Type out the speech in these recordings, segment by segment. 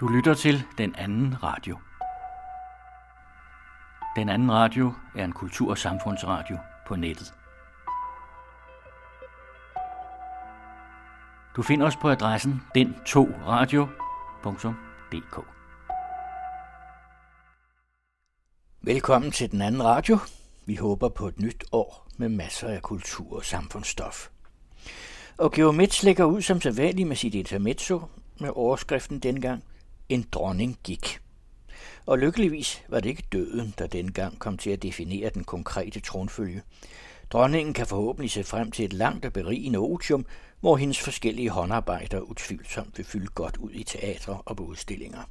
Du lytter til Den Anden Radio. Den Anden Radio er en kultur- og samfundsradio på nettet. Du finder os på adressen den2radio.dk Velkommen til Den Anden Radio. Vi håber på et nyt år med masser af kultur og samfundsstof. Og Geomets lægger ud som sædvanligt med sit intermezzo med overskriften dengang en dronning gik. Og lykkeligvis var det ikke døden, der dengang kom til at definere den konkrete tronfølge. Dronningen kan forhåbentlig se frem til et langt og berigende otium, hvor hendes forskellige håndarbejder utvivlsomt vil fylde godt ud i teatre og på udstillinger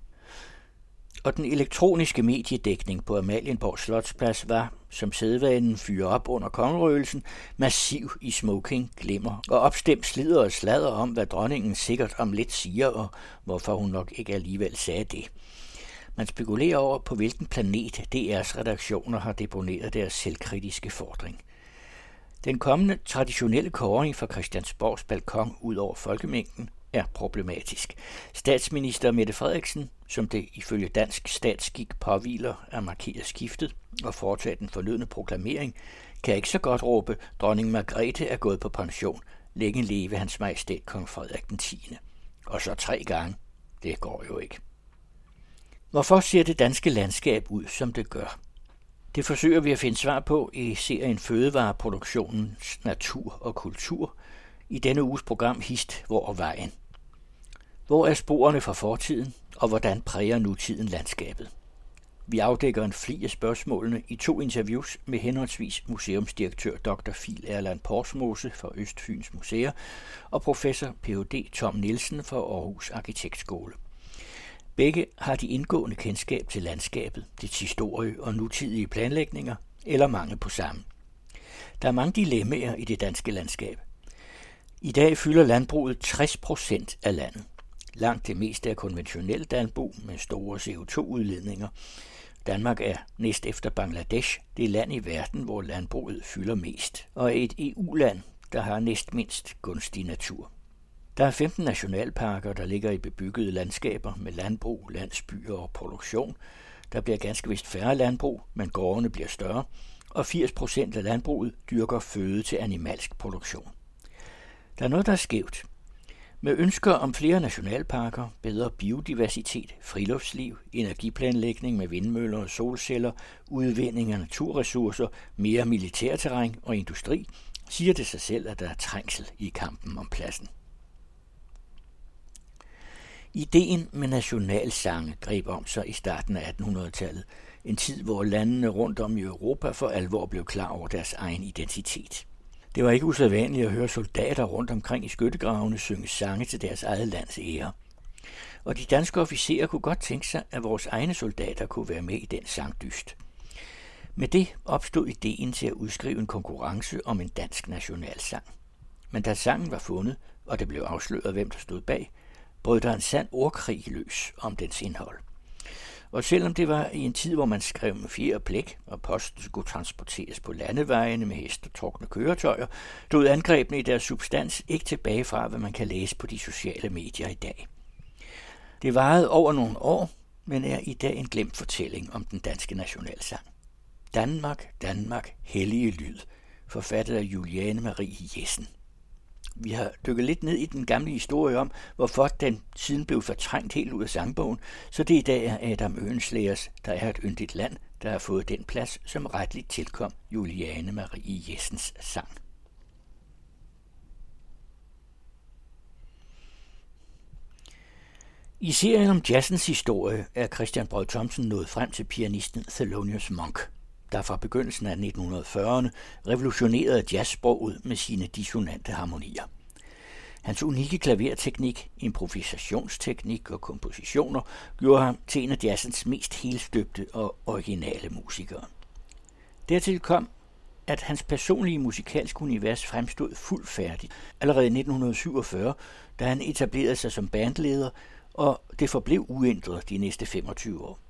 og den elektroniske mediedækning på Amalienborg Slotsplads var, som sædvanen fyrer op under kongerøgelsen, massiv i smoking, glimmer og opstemt slider og sladder om, hvad dronningen sikkert om lidt siger, og hvorfor hun nok ikke alligevel sagde det. Man spekulerer over, på hvilken planet DR's redaktioner har deponeret deres selvkritiske fordring. Den kommende traditionelle kåring fra Christiansborgs balkon ud over folkemængden er problematisk. Statsminister Mette Frederiksen, som det ifølge dansk statsskik påviler at markere skiftet og foretage den fornødne proklamering, kan ikke så godt råbe, dronning Margrethe er gået på pension, længe leve hans majestæt kong Frederik den 10. Og så tre gange. Det går jo ikke. Hvorfor ser det danske landskab ud, som det gør? Det forsøger vi at finde svar på i serien Fødevareproduktionens Natur og Kultur i denne uges program Hist, hvor og vejen. Hvor er sporene fra fortiden, og hvordan præger nutiden landskabet? Vi afdækker en fli af spørgsmålene i to interviews med henholdsvis museumsdirektør Dr. Fil Erland Porsmose fra Østfyns Museer og professor Ph.D. Tom Nielsen fra Aarhus Arkitektskole. Begge har de indgående kendskab til landskabet, dets historie og nutidige planlægninger, eller mange på samme. Der er mange dilemmaer i det danske landskab. I dag fylder landbruget 60 procent af landet. Langt det meste er konventionelt landbrug med store CO2-udledninger. Danmark er næst efter Bangladesh det land i verden, hvor landbruget fylder mest, og er et EU-land, der har næst mindst gunstig natur. Der er 15 nationalparker, der ligger i bebyggede landskaber med landbrug, landsbyer og produktion. Der bliver ganske vist færre landbrug, men gårdene bliver større, og 80 procent af landbruget dyrker føde til animalsk produktion. Der er noget, der er skævt. Med ønsker om flere nationalparker, bedre biodiversitet, friluftsliv, energiplanlægning med vindmøller og solceller, udvinding af naturressourcer, mere militærterræn og industri, siger det sig selv, at der er trængsel i kampen om pladsen. Ideen med nationalsange greb om sig i starten af 1800-tallet, en tid hvor landene rundt om i Europa for alvor blev klar over deres egen identitet. Det var ikke usædvanligt at høre soldater rundt omkring i skyttegravene synge sange til deres eget lands ære. Og de danske officerer kunne godt tænke sig, at vores egne soldater kunne være med i den sangdyst. Med det opstod ideen til at udskrive en konkurrence om en dansk nationalsang. Men da sangen var fundet, og det blev afsløret, hvem der stod bag, brød der en sand ordkrig løs om dens indhold. Og selvom det var i en tid, hvor man skrev med fire blæk, og posten skulle transporteres på landevejene med hest og trukne køretøjer, stod angrebene i deres substans ikke tilbage fra, hvad man kan læse på de sociale medier i dag. Det varede over nogle år, men er i dag en glemt fortælling om den danske nationalsang. Danmark, Danmark, hellige lyd, forfattet af Juliane Marie Jessen. Vi har dykket lidt ned i den gamle historie om, hvorfor den siden blev fortrængt helt ud af sangbogen, så det i dag er Adam Øenslægers, der er et yndigt land, der har fået den plads, som retligt tilkom Juliane Marie Jessens sang. I serien om jazzens historie er Christian Brød Thomsen nået frem til pianisten Thelonious Monk – der fra begyndelsen af 1940'erne revolutionerede jazzsproget med sine dissonante harmonier. Hans unikke klaverteknik, improvisationsteknik og kompositioner gjorde ham til en af jazzens mest helstøbte og originale musikere. Dertil kom, at hans personlige musikalske univers fremstod fuldt færdigt allerede i 1947, da han etablerede sig som bandleder, og det forblev uændret de næste 25 år.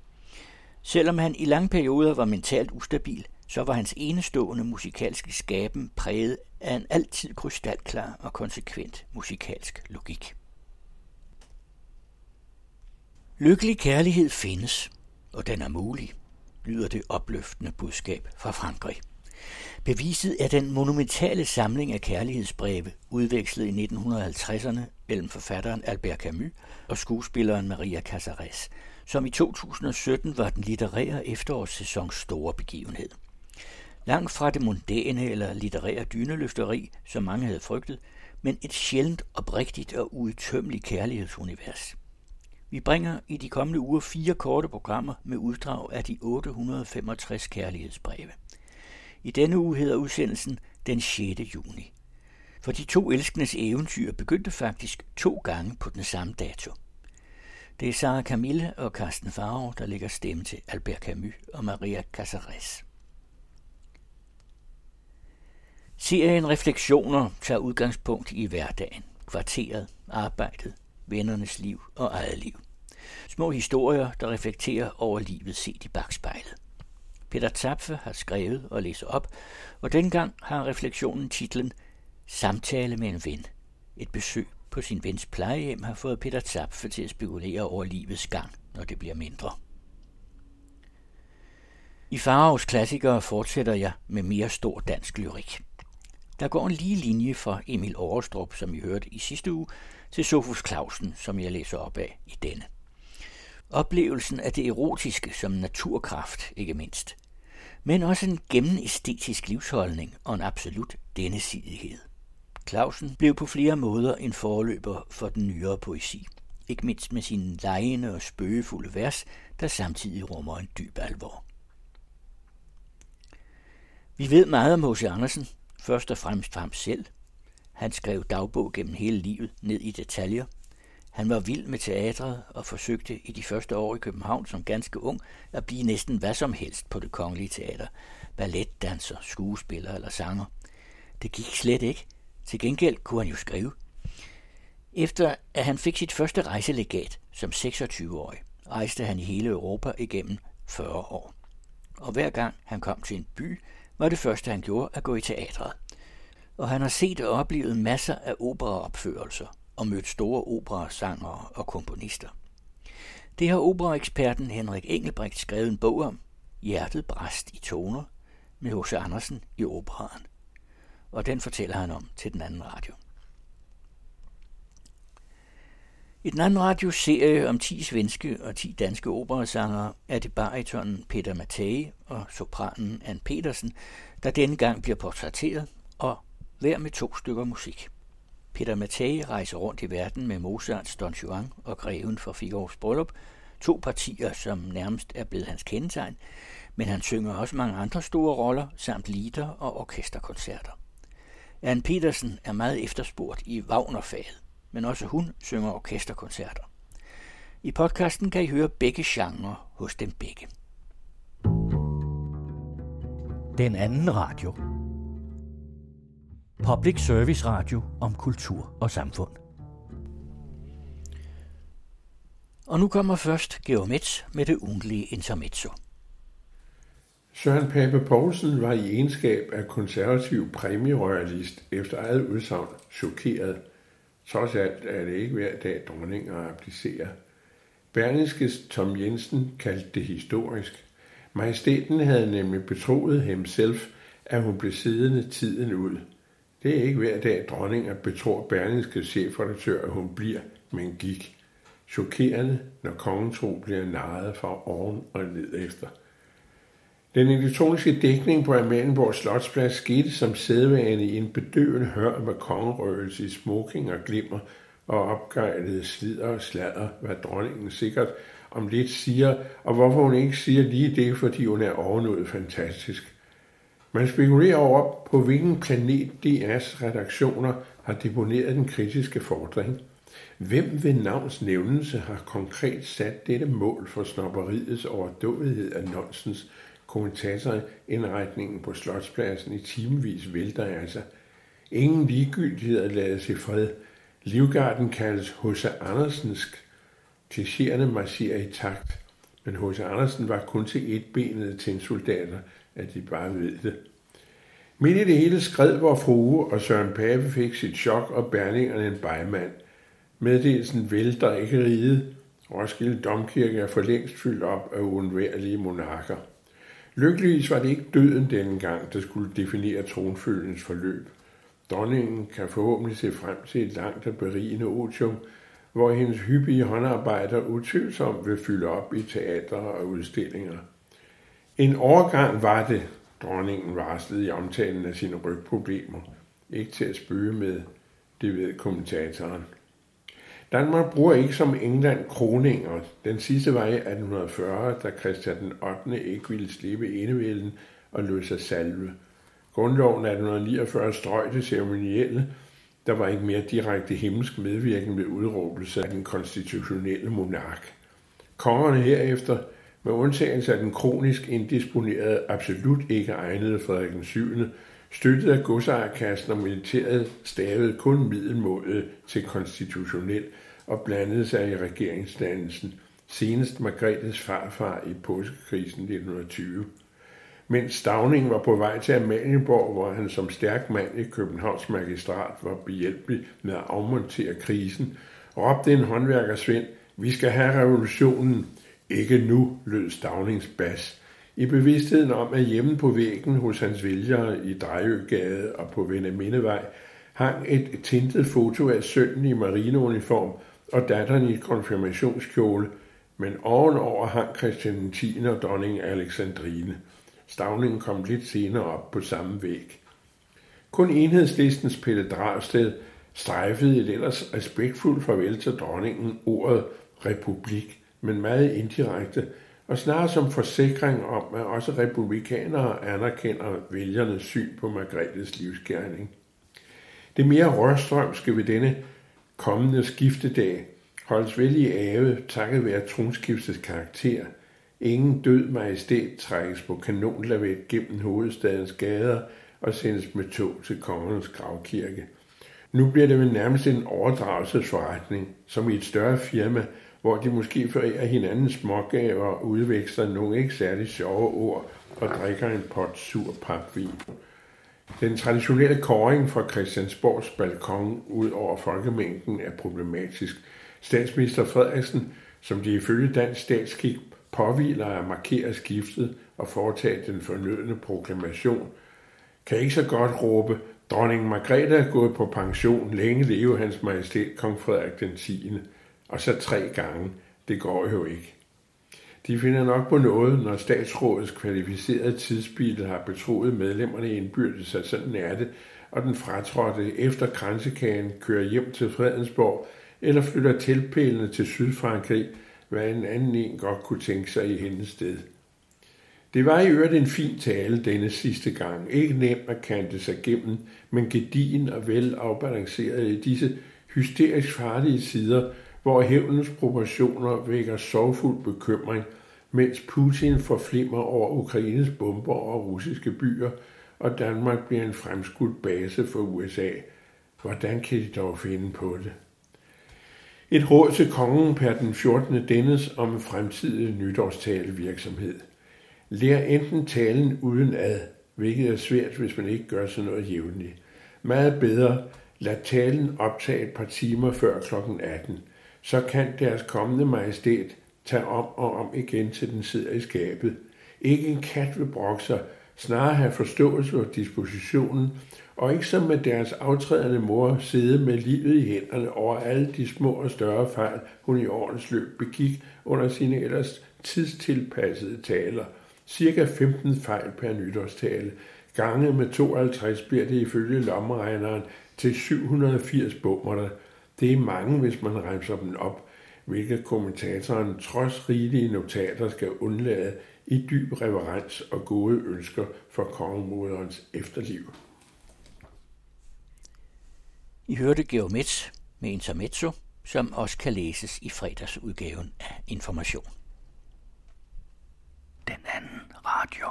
Selvom han i lange perioder var mentalt ustabil, så var hans enestående musikalske skaben præget af en altid krystalklar og konsekvent musikalsk logik. Lykkelig kærlighed findes, og den er mulig, lyder det opløftende budskab fra Frankrig. Beviset er den monumentale samling af kærlighedsbreve, udvekslet i 1950'erne mellem forfatteren Albert Camus og skuespilleren Maria Casares, som i 2017 var den litterære efterårssæsons store begivenhed. Langt fra det mondæne eller litterære dyneløfteri, som mange havde frygtet, men et sjældent oprigtigt og udtømmeligt kærlighedsunivers. Vi bringer i de kommende uger fire korte programmer med uddrag af de 865 kærlighedsbreve. I denne uge hedder udsendelsen den 6. juni. For de to elskendes eventyr begyndte faktisk to gange på den samme dato. Det er Sara Camille og Carsten Farov, der lægger stemme til Albert Camus og Maria Casares. Serien Refleksioner tager udgangspunkt i hverdagen, kvarteret, arbejdet, vennernes liv og eget liv. Små historier, der reflekterer over livet set i bagspejlet. Peter Zapfe har skrevet og læser op, og dengang har refleksionen titlen Samtale med en ven. Et besøg på sin vens plejehjem har fået Peter Zapfe til at spekulere over livets gang, når det bliver mindre. I Farovs klassikere fortsætter jeg med mere stor dansk lyrik. Der går en lige linje fra Emil Overstrup, som I hørte i sidste uge, til Sofus Clausen, som jeg læser op af i denne. Oplevelsen af det erotiske som naturkraft, ikke mindst. Men også en gennemæstetisk livsholdning og en absolut sidighed. Clausen blev på flere måder en forløber for den nyere poesi. Ikke mindst med sine lejende og spøgefulde vers, der samtidig rummer en dyb alvor. Vi ved meget om H.C. Andersen, først og fremmest for ham selv. Han skrev dagbog gennem hele livet ned i detaljer. Han var vild med teatret og forsøgte i de første år i København som ganske ung at blive næsten hvad som helst på det kongelige teater. Balletdanser, skuespiller eller sanger. Det gik slet ikke. Til gengæld kunne han jo skrive. Efter at han fik sit første rejselegat som 26-årig, rejste han i hele Europa igennem 40 år. Og hver gang han kom til en by, var det første, han gjorde, at gå i teatret. Og han har set og oplevet masser af operaopførelser og mødt store operasangere og komponister. Det har operaeksperten Henrik Engelbrecht skrevet en bog om, Hjertet bræst i toner, med H.C. Andersen i operaen. Og den fortæller han om til den anden radio. I den anden radioserie om 10 svenske og 10 danske operasangere er det baritonen Peter Mattei og sopranen Ann Petersen, der denne gang bliver portrætteret, og hver med to stykker musik. Peter Mattei rejser rundt i verden med Mozarts Don Juan og Greven for Figaro's Bryllup, to partier, som nærmest er blevet hans kendetegn, men han synger også mange andre store roller, samt lieder og orkesterkoncerter. Ann Petersen er meget efterspurgt i Wagner-faget men også hun synger orkesterkoncerter. I podcasten kan I høre begge genrer hos dem begge. Den anden radio. Public Service Radio om kultur og samfund. Og nu kommer først Geomets med det ugentlige intermezzo. Søren Pape Poulsen var i egenskab af konservativ præmierøjalist efter eget udsagn chokeret – Trods alt er det ikke hver dag dronninger applicerer. Berlingskes Tom Jensen kaldte det historisk. Majestæten havde nemlig betroet himself, at hun blev siddende tiden ud. Det er ikke hver dag dronninger betror Berlingskes chefredaktør, at hun bliver, men gik. Chokerende, når kongen tro bliver narret fra oven og ned efter. Den elektroniske dækning på Amalienborg Slotsplads skete som sædvane i en bedøvende hør med kongerøgelse i smoking og glimmer og opgejlede slider og sladder, hvad dronningen sikkert om lidt siger, og hvorfor hun ikke siger lige det, fordi hun er overnået fantastisk. Man spekulerer over, på hvilken planet DR's redaktioner har deponeret den kritiske fordring. Hvem ved navns nævnelse har konkret sat dette mål for snopperiets overdådighed af nonsens, kommentatorindretningen på Slotspladsen i timevis vælter altså. Ingen ligegyldighed lade sig fred. Livgarden kaldes H.C. Andersensk. Tessierne marcherer i takt. Men H.C. Andersen var kun til et benet tændsoldater, at de bare ved det. Midt i det hele skred vor frue, og Søren Pape fik sit chok, og bærningerne en bejmand. Meddelelsen vælter ikke ride. Roskilde Domkirke er for længst fyldt op af uundværlige monarker. Lykkeligvis var det ikke døden denne gang, der skulle definere tronfølgens forløb. Dronningen kan forhåbentlig se frem til et langt og berigende otium, hvor hendes hyppige håndarbejder utvivlsomt vil fylde op i teatre og udstillinger. En overgang var det, dronningen varslede i omtalen af sine rygproblemer. Ikke til at spøge med, det ved kommentatoren. Danmark bruger ikke som England kroninger. Den sidste var i 1840, da Christian den 8. ikke ville slippe enevælden og løse sig salve. Grundloven 1849 strøg det ceremonielle, der var ikke mere direkte himmelsk medvirken ved udråbelse af den konstitutionelle monark. Kongerne herefter, med undtagelse af den kronisk indisponerede, absolut ikke egnede Frederik den 7., støttet af godsejerkassen og militæret stavede kun middelmålet til konstitutionel og blandede sig i regeringsdannelsen, senest Margrethes farfar i påskekrisen 1920. Mens Stavning var på vej til Amalienborg, hvor han som stærk mand i Københavns magistrat var behjælpelig med at afmontere krisen, råbte en håndværker Svend, vi skal have revolutionen. Ikke nu, lød Stavnings bas. I bevidstheden om, at hjemme på væggen hos hans vælgere i Drejøgade og på Vendemindevej hang et tintet foto af sønnen i marineuniform og datteren i konfirmationskjole, men ovenover hang Christian 10. og dronning Alexandrine. Stavningen kom lidt senere op på samme væg. Kun enhedslistens Pelle Dragsted strejfede et ellers respektfuldt farvel til dronningen ordet republik, men meget indirekte, og snarere som forsikring om, at også republikanere anerkender vælgernes syn på Margrethes livsgerning. Det mere rørstrømske ved denne kommende skiftedag holdes vel i ave takket være tronskiftets karakter. Ingen død majestæt trækkes på kanonlavet gennem hovedstadens gader og sendes med tog til kongernes gravkirke. Nu bliver det vel nærmest en overdragelsesforretning, som i et større firma, hvor de måske forærer hinanden smågaver og udveksler nogle ikke særlig sjove ord og drikker en pot sur papvin. Den traditionelle kåring fra Christiansborgs balkon ud over folkemængden er problematisk. Statsminister Frederiksen, som de ifølge dansk statskik påviler at markere skiftet og foretage den fornødne proklamation, kan ikke så godt råbe, dronning Margrethe er gået på pension, længe leve hans majestæt kong Frederik den 10. Og så tre gange. Det går jo ikke. De finder nok på noget, når statsrådets kvalificerede tidsbil har betroet medlemmerne indbyrdes, at sådan er det, og den fratrådte efter kransekagen kører hjem til Fredensborg eller flytter tilpælene til Sydfrankrig, hvad en anden en godt kunne tænke sig i hendes sted. Det var i øvrigt en fin tale denne sidste gang. Ikke nemt at kante sig gennem, men gedigen og vel afbalanceret i disse hysterisk farlige sider, hvor hævnens proportioner vækker sorgfuld bekymring, mens Putin forflimmer over Ukraines bomber og russiske byer, og Danmark bliver en fremskudt base for USA. Hvordan kan de dog finde på det? Et råd til kongen per den 14. dennes om fremtidig nytårstalevirksomhed. Lær enten talen uden ad, hvilket er svært, hvis man ikke gør sådan noget jævnligt. Meget bedre, lad talen optage et par timer før kl. 18. Så kan deres kommende majestæt tage om og om igen til den sidder i skabet. Ikke en kat vil brokke sig, snarere have forståelse for dispositionen, og ikke som med deres aftrædende mor sidde med livet i hænderne over alle de små og større fejl, hun i årens løb begik under sine ellers tidstilpassede taler. Cirka 15 fejl per nytårstale. Gange med 52 bliver det ifølge lommeregneren til 780 bummer. Det er mange, hvis man remser dem op, hvilket kommentatoren trods rigelige notater skal undlade i dyb reverens og gode ønsker for kongemoderens efterliv. I hørte Geomets med Intermezzo, som også kan læses i fredagsudgaven af Information. Den anden radio.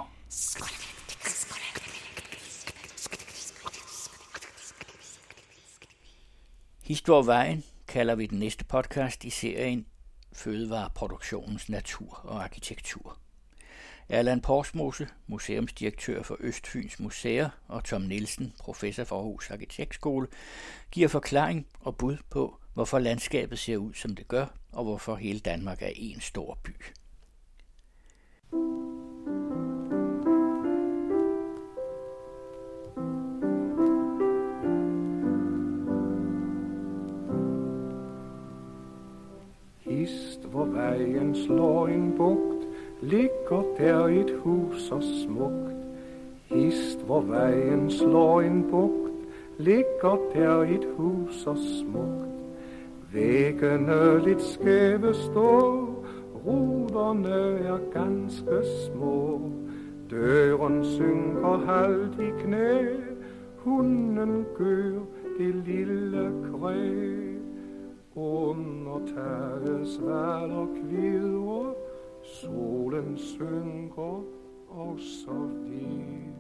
Historievejen kalder vi den næste podcast i serien Fødevareproduktionens natur og arkitektur. Allan Porsmose, museumsdirektør for Østfyns Museer, og Tom Nielsen, professor for Aarhus Arkitektskole, giver forklaring og bud på, hvorfor landskabet ser ud, som det gør, og hvorfor hele Danmark er en stor by. Hist, hvor vejen slår en bugt, ligger der et hus så smukt. Hist, hvor vejen slår en bugt, ligger der et hus så smukt. Væggene lidt skæve står, ruderne er ganske små. Døren synker halvt i knæ, hunden gør det lille kræ. Under taget og kvider, solen synker og så videre.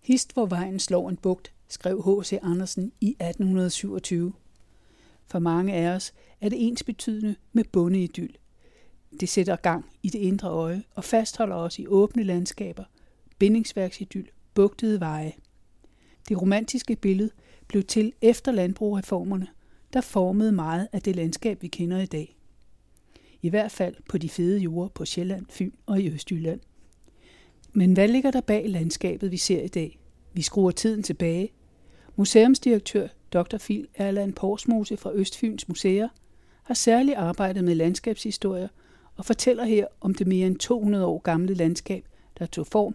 Hist, hvor vejen slår en bugt, skrev H.C. Andersen i 1827. For mange af os er det ens betydende med bondeidyl. Det sætter gang i det indre øje og fastholder os i åbne landskaber, bindingsværksidyl, bugtede veje. Det romantiske billede blev til efter landbrugreformerne, der formede meget af det landskab, vi kender i dag. I hvert fald på de fede jorder på Sjælland, Fyn og i Østjylland. Men hvad ligger der bag landskabet, vi ser i dag? Vi skruer tiden tilbage. Museumsdirektør Dr. Phil Erland Porsmose fra Østfyns Museer har særligt arbejdet med landskabshistorier og fortæller her om det mere end 200 år gamle landskab, der tog form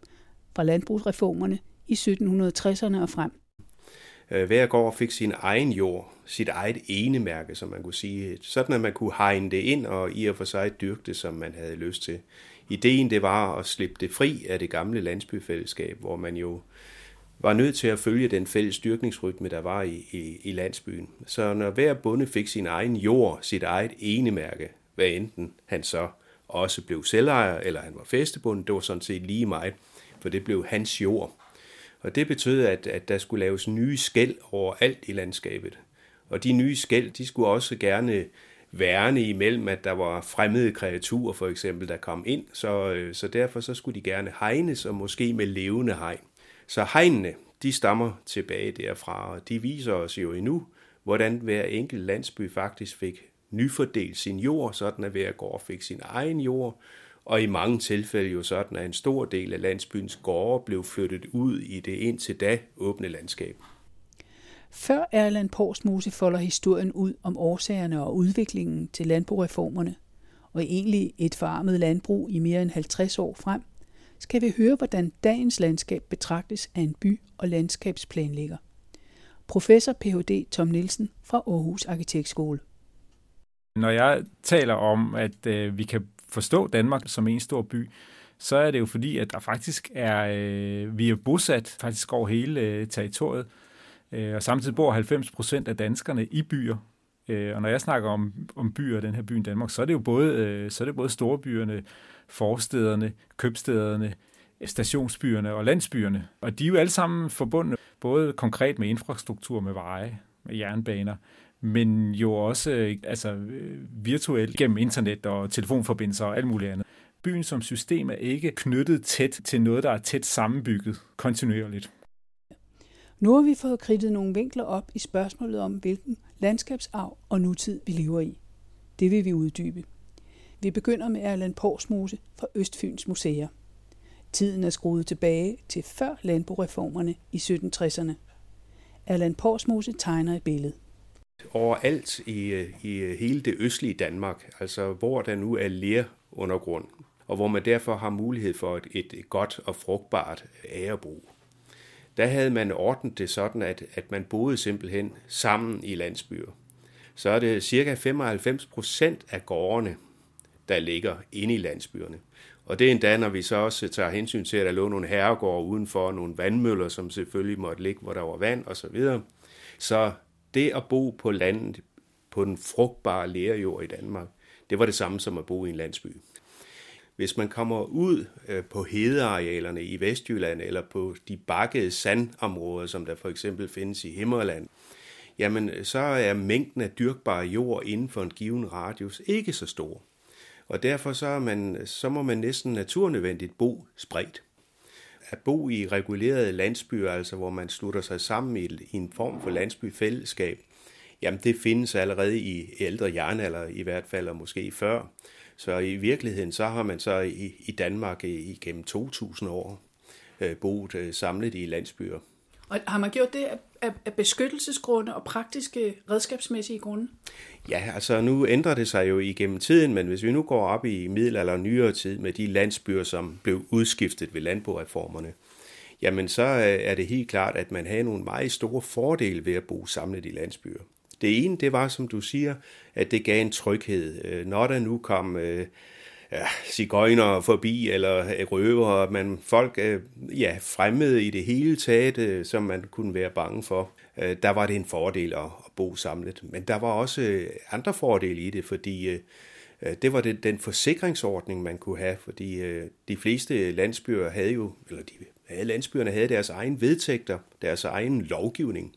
fra landbrugsreformerne i 1760'erne og frem. Øh, hver gård fik sin egen jord, sit eget enemærke, som man kunne sige, sådan at man kunne hegne det ind og i og for sig dyrke det, som man havde lyst til. Ideen det var at slippe det fri af det gamle landsbyfællesskab, hvor man jo var nødt til at følge den fælles dyrkningsrytme, der var i, i, i landsbyen. Så når hver bonde fik sin egen jord, sit eget enemærke, hvad enten han så også blev selvejer, eller han var festebund, det var sådan set lige mig, for det blev hans jord. Og det betød, at, at der skulle laves nye skæld alt i landskabet. Og de nye skæld, de skulle også gerne værne imellem, at der var fremmede kreaturer for eksempel, der kom ind. Så, øh, så derfor så skulle de gerne hegnes, og måske med levende hegn. Så hegnene, de stammer tilbage derfra, og de viser os jo endnu, hvordan hver enkelt landsby faktisk fik nyfordelt sin jord, sådan at hver gård fik sin egen jord, og i mange tilfælde jo sådan, at en stor del af landsbyens gårde blev flyttet ud i det indtil da åbne landskab. Før Erland Porsmose folder historien ud om årsagerne og udviklingen til landbrugreformerne, og egentlig et forarmet landbrug i mere end 50 år frem, skal vi høre, hvordan dagens landskab betragtes af en by- og landskabsplanlægger. Professor Ph.D. Tom Nielsen fra Aarhus Arkitektskole. Når jeg taler om, at øh, vi kan forstå Danmark som en stor by, så er det jo fordi, at der faktisk er, øh, vi er bosat faktisk over hele øh, territoriet, øh, og samtidig bor 90 procent af danskerne i byer. Øh, og når jeg snakker om, om byer, den her by i Danmark, så er det jo både, øh, så er det både storbyerne, forstederne, købstederne, øh, stationsbyerne og landsbyerne. Og de er jo alle sammen forbundet både konkret med infrastruktur, med veje, med jernbaner, men jo også øh, altså, øh, virtuelt gennem internet og telefonforbindelser og alt muligt andet. Byen som system er ikke knyttet tæt til noget, der er tæt sammenbygget kontinuerligt. Nu har vi fået kridtet nogle vinkler op i spørgsmålet om, hvilken landskabsarv og nutid vi lever i. Det vil vi uddybe. Vi begynder med Erland Porsmose fra Østfyns Museer. Tiden er skruet tilbage til før landboreformerne i 1760'erne. Erland Porsmose tegner et billede. Overalt i, i hele det østlige Danmark, altså hvor der nu er lerundergrund, og hvor man derfor har mulighed for et, et godt og frugtbart ærebrug. Der havde man ordnet det sådan, at, at man boede simpelthen sammen i landsbyer. Så er det cirka 95 procent af gårdene, der ligger inde i landsbyerne. Og det er endda, når vi så også tager hensyn til, at der lå nogle herregårde udenfor, nogle vandmøller, som selvfølgelig måtte ligge, hvor der var vand osv. Så, videre. så det at bo på landet, på den frugtbare lærjord i Danmark, det var det samme som at bo i en landsby. Hvis man kommer ud øh, på hedearealerne i Vestjylland eller på de bakkede sandområder, som der for eksempel findes i Himmerland, jamen øh, så er mængden af dyrkbar jord inden for en given radius ikke så stor. Og derfor så, er man, så må man næsten naturnødvendigt bo spredt. At bo i regulerede landsbyer, altså hvor man slutter sig sammen i, i en form for landsbyfællesskab, jamen det findes allerede i ældre jernalder i hvert fald, og måske før. Så i virkeligheden, så har man så i, i Danmark igennem 2000 år øh, boet øh, samlet i landsbyer. Og har man gjort det af, af beskyttelsesgrunde og praktiske redskabsmæssige grunde? Ja, altså nu ændrer det sig jo igennem tiden, men hvis vi nu går op i middelalder og nyere tid med de landsbyer, som blev udskiftet ved landboreformerne, jamen så øh, er det helt klart, at man havde nogle meget store fordele ved at bo samlet i landsbyer. Det ene, det var, som du siger, at det gav en tryghed. Øh, når der nu kom øh, ja, cigøjner forbi, eller øh, røver, man folk øh, ja, fremmede i det hele taget, øh, som man kunne være bange for, der var det en fordel at, at bo samlet. Men der var også andre fordele i det, fordi det var det, den forsikringsordning, man kunne have, fordi de fleste landsbyer havde jo, eller de alle landsbyerne havde deres egen vedtægter, deres egen lovgivning.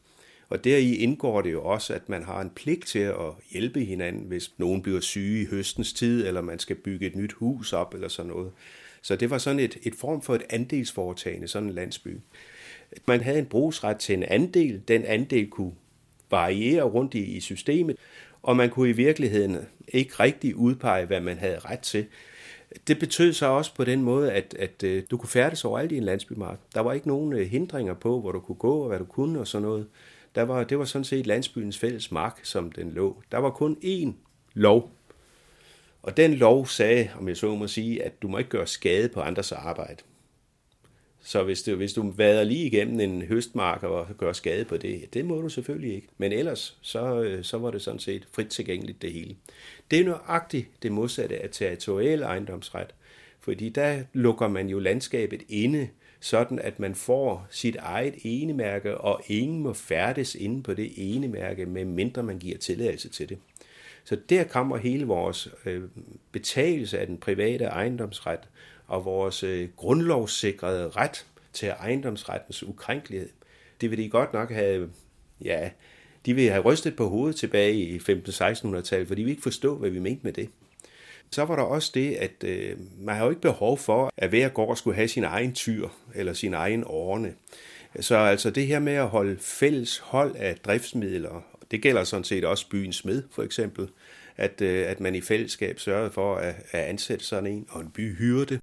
Og deri indgår det jo også, at man har en pligt til at hjælpe hinanden, hvis nogen bliver syge i høstens tid, eller man skal bygge et nyt hus op, eller sådan noget. Så det var sådan et, et form for et andelsforetagende, sådan en landsby. Man havde en brugsret til en andel. Den andel kunne variere rundt i, i systemet, og man kunne i virkeligheden ikke rigtig udpege, hvad man havde ret til. Det betød så også på den måde, at, at øh, du kunne færdes overalt i en landsbymark. Der var ikke nogen øh, hindringer på, hvor du kunne gå og hvad du kunne og sådan noget. Der var, det var sådan set landsbyens fælles mark, som den lå. Der var kun én lov. Og den lov sagde, om jeg så må sige, at du må ikke gøre skade på andres arbejde. Så hvis du, hvis du vader lige igennem en høstmark og gør skade på det, det må du selvfølgelig ikke. Men ellers, så, øh, så var det sådan set frit tilgængeligt det hele. Det er nøjagtigt det modsatte af territorial ejendomsret, fordi der lukker man jo landskabet inde, sådan at man får sit eget enemærke, og ingen må færdes inde på det enemærke, medmindre man giver tilladelse til det. Så der kommer hele vores øh, betalelse af den private ejendomsret og vores øh, grundlovssikrede ret til ejendomsrettens ukrænkelighed. Det vil de godt nok have, ja, de vil have rystet på hovedet tilbage i 15-1600-tallet, fordi vi ikke forstå, hvad vi mente med det. Så var der også det, at øh, man har jo ikke behov for, at hver gård skulle have sin egen tyr eller sin egen årne. Så altså det her med at holde fælles hold af driftsmidler, det gælder sådan set også byens smed for eksempel, at, øh, at man i fællesskab sørgede for at, at ansætte sådan en, og en byhyrde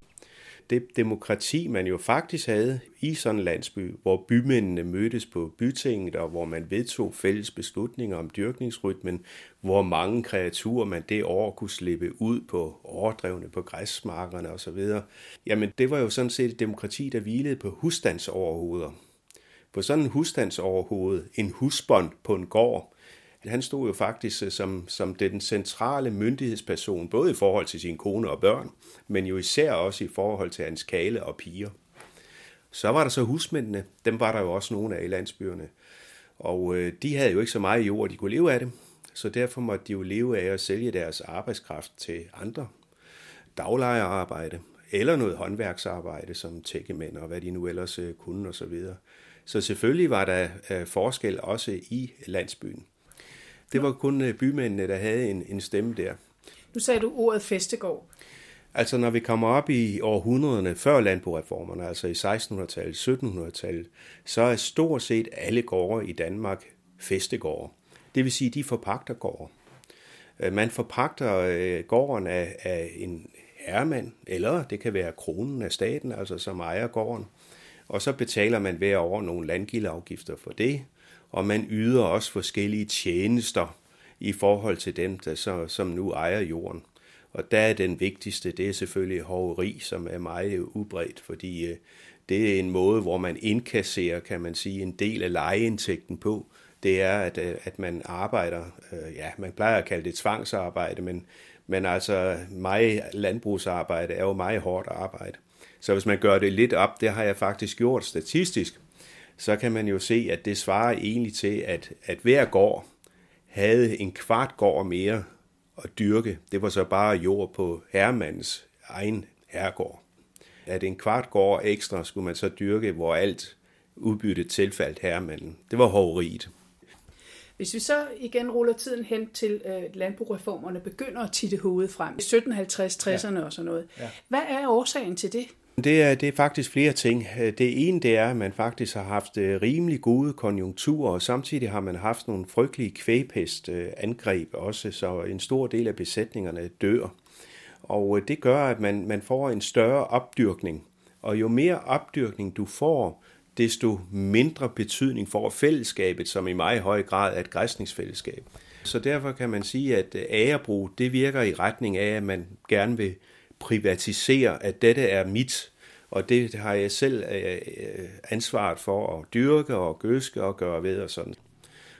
det demokrati, man jo faktisk havde i sådan en landsby, hvor bymændene mødtes på bytinget, og hvor man vedtog fælles beslutninger om dyrkningsrytmen, hvor mange kreaturer man det år kunne slippe ud på overdrevne på græsmarkerne osv. Jamen, det var jo sådan set et demokrati, der hvilede på husstandsoverhoveder. På sådan en husstandsoverhoved, en husbånd på en gård, han stod jo faktisk øh, som, som den centrale myndighedsperson, både i forhold til sin kone og børn, men jo især også i forhold til hans kale og piger. Så var der så husmændene, dem var der jo også nogle af i landsbyerne. Og øh, de havde jo ikke så meget jord, de kunne leve af det, så derfor måtte de jo leve af at sælge deres arbejdskraft til andre. Daglejerarbejde, eller noget håndværksarbejde som tækkemænd og hvad de nu ellers øh, kunne osv. Så, så selvfølgelig var der øh, forskel også i landsbyen. Det var kun øh, bymændene, der havde en, en stemme der. Nu sagde du ordet festegård. Altså når vi kommer op i århundrederne før landboreformerne, altså i 1600-tallet, 1700-tallet, så er stort set alle gårde i Danmark festegårde. Det vil sige, de forpagter gårde. Øh, man forpagter øh, gården af, af en herremand, eller det kan være kronen af staten, altså som ejer gården. Og så betaler man hver år nogle landgildeafgifter for det, og man yder også forskellige tjenester i forhold til dem, der så, som nu ejer jorden. Og der er den vigtigste, det er selvfølgelig hoveri, som er meget ubredt, fordi øh, det er en måde, hvor man indkasserer, kan man sige, en del af lejeindtægten på. Det er, at, øh, at man arbejder, øh, ja, man plejer at kalde det tvangsarbejde, men, men altså meget landbrugsarbejde er jo meget hårdt arbejde. Så hvis man gør det lidt op, det har jeg faktisk gjort statistisk, så kan man jo se, at det svarer egentlig til, at, at hver gård havde en kvart gård mere at dyrke. Det var så bare jord på herremandens egen herregård. At en kvart gård ekstra skulle man så dyrke, hvor alt udbytte tilfaldt herremanden. Det var hoveriet. Hvis vi så igen ruller tiden hen til øh, landbrugreformerne, begynder at titte hovedet frem i 1750-60'erne ja. og sådan noget. Ja. Hvad er årsagen til det? Det er, det er faktisk flere ting. Det ene det er, at man faktisk har haft øh, rimelig gode konjunkturer, og samtidig har man haft nogle frygtelige kvægpestangreb også, så en stor del af besætningerne dør. Og øh, det gør, at man, man får en større opdyrkning. Og jo mere opdyrkning du får, desto mindre betydning får fællesskabet, som i meget høj grad er et græsningsfællesskab. Så derfor kan man sige, at øh, ærebrug, det virker i retning af, at man gerne vil privatisere, at dette er mit, og det har jeg selv øh, øh, ansvaret for at dyrke og gøske og gøre ved og sådan.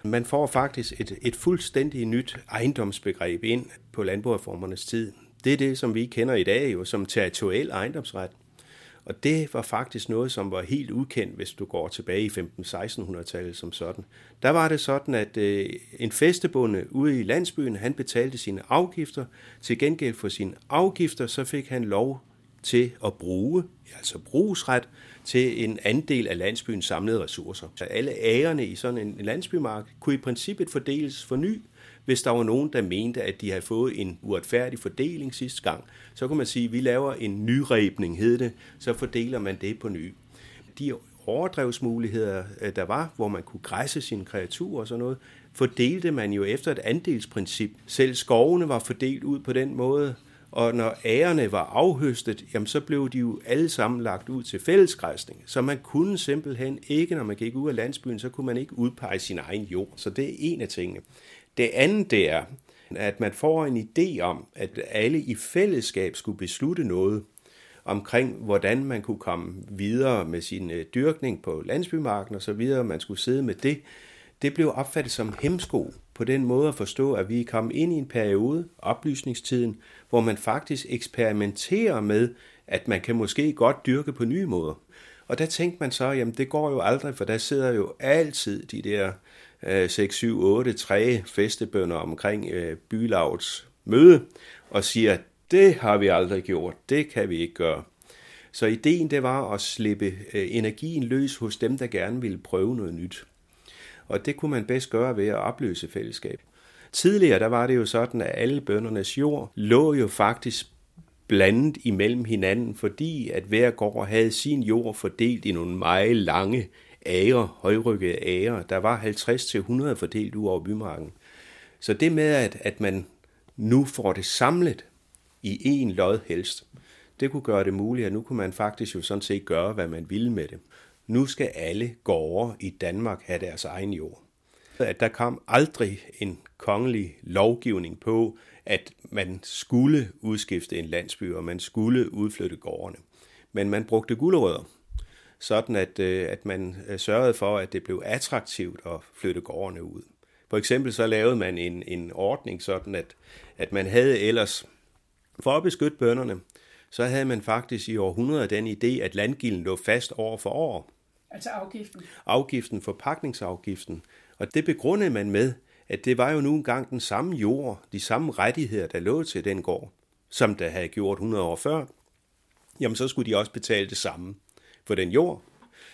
Man får faktisk et, et fuldstændig nyt ejendomsbegreb ind på landbrugreformernes tid. Det er det, som vi kender i dag jo som territorial ejendomsret. Og det var faktisk noget, som var helt ukendt, hvis du går tilbage i 15-1600-tallet som sådan. Der var det sådan, at øh, en festebonde ude i landsbyen, han betalte sine afgifter. Til gengæld for sine afgifter, så fik han lov til at bruge, altså brugsret, til en andel af landsbyens samlede ressourcer. Så alle ærerne i sådan en landsbymark kunne i princippet fordeles for ny, hvis der var nogen, der mente, at de havde fået en uretfærdig fordeling sidste gang, så kunne man sige, at vi laver en nyrebning, hed det, så fordeler man det på ny. De overdrevsmuligheder, øh, der var, hvor man kunne græsse sine kreaturer og sådan noget, fordelte man jo efter et andelsprincip. Selv skovene var fordelt ud på den måde, og når ærerne var afhøstet, jamen så blev de jo alle sammen lagt ud til fællesgræsning. Så man kunne simpelthen ikke, når man gik ud af landsbyen, så kunne man ikke udpege sin egen jord. Så det er en af tingene. Det andet det er, at man får en idé om, at alle i fællesskab skulle beslutte noget omkring, hvordan man kunne komme videre med sin øh, dyrkning på landsbymarken og så videre, man skulle sidde med det. Det blev opfattet som hemsko på den måde at forstå, at vi kom ind i en periode, oplysningstiden, hvor man faktisk eksperimenterer med, at man kan måske godt dyrke på nye måder. Og der tænkte man så, jamen det går jo aldrig, for der sidder jo altid de der 6, 7, 8, 3 festebønder omkring øh, bylavets møde og siger, det har vi aldrig gjort, det kan vi ikke gøre. Så ideen det var at slippe øh, energien løs hos dem, der gerne ville prøve noget nyt. Og det kunne man bedst gøre ved at opløse fællesskab. Tidligere der var det jo sådan, at alle bøndernes jord lå jo faktisk blandet imellem hinanden, fordi at hver gård havde sin jord fordelt i nogle meget lange ære, højrykkede ære. Der var 50-100 fordelt ud over bymarken. Så det med, at, at man nu får det samlet i én lod helst, det kunne gøre det muligt, at nu kunne man faktisk jo sådan set gøre, hvad man ville med det. Nu skal alle gårde i Danmark have deres egen jord. At der kom aldrig en kongelig lovgivning på, at man skulle udskifte en landsby, og man skulle udflytte gårdene. Men man brugte gulerødder sådan at, øh, at man øh, sørgede for, at det blev attraktivt at flytte gårdene ud. For eksempel så lavede man en, en ordning sådan, at, at man havde ellers, for at beskytte bønderne, så havde man faktisk i århundreder den idé, at landgilden lå fast år for år. Altså afgiften? Afgiften, forpakningsafgiften. Og det begrundede man med, at det var jo nu engang den samme jord, de samme rettigheder, der lå til den gård, som der havde gjort 100 år før. Jamen så skulle de også betale det samme for den jord.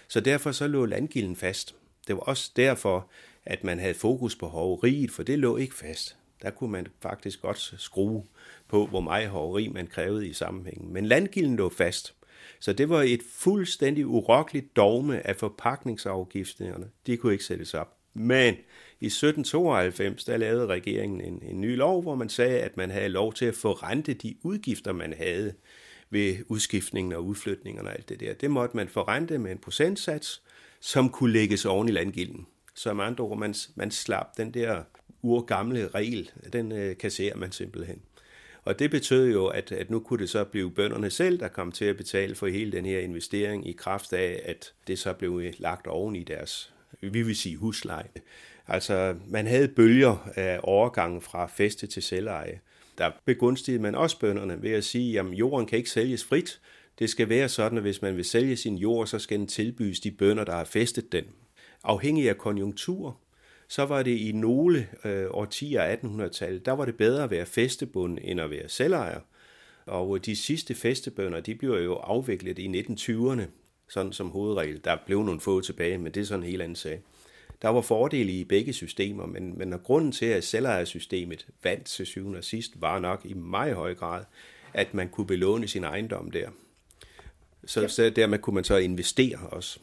Så derfor så lå landgilden fast. Det var også derfor, at man havde fokus på hoveriet, for det lå ikke fast. Der kunne man faktisk godt skrue på, hvor meget hoveri man krævede i sammenhængen. Men landgilden lå fast. Så det var et fuldstændig urokkeligt dogme af forpakningsafgifterne. De kunne ikke sættes op. Men i 1792, der lavede regeringen en, en ny lov, hvor man sagde, at man havde lov til at forrente de udgifter, man havde ved udskiftningen og udflytningen og alt det der. Det måtte man forrente med en procentsats, som kunne lægges oven i landgilden. Så med andre ord, man, man slap den der urgamle regel, den øh, kasserer man simpelthen. Og det betød jo, at, at nu kunne det så blive bønderne selv, der kom til at betale for hele den her investering i kraft af, at det så blev øh, lagt oven i deres, vi vil sige husleje. Altså, man havde bølger af overgangen fra feste til selveje der begunstigede man også bønderne ved at sige, at jorden kan ikke sælges frit. Det skal være sådan, at hvis man vil sælge sin jord, så skal den tilbydes de bønder, der har festet den. Afhængig af konjunktur, så var det i nogle øh, årtier af 1800-tallet, der var det bedre at være festebund end at være selvejer. Og de sidste festebønder, de bliver jo afviklet i 1920'erne, sådan som hovedregel. Der blev nogle få tilbage, men det er sådan en helt anden sag. Der var fordele i begge systemer, men, men grunden til, at selvejersystemet vandt til syvende og sidst, var nok i meget høj grad, at man kunne belåne sin ejendom der. Så, ja. så dermed kunne man så investere også.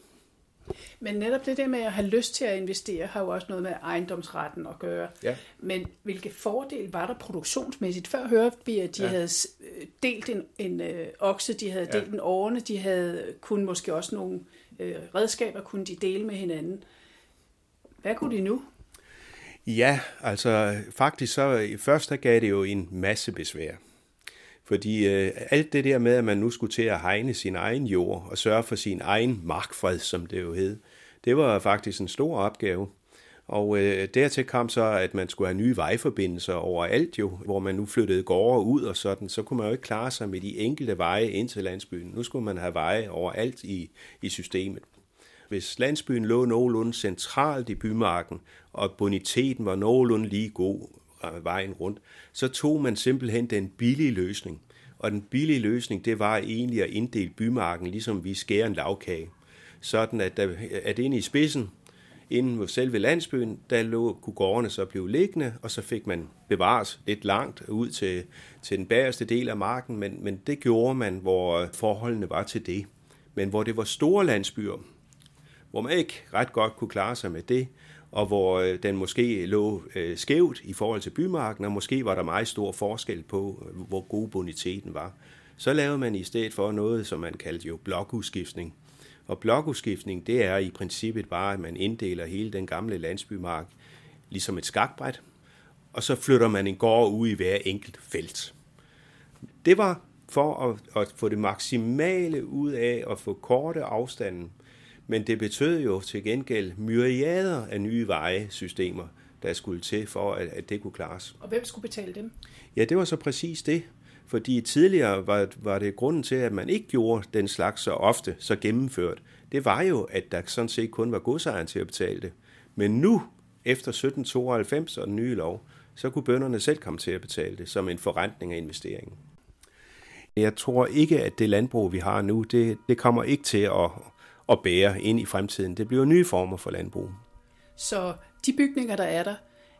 Men netop det der med at have lyst til at investere, har jo også noget med ejendomsretten at gøre. Ja. Men hvilke fordel var der produktionsmæssigt? Før hørte vi, at de ja. havde øh, delt en, en øh, okse, de havde delt ja. en årene, de havde kun måske også nogle øh, redskaber, kunne de dele med hinanden. Hvad kunne de nu? Ja, altså faktisk så først der gav det jo en masse besvær. Fordi øh, alt det der med, at man nu skulle til at hegne sin egen jord og sørge for sin egen markfred, som det jo hed, det var faktisk en stor opgave. Og øh, dertil kom så, at man skulle have nye vejforbindelser overalt jo, hvor man nu flyttede gårde ud og sådan, så kunne man jo ikke klare sig med de enkelte veje ind til landsbyen. Nu skulle man have veje overalt i, i systemet. Hvis landsbyen lå nogenlunde centralt i bymarken, og boniteten var nogenlunde lige god, øh, vejen rundt, så tog man simpelthen den billige løsning. Og den billige løsning, det var egentlig at inddele bymarken, ligesom vi skærer en lavkage. Sådan at, der, at inde i spidsen, inden ved selve landsbyen, der lå, kunne gårdene så blive liggende, og så fik man bevares lidt langt ud til, til den bagerste del af marken, men, men det gjorde man, hvor øh, forholdene var til det. Men hvor det var store landsbyer, hvor man ikke ret godt kunne klare sig med det, og hvor øh, den måske lå øh, skævt i forhold til bymarken, og måske var der meget stor forskel på, øh, hvor god boniteten var. Så lavede man i stedet for noget, som man kaldte jo blokudskiftning. Og blokudskiftning, det er i princippet bare, at man inddeler hele den gamle landsbymark ligesom et skakbræt, og så flytter man en gård ud i hver enkelt felt. Det var for at, at få det maksimale ud af at få korte afstanden men det betød jo til gengæld myriader af nye vejesystemer, der skulle til for, at, at det kunne klares. Og hvem skulle betale dem? Ja, det var så præcis det. Fordi tidligere var, var det grunden til, at man ikke gjorde den slags så ofte, så gennemført. Det var jo, at der sådan set kun var godsejeren til at betale det. Men nu, efter 1792 og den nye lov, så kunne bønderne selv komme til at betale det som en forrentning af investeringen. Jeg tror ikke, at det landbrug, vi har nu, det, det kommer ikke til at, at bære ind i fremtiden. Det bliver nye former for landbrug. Så de bygninger, der er der,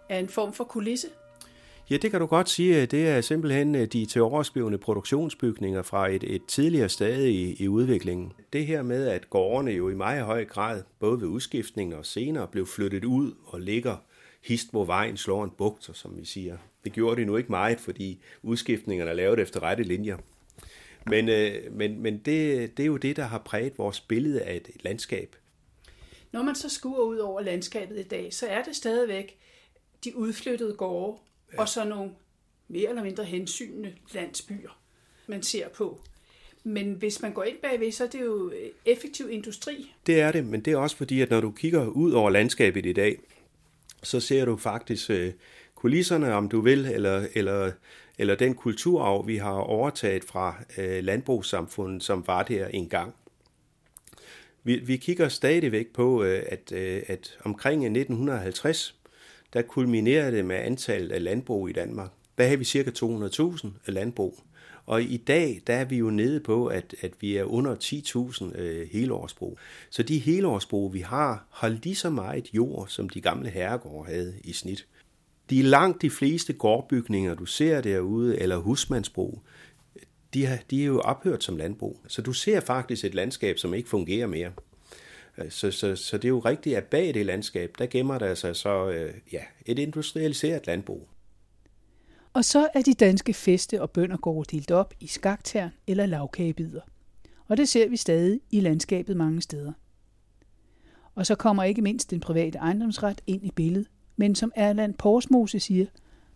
er en form for kulisse? Ja, det kan du godt sige. Det er simpelthen øh, de til overskrivende produktionsbygninger fra et, et tidligere stade i, i udviklingen. Det her med, at gårdene jo i meget høj grad, både ved udskiftning og senere, blev flyttet ud og ligger hist, hvor vejen slår en bugt, som vi siger. Det gjorde de nu ikke meget, fordi udskiftningerne er lavet efter rette linjer. Men, øh, men, men det, det er jo det, der har præget vores billede af et landskab. Når man så skuer ud over landskabet i dag, så er det stadigvæk de udflyttede gårde ja. og så nogle mere eller mindre hensynende landsbyer, man ser på. Men hvis man går ind bagved, så er det jo effektiv industri. Det er det, men det er også fordi, at når du kigger ud over landskabet i dag, så ser du faktisk øh, kulisserne, om du vil, eller, eller eller den kulturarv, vi har overtaget fra øh, landbrugssamfundet, som var der engang. Vi, vi kigger stadigvæk på, øh, at, øh, at omkring 1950, der kulminerede det med antallet af landbrug i Danmark. Der havde vi cirka 200.000 landbrug. Og i dag, der er vi jo nede på, at, at vi er under 10.000 øh, helårsbrug. Så de helårsbrug, vi har, har lige så meget jord, som de gamle herregårde havde i snit. De langt de fleste gårdbygninger, du ser derude, eller husmandsbrug, de, har, de er jo ophørt som landbrug. Så du ser faktisk et landskab, som ikke fungerer mere. Øh, så, så, så det er jo rigtigt, at bag det landskab, der gemmer der sig så øh, ja, et industrialiseret landbrug. Og så er de danske feste- og bøndergårde delt op i skaktern eller lavkagebider. Og det ser vi stadig i landskabet mange steder. Og så kommer ikke mindst den private ejendomsret ind i billedet, men som Erland Porsmose siger,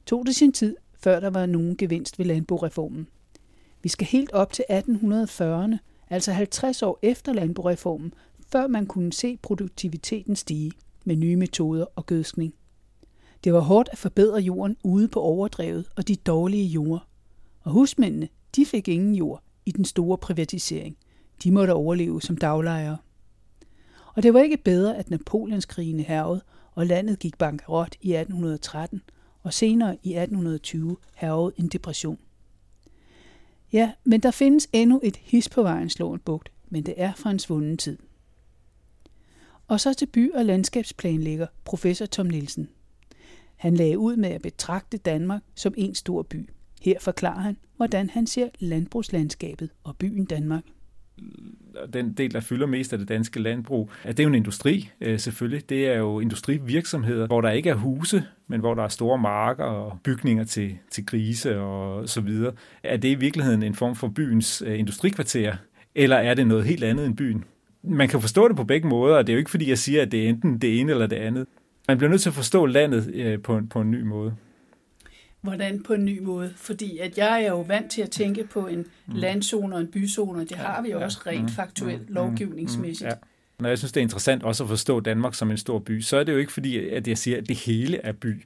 tog det sin tid, før der var nogen gevinst ved landboreformen. Vi skal helt op til 1840'erne, altså 50 år efter landboreformen, før man kunne se produktiviteten stige med nye metoder og gødskning. Det var hårdt at forbedre jorden ude på overdrevet og de dårlige jorder. Og husmændene, de fik ingen jord i den store privatisering. De måtte overleve som daglejere. Og det var ikke bedre, at Napoleonskrigene hervede, og landet gik bankerot i 1813, og senere i 1820 hervede en depression. Ja, men der findes endnu et his på vejen slå bugt, men det er fra en svunden tid. Og så til by- og landskabsplanlægger professor Tom Nielsen. Han lagde ud med at betragte Danmark som en stor by. Her forklarer han, hvordan han ser landbrugslandskabet og byen Danmark den del, der fylder mest af det danske landbrug, at det er jo en industri, øh, selvfølgelig. Det er jo industrivirksomheder, hvor der ikke er huse, men hvor der er store marker og bygninger til, til grise og så videre. Er det i virkeligheden en form for byens øh, industrikvarter, eller er det noget helt andet end byen? Man kan forstå det på begge måder, og det er jo ikke fordi, jeg siger, at det er enten det ene eller det andet. Man bliver nødt til at forstå landet øh, på, en, på en ny måde. Hvordan på en ny måde? Fordi at jeg er jo vant til at tænke på en mm. landzone og en byzone, og det har vi jo også rent mm. faktuelt mm. lovgivningsmæssigt. Ja. Når jeg synes, det er interessant også at forstå Danmark som en stor by, så er det jo ikke fordi, at jeg siger, at det hele er by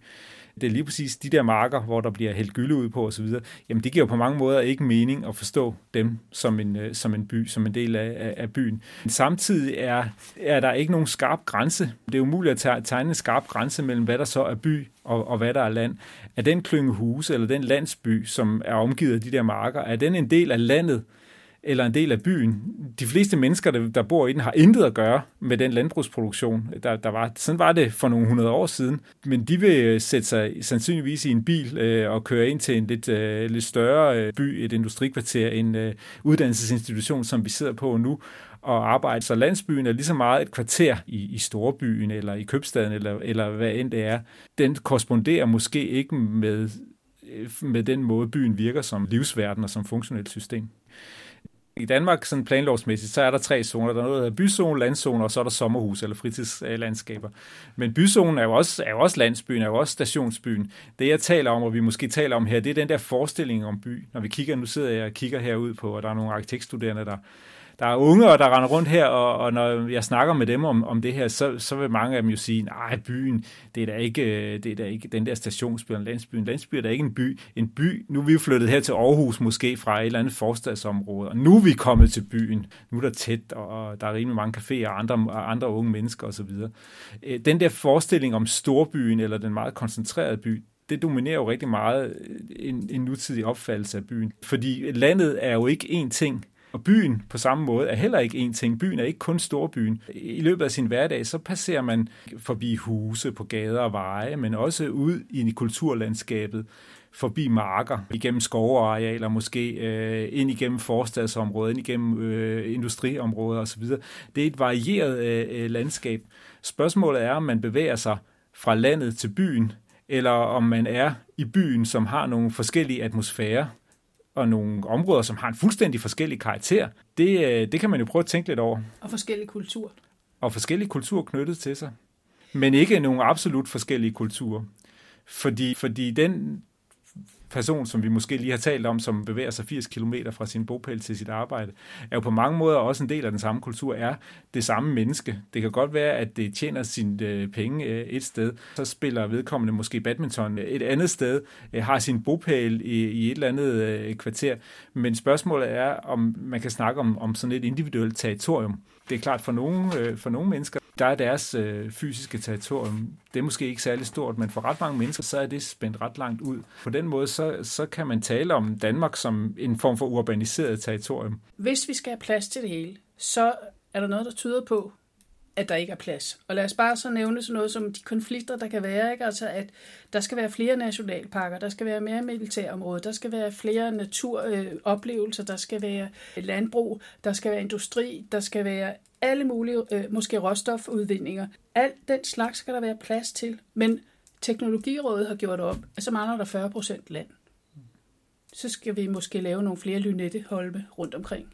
det er lige præcis de der marker, hvor der bliver hældt gylde ud på osv., jamen det giver jo på mange måder ikke mening at forstå dem som en, øh, som en by, som en del af, af byen. Men samtidig er, er der ikke nogen skarp grænse. Det er umuligt at tegne en skarp grænse mellem, hvad der så er by og, og hvad der er land. Er den klynge huse eller den landsby, som er omgivet af de der marker, er den en del af landet, eller en del af byen. De fleste mennesker, der, der bor i den, har intet at gøre med den landbrugsproduktion, der, der var. Sådan var det for nogle hundrede år siden. Men de vil øh, sætte sig sandsynligvis i en bil øh, og køre ind til en lidt, øh, lidt større øh, by, et industrikvarter, en øh, uddannelsesinstitution, som vi sidder på nu, og arbejde. Så landsbyen er lige så meget et kvarter i, i storbyen, eller i købstaden, eller, eller hvad end det er. Den korresponderer måske ikke med, øh, med den måde, byen virker som livsverden og som funktionelt system. I Danmark, sådan planlovsmæssigt, så er der tre zoner. Der er noget, der byzone, landzone, og så er der sommerhus eller fritidslandskaber. Men byzonen er jo, også, er jo også landsbyen, er jo også stationsbyen. Det, jeg taler om, og vi måske taler om her, det er den der forestilling om by. Når vi kigger, nu sidder jeg og kigger herud på, og der er nogle arkitektstuderende, der, der er unge, og der render rundt her, og, og når jeg snakker med dem om, om det her, så, så vil mange af dem jo sige, nej, byen, det er da ikke, øh, det er da ikke den der stationsby, en landsby. En landsby er da ikke en by. En by, nu er vi jo flyttet her til Aarhus, måske fra et eller andet forstadsområde, og nu er vi kommet til byen. Nu er der tæt, og der er rimelig mange caféer og andre, og andre unge mennesker osv. Øh, den der forestilling om storbyen, eller den meget koncentrerede by, det dominerer jo rigtig meget øh, en, en nutidig opfattelse af byen. Fordi landet er jo ikke én ting. Og byen på samme måde er heller ikke en ting. Byen er ikke kun storbyen. I løbet af sin hverdag, så passerer man forbi huse på gader og veje, men også ud i kulturlandskabet, forbi marker, igennem skovarealer måske, øh, ind igennem forstadsområder, ind igennem øh, industriområder osv. Det er et varieret øh, øh landskab. Spørgsmålet er, om man bevæger sig fra landet til byen, eller om man er i byen, som har nogle forskellige atmosfærer og nogle områder, som har en fuldstændig forskellig karakter, det, øh, det kan man jo prøve at tænke lidt over. Og forskellige kultur. Og forskellige kulturer knyttet til sig. Men ikke nogen absolut forskellige kulturer. Fordi, fordi den person, som vi måske lige har talt om, som bevæger sig 80 km fra sin bopæl til sit arbejde, er jo på mange måder også en del af den samme kultur, er det samme menneske. Det kan godt være, at det tjener sine øh, penge øh, et sted, så spiller vedkommende måske badminton et andet sted, øh, har sin bopæl i, i et eller andet kvarter. Men spørgsmålet er, om man kan snakke om, om sådan et individuelt territorium. Det er klart for nogle, for nogle mennesker, der er deres øh, fysiske territorium, det er måske ikke særlig stort, men for ret mange mennesker, så er det spændt ret langt ud. På den måde, så, så kan man tale om Danmark som en form for urbaniseret territorium. Hvis vi skal have plads til det hele, så er der noget, der tyder på, at der ikke er plads. Og lad os bare så nævne sådan noget som de konflikter, der kan være. Ikke? Altså, at der skal være flere nationalparker, der skal være mere militærområde, der skal være flere naturoplevelser, øh, der skal være landbrug, der skal være industri, der skal være alle mulige, øh, måske råstofudvindinger. Alt den slags skal der være plads til. Men Teknologirådet har gjort op, at så mangler der 40 procent land. Så skal vi måske lave nogle flere lynetteholme rundt omkring.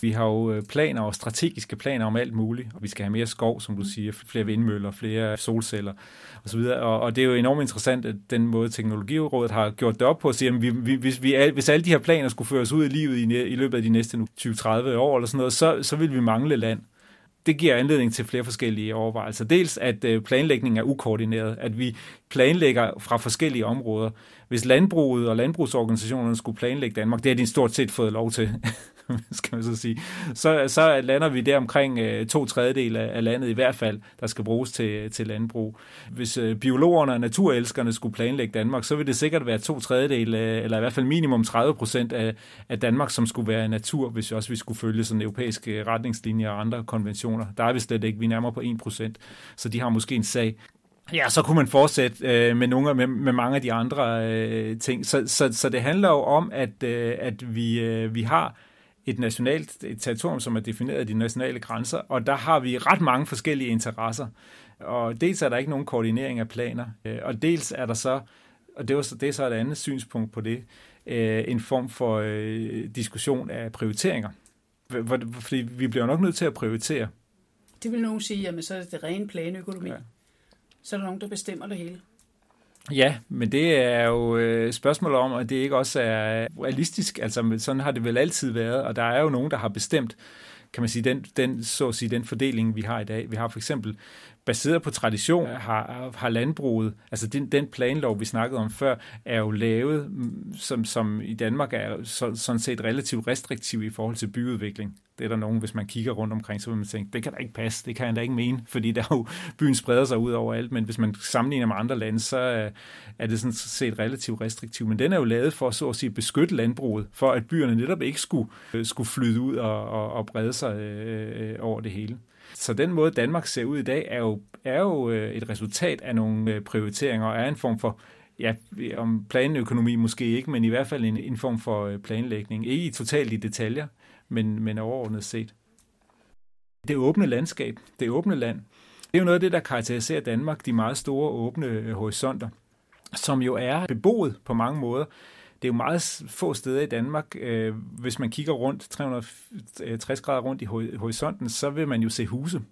Vi har jo øh, planer og strategiske planer om alt muligt, og vi skal have mere skov, som du siger, flere vindmøller, flere solceller osv. Og, og det er jo enormt interessant, at den måde Teknologirådet har gjort det op på, at sige, at vi, vi, hvis, vi, hvis alle de her planer skulle føres ud i livet i, i løbet af de næste 20-30 år eller sådan noget, så, så vil vi mangle land det giver anledning til flere forskellige overvejelser. Dels at øh, planlægningen er ukoordineret, at vi planlægger fra forskellige områder. Hvis landbruget og landbrugsorganisationerne skulle planlægge Danmark, det har de stort set fået lov til, skal man så sige, så, så lander vi der omkring øh, to tredjedel af, landet i hvert fald, der skal bruges til, til landbrug. Hvis øh, biologerne og naturelskerne skulle planlægge Danmark, så vil det sikkert være to tredjedel, eller i hvert fald minimum 30 procent af, af Danmark, som skulle være natur, hvis også vi skulle følge sådan europæiske retningslinjer og andre konventioner. Der er vi slet ikke, vi er nærmere på 1 procent, så de har måske en sag. Ja, så kunne man fortsætte øh, med nogle med, med mange af de andre øh, ting. Så, så, så det handler jo om, at, øh, at vi, øh, vi har et nationalt et territorium, som er defineret af de nationale grænser, og der har vi ret mange forskellige interesser. Og dels er der ikke nogen koordinering af planer, øh, og dels er der så, og det, var, det er så et andet synspunkt på det, øh, en form for øh, diskussion af prioriteringer. Fordi vi bliver nok nødt til at prioritere. Det vil nogen sige, jamen så er det rene planøkonomi. Ja. Så er der nogen, der bestemmer det hele. Ja, men det er jo spørgsmålet spørgsmål om, at det ikke også er realistisk. Altså, sådan har det vel altid været, og der er jo nogen, der har bestemt, kan man sige, den, den, så at sige, den fordeling, vi har i dag. Vi har for eksempel baseret på tradition har, har landbruget, altså den, den planlov, vi snakkede om før, er jo lavet, mm, som, som i Danmark er så, sådan set relativt restriktiv i forhold til byudvikling. Det er der nogen, hvis man kigger rundt omkring, så vil man tænke, det kan da ikke passe, det kan jeg da ikke mene, fordi der jo, byen spreder sig ud over alt, men hvis man sammenligner med andre lande, så er det sådan set relativt restriktivt. Men den er jo lavet for så at sige beskytte landbruget, for at byerne netop ikke skulle, øh, skulle flyde ud og, og, og brede sig øh, øh, over det hele. Så den måde, Danmark ser ud i dag, er jo, er jo øh, et resultat af nogle øh, prioriteringer, og er en form for ja, om planøkonomi måske ikke, men i hvert fald en, en form for øh, planlægning. Ikke i totalt i detaljer, men, men overordnet set. Det åbne landskab, det åbne land, det er jo noget af det, der karakteriserer Danmark, de meget store åbne horisonter, som jo er beboet på mange måder det er jo meget få steder i Danmark. Øh, hvis man kigger rundt 360 øh, grader rundt i horisonten, så vil man jo se huse.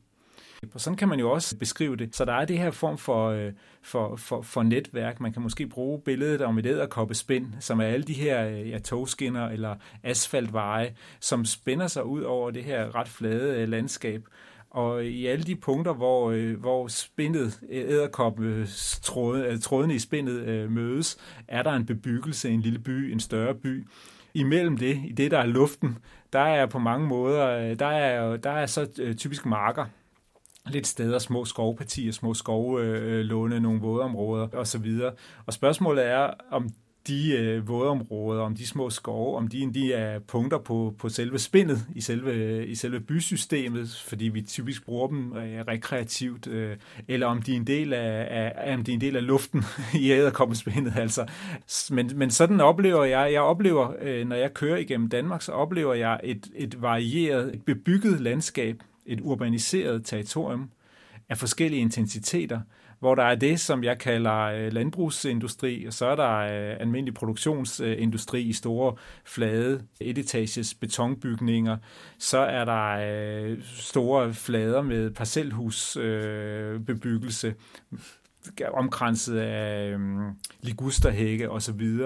Og sådan kan man jo også beskrive det. Så der er det her form for, øh, for, for, for netværk. Man kan måske bruge billedet om et æderkoppespind, som er alle de her øh, ja, togskinner eller asfaltveje, som spænder sig ud over det her ret flade øh, landskab. Og i alle de punkter, hvor, øh, hvor spindet, øh, æderkoppetrådene øh, tråden, i spindet øh, mødes, er der en bebyggelse, en lille by, en større by. Imellem det, i det der er luften, der er på mange måder, øh, der er, der er så typisk marker, lidt steder, små skovpartier, små skovlåne, nogle vådområder osv. Og spørgsmålet er, om de øh, vådområder, om de små skove, om de, de er punkter på, på selve spindet i selve, i selve bysystemet, fordi vi typisk bruger dem øh, rekreativt, øh, eller om de er en del af, af, om de er en del af luften i æderkoppespindet. Altså. Men, men sådan oplever jeg, jeg oplever, øh, når jeg kører igennem Danmark, så oplever jeg et, et varieret, et bebygget landskab, et urbaniseret territorium af forskellige intensiteter, hvor der er det, som jeg kalder øh, landbrugsindustri, og så er der øh, almindelig produktionsindustri i store, flade, etetages betonbygninger. Så er der øh, store flader med parcelhusbebyggelse, omkranset af um, ligusterhække osv.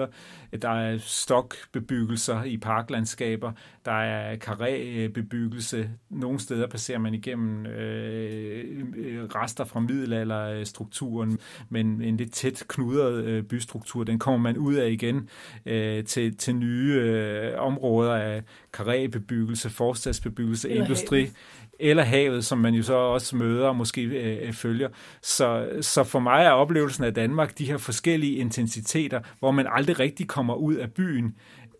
Der er stokbebyggelser i parklandskaber, der er karrébebyggelse. Nogle steder passerer man igennem øh, rester fra middelalderstrukturen, men en lidt tæt knudret øh, bystruktur, den kommer man ud af igen øh, til, til nye øh, områder af karrébebyggelse, forstadsbebyggelse, industri. Havet eller havet, som man jo så også møder og måske øh, følger. Så, så for mig er oplevelsen af Danmark de her forskellige intensiteter, hvor man aldrig rigtig kommer ud af byen,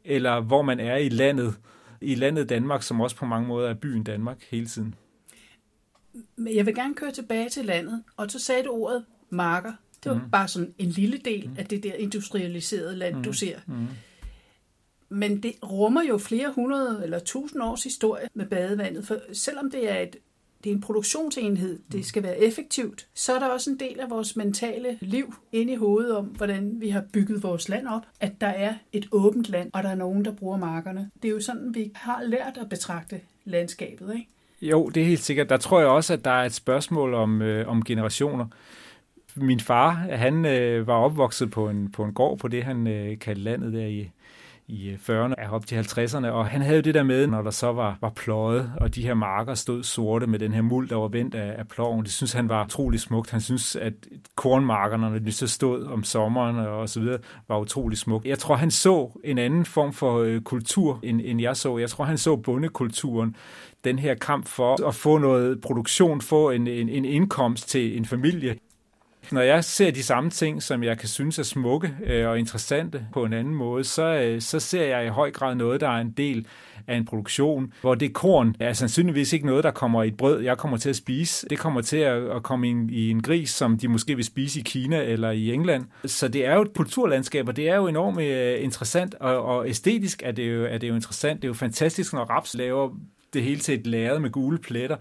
eller hvor man er i landet, i landet Danmark, som også på mange måder er byen Danmark hele tiden. Men jeg vil gerne køre tilbage til landet, og så sagde du ordet marker. Det var mm. bare sådan en lille del mm. af det der industrialiserede land, mm. du ser. Mm. Men det rummer jo flere hundrede eller tusind års historie med badevandet, for selvom det er et det er en produktionsenhed, det skal være effektivt, så er der også en del af vores mentale liv inde i hovedet om, hvordan vi har bygget vores land op, at der er et åbent land, og der er nogen, der bruger markerne. Det er jo sådan, vi har lært at betragte landskabet, ikke? Jo, det er helt sikkert. Der tror jeg også, at der er et spørgsmål om, øh, om generationer. Min far, han øh, var opvokset på en, på en gård på det, han øh, kaldte landet der i, i øh, 40'erne og op til 50'erne, og han havde jo det der med, når der så var, var pløjet, og de her marker stod sorte med den her muld, der var vendt af, af ploven. Det synes han var utrolig smukt. Han synes, at kornmarkerne, når de så stod om sommeren og så videre, var utrolig smukt. Jeg tror, han så en anden form for øh, kultur, end, end jeg så. Jeg tror, han så bondekulturen, den her kamp for at få noget produktion, få en, en, en indkomst til en familie når jeg ser de samme ting, som jeg kan synes er smukke øh, og interessante på en anden måde, så, øh, så ser jeg i høj grad noget, der er en del af en produktion, hvor det korn er sandsynligvis ikke noget, der kommer i et brød, jeg kommer til at spise. Det kommer til at, komme i en, i en gris, som de måske vil spise i Kina eller i England. Så det er jo et kulturlandskab, og det er jo enormt øh, interessant, og, og æstetisk er det, jo, er det jo interessant. Det er jo fantastisk, når raps laver det hele til et lærred med gule pletter.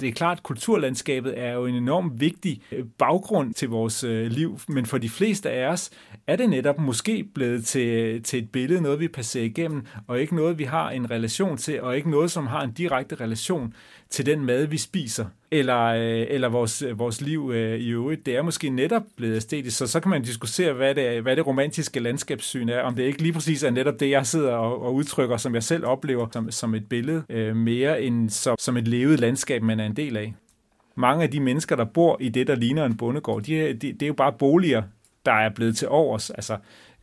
Det er klart, at kulturlandskabet er jo en enorm vigtig øh, baggrund til vores øh, liv, men for de fleste af os er det netop måske blevet til, øh, til et billede, noget vi passerer igennem, og ikke noget, vi har en relation til, og ikke noget, som har en direkte relation til den mad, vi spiser, eller, øh, eller vores, øh, vores liv øh, i øvrigt. Det er måske netop blevet æstetisk, så så kan man diskutere, hvad det, hvad det romantiske landskabssyn er, om det ikke lige præcis er netop det, jeg sidder og, og udtrykker, som jeg selv oplever som, som et billede, øh, mere end som, som et levet landskab, man er en del af. Mange af de mennesker, der bor i det, der ligner en bondegård, de, de, det er jo bare boliger, der er blevet til overs, altså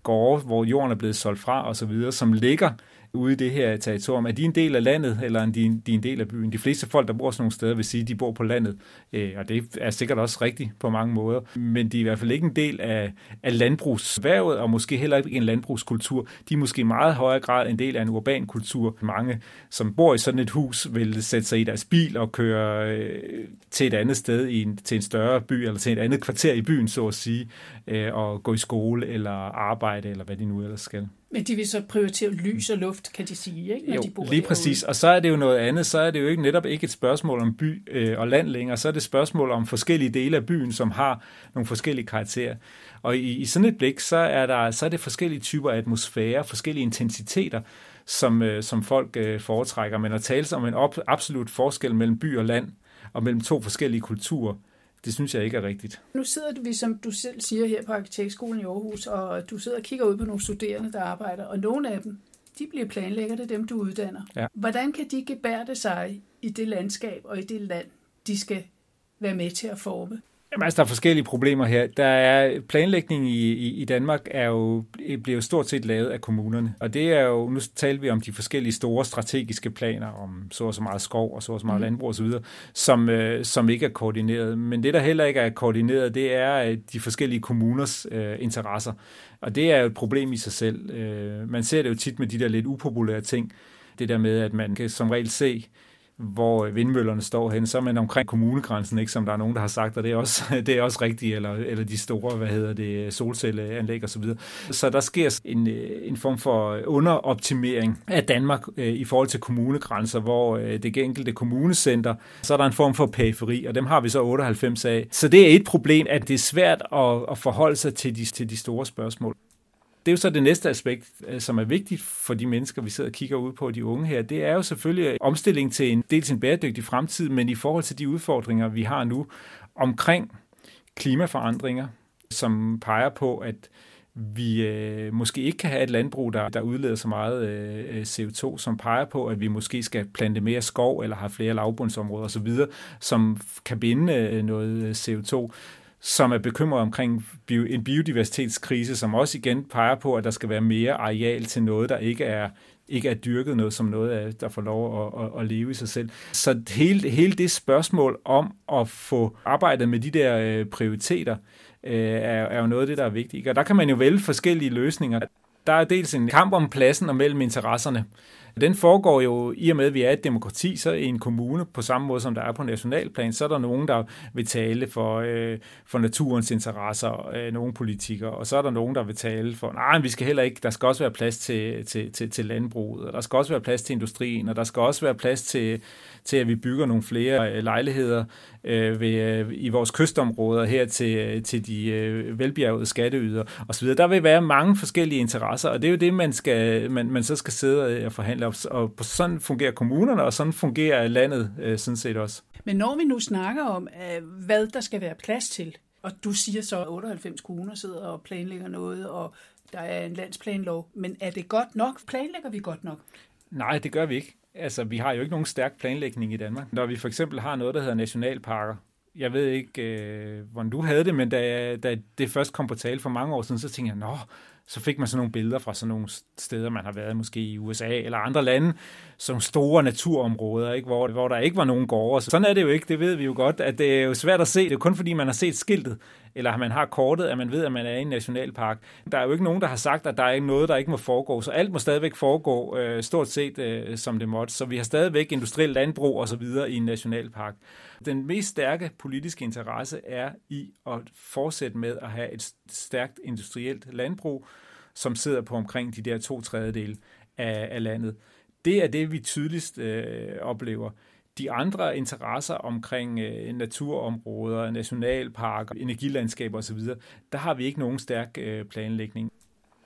gårde, hvor jorden er blevet solgt fra osv., som ligger ude i det her territorium. Er de en del af landet, eller er de, de en del af byen? De fleste folk, der bor sådan nogle steder, vil sige, at de bor på landet. Øh, og det er sikkert også rigtigt på mange måder. Men de er i hvert fald ikke en del af, af landbrugsværvet, og måske heller ikke en landbrugskultur. De er måske i meget højere grad en del af en urban kultur. Mange, som bor i sådan et hus, vil sætte sig i deres bil og køre øh, til et andet sted, i en, til en større by, eller til et andet kvarter i byen, så at sige, øh, og gå i skole, eller arbejde, eller hvad de nu ellers skal. Men de vil så prioritere lys og luft, kan de sige, ikke? Når jo, de bor lige præcis. Og så er det jo noget andet. Så er det jo ikke netop ikke et spørgsmål om by øh, og land længere. Så er det et spørgsmål om forskellige dele af byen, som har nogle forskellige karakterer. Og i, i sådan et blik, så er, der, så er det forskellige typer af atmosfære, forskellige intensiteter, som, øh, som folk øh, foretrækker. Men at tale om en op, absolut forskel mellem by og land, og mellem to forskellige kulturer, det synes jeg ikke er rigtigt. Nu sidder vi, som du selv siger, her på Arkitektskolen i Aarhus, og du sidder og kigger ud på nogle studerende, der arbejder, og nogle af dem, de bliver planlægger, det er dem, du uddanner. Ja. Hvordan kan de gebærde sig i det landskab og i det land, de skal være med til at forme? Jamen, altså, der er forskellige problemer her. Der er planlægning i, i, i Danmark er jo, bliver jo stort set lavet af kommunerne. Og det er jo, nu taler vi om de forskellige store strategiske planer, om så og så meget skov og så og så meget mm. landbrug osv., som, øh, som ikke er koordineret. Men det, der heller ikke er koordineret, det er øh, de forskellige kommuners øh, interesser. Og det er jo et problem i sig selv. Øh, man ser det jo tit med de der lidt upopulære ting. Det der med, at man kan som regel se, hvor øh, vindmøllerne står hen, så er man omkring kommunegrænsen, ikke, som der er nogen, der har sagt, og det er også, det er også rigtigt, eller, eller de store, hvad hedder det, solcelleanlæg og så videre. Så der sker en, øh, en form for underoptimering af Danmark øh, i forhold til kommunegrænser, hvor øh, det enkelte kommunecenter, så er der en form for periferi, og dem har vi så 98 af. Så det er et problem, at det er svært at, at forholde sig til de, til de store spørgsmål det er jo så det næste aspekt, øh, som er vigtigt for de mennesker, vi sidder og kigger ud på, de unge her. Det er jo selvfølgelig øh, omstilling til en dels en bæredygtig fremtid, men i forhold til de udfordringer, vi har nu omkring klimaforandringer, som peger på, at vi øh, måske ikke kan have et landbrug, der, der udleder så meget øh, øh CO2, som peger på, at vi måske skal plante mere skov eller have flere lavbundsområder osv., som kan binde øh, noget CO2 som er bekymret omkring bio, en biodiversitetskrise, som også igen peger på, at der skal være mere areal til noget, der ikke er ikke er dyrket noget som noget, af, der får lov at, at, at leve i sig selv. Så hele, hele det spørgsmål om at få arbejdet med de der øh, prioriteter, øh, er, er jo noget af det, der er vigtigt. Og der kan man jo vælge forskellige løsninger. Der er dels en kamp om pladsen og mellem interesserne. Den foregår jo, i og med at vi er et demokrati, så i en kommune, på samme måde som der er på nationalplan, så er der nogen, der vil tale for, øh, for naturens interesser, øh, nogle politikere, og så er der nogen, der vil tale for, nej, vi skal heller ikke, der skal også være plads til, til, til, til landbruget, og der skal også være plads til industrien, og der skal også være plads til, til at vi bygger nogle flere øh, lejligheder øh, ved, øh, i vores kystområder her til, til de øh, velbjergede skatteyder osv. Der vil være mange forskellige interesser, og det er jo det, man, skal, man, man så skal sidde og forhandle, og, og sådan fungerer kommunerne, og sådan fungerer landet øh, sådan set også. Men når vi nu snakker om, øh, hvad der skal være plads til, og du siger så, at 98 kommuner sidder og planlægger noget, og der er en landsplanlov, men er det godt nok? Planlægger vi godt nok? Nej, det gør vi ikke. Altså, vi har jo ikke nogen stærk planlægning i Danmark. Når vi for eksempel har noget, der hedder nationalparker, jeg ved ikke, øh, hvordan du havde det, men da, da det først kom på tale for mange år siden, så tænkte jeg, nå, så fik man sådan nogle billeder fra sådan nogle steder, man har været måske i USA eller andre lande, som store naturområder, ikke? Hvor, hvor der ikke var nogen gårde. Sådan er det jo ikke, det ved vi jo godt, at det er jo svært at se. Det er kun fordi, man har set skiltet, eller man har kortet, at man ved, at man er i en nationalpark. Der er jo ikke nogen, der har sagt, at der er noget, der ikke må foregå, så alt må stadigvæk foregå øh, stort set øh, som det måtte. Så vi har stadigvæk industriel landbrug og så videre i en nationalpark. Den mest stærke politiske interesse er i at fortsætte med at have et stærkt industrielt landbrug, som sidder på omkring de der to tredjedele af, af landet. Det er det, vi tydeligst øh, oplever. De andre interesser omkring øh, naturområder, nationalparker, energilandskaber osv., der har vi ikke nogen stærk øh, planlægning.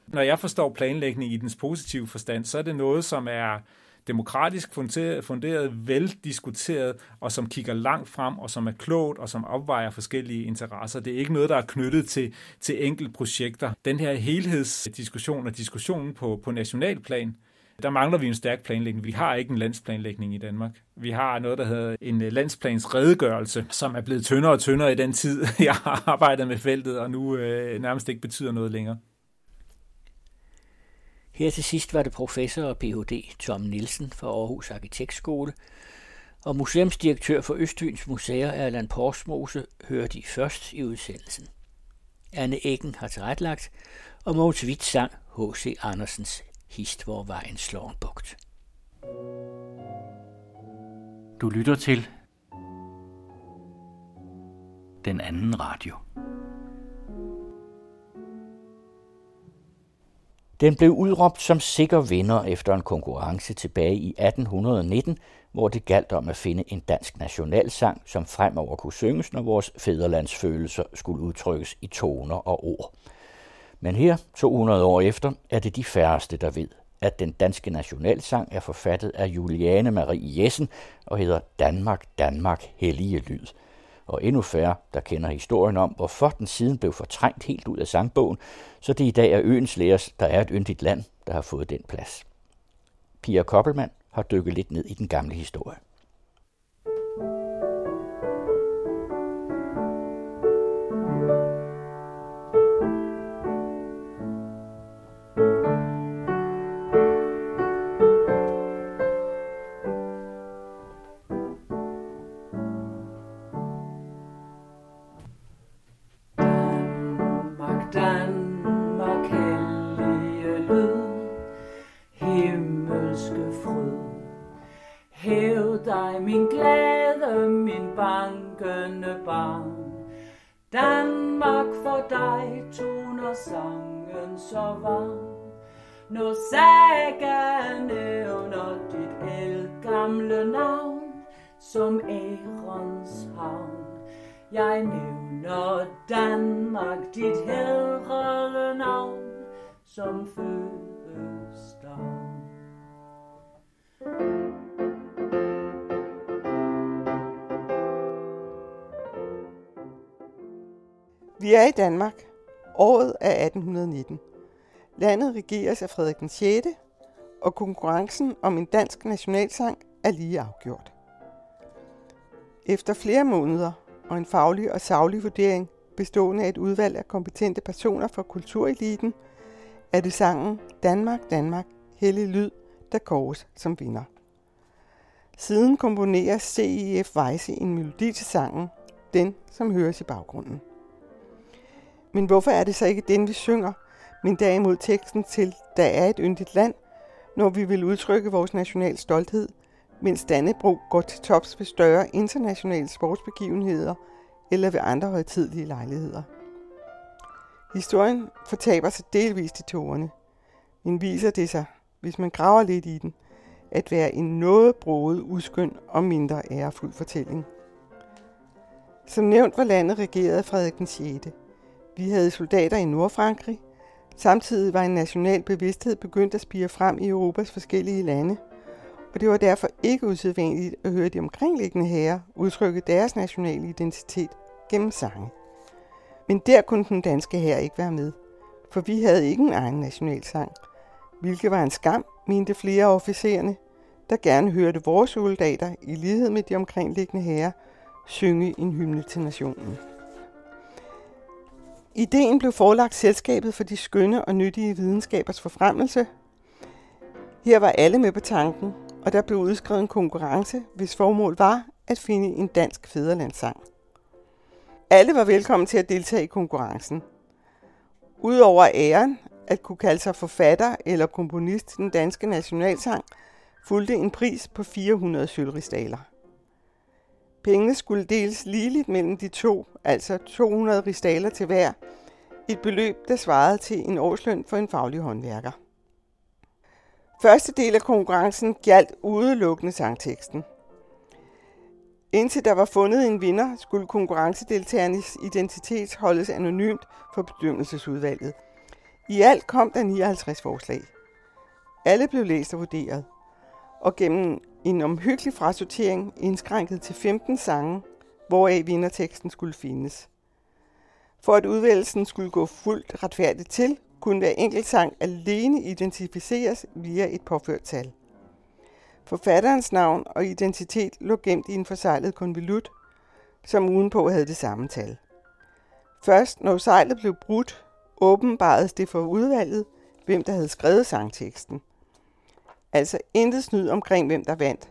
Når jeg forstår planlægning i dens positive forstand, så er det noget, som er demokratisk funderet, funderet, veldiskuteret, og som kigger langt frem, og som er klogt, og som opvejer forskellige interesser. Det er ikke noget, der er knyttet til, til enkelte projekter. Den her helhedsdiskussion og diskussionen på, på nationalplan, der mangler vi en stærk planlægning. Vi har ikke en landsplanlægning i Danmark. Vi har noget, der hedder en øh, landsplans redegørelse, som er blevet tyndere og tyndere i den tid, jeg har arbejdet med feltet, og nu øh, nærmest ikke betyder noget længere. Her til sidst var det professor og Ph.D. Tom Nielsen fra Aarhus Arkitektskole, og museumsdirektør for Østfyns Museer Erland Porsmose hører de først i udsendelsen. Anne Eggen har tilrettelagt, og Mogens Witt sang H.C. Andersens Hist, hvor vejen slår en bugt. Du lytter til den anden radio. Den blev udråbt som sikker vinder efter en konkurrence tilbage i 1819, hvor det galt om at finde en dansk nationalsang, som fremover kunne synges, når vores fæderlandsfølelser skulle udtrykkes i toner og ord. Men her, 200 år efter, er det de færreste, der ved, at den danske nationalsang er forfattet af Juliane Marie Jessen og hedder Danmark, Danmark, hellige lyd – og endnu færre, der kender historien om, hvorfor den siden blev fortrængt helt ud af sangbogen, så det i dag er øens læres, der er et yndigt land, der har fået den plads. Pia Koppelmann har dykket lidt ned i den gamle historie. Jeg nævner Danmark, dit hedrede navn, som fødselsdag. Vi er i Danmark. Året er 1819. Landet regeres af Frederik den 6., og konkurrencen om en dansk nationalsang er lige afgjort. Efter flere måneder og en faglig og saglig vurdering bestående af et udvalg af kompetente personer fra kultureliten, er det sangen Danmark, Danmark, Hellig Lyd, der kåres som vinder. Siden komponerer CIF Weisse en melodi til sangen, den som høres i baggrunden. Men hvorfor er det så ikke den, vi synger, men derimod teksten til Der er et yndigt land, når vi vil udtrykke vores national stolthed, mens Dannebro går til tops ved større internationale sportsbegivenheder eller ved andre højtidlige lejligheder. Historien fortaber sig delvist i tårerne, men viser det sig, hvis man graver lidt i den, at være en noget broet, uskøn og mindre ærefuld fortælling. Som nævnt var landet regeret af Frederik den 6. Vi havde soldater i Nordfrankrig, Samtidig var en national bevidsthed begyndt at spire frem i Europas forskellige lande, og det var derfor ikke usædvanligt at høre de omkringliggende herrer udtrykke deres nationale identitet gennem sange. Men der kunne den danske herre ikke være med, for vi havde ikke en egen nationalsang, hvilket var en skam, mente flere af officererne, der gerne hørte vores soldater i lighed med de omkringliggende herrer synge en hymne til nationen. Ideen blev forelagt Selskabet for de skønne og nyttige videnskabers forfremmelse. Her var alle med på tanken, og der blev udskrevet en konkurrence, hvis formål var at finde en dansk fædrelandssang. Alle var velkommen til at deltage i konkurrencen. Udover æren at kunne kalde sig forfatter eller komponist til den danske nationalsang, fulgte en pris på 400 sølvristaler. Pengene skulle deles ligeligt mellem de to, altså 200 ristaler til hver, et beløb, der svarede til en årsløn for en faglig håndværker. Første del af konkurrencen galt udelukkende sangteksten. Indtil der var fundet en vinder, skulle konkurrencedeltagernes identitet holdes anonymt for bedømmelsesudvalget. I alt kom der 59 forslag. Alle blev læst og vurderet, og gennem en omhyggelig frasortering indskrænket til 15 sange, hvoraf vinderteksten skulle findes. For at udvælgelsen skulle gå fuldt retfærdigt til, kunne hver enkelt sang alene identificeres via et påført tal. Forfatterens navn og identitet lå gemt i en forsejlet konvolut, som udenpå havde det samme tal. Først når sejlet blev brudt, åbenbaredes det for udvalget, hvem der havde skrevet sangteksten. Altså intet snyd omkring, hvem der vandt.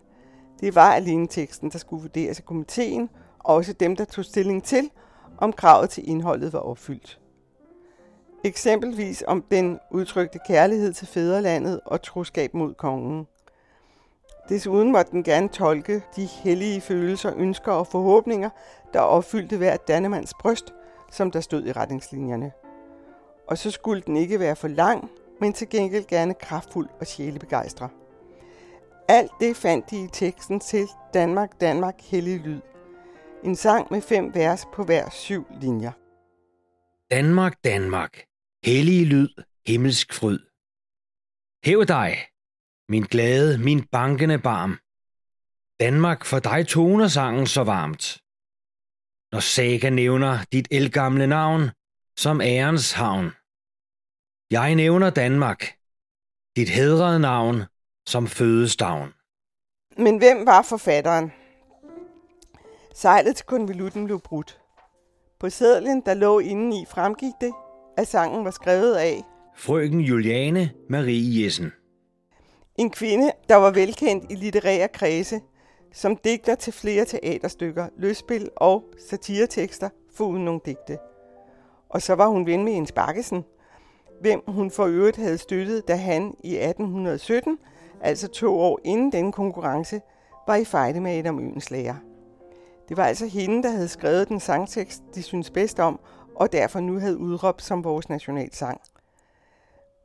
Det var alene teksten, der skulle vurderes af komiteen, og også dem, der tog stilling til, om kravet til indholdet var opfyldt. Eksempelvis om den udtrykte kærlighed til fædrelandet og troskab mod kongen. Desuden måtte den gerne tolke de hellige følelser, ønsker og forhåbninger, der opfyldte hver Dannemands bryst, som der stod i retningslinjerne. Og så skulle den ikke være for lang, men til gengæld gerne kraftfuld og sjælebegejstre. Alt det fandt de i teksten til Danmark, Danmark, hellig lyd. En sang med fem vers på hver syv linjer. Danmark, Danmark, hellige lyd, himmelsk fryd. Hæv dig, min glade, min bankende barm. Danmark, for dig toner sangen så varmt. Når Saga nævner dit elgamle navn som ærens havn. Jeg nævner Danmark, dit hedrede navn som fødestavn. Men hvem var forfatteren? Sejlet til konvolutten blev brudt. På sædlen, der lå indeni, fremgik det, at sangen var skrevet af Frøken Juliane Marie Jessen. en kvinde, der var velkendt i litterære kredse, som digter til flere teaterstykker, løsspil og satiretekster, foruden nogle digte. Og så var hun ven med Jens Bakkesen, hvem hun for øvrigt havde støttet, da han i 1817, altså to år inden den konkurrence, var i fejde med Adam Øenslager. Det var altså hende, der havde skrevet den sangtekst, de synes bedst om, og derfor nu havde udråbt som vores nationalsang.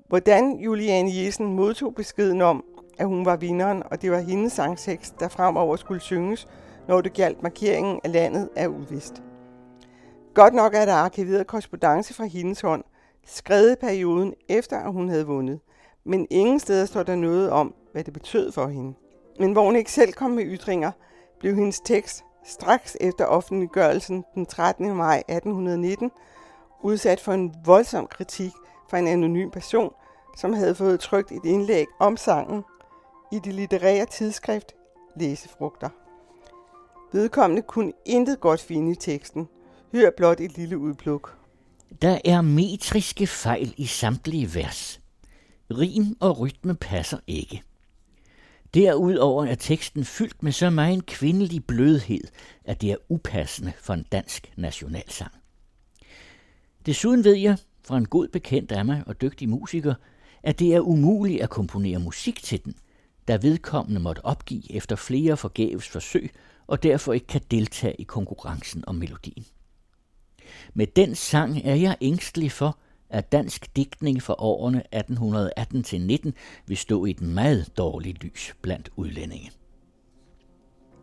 Hvordan Juliane Jessen modtog beskeden om, at hun var vinderen, og det var hendes sangtekst, der fremover skulle synges, når det galt markeringen af landet, er uvist. Godt nok er der arkiveret korrespondence fra hendes hånd, skrevet perioden efter, at hun havde vundet, men ingen steder står der noget om, hvad det betød for hende. Men hvor hun ikke selv kom med ytringer, blev hendes tekst straks efter offentliggørelsen den 13. maj 1819 udsat for en voldsom kritik fra en anonym person, som havde fået trykt et indlæg om sangen i det litterære tidsskrift Læsefrugter. Vedkommende kunne intet godt finde i teksten. Hør blot et lille udpluk. Der er metriske fejl i samtlige vers. Rim og rytme passer ikke. Derudover er teksten fyldt med så meget kvindelig blødhed, at det er upassende for en dansk nationalsang. Desuden ved jeg, fra en god bekendt af mig og dygtig musiker, at det er umuligt at komponere musik til den, da vedkommende måtte opgive efter flere forgæves forsøg og derfor ikke kan deltage i konkurrencen om melodien. Med den sang er jeg ængstelig for, at dansk digtning for årene 1818-19 vil stå i et meget dårligt lys blandt udlændinge.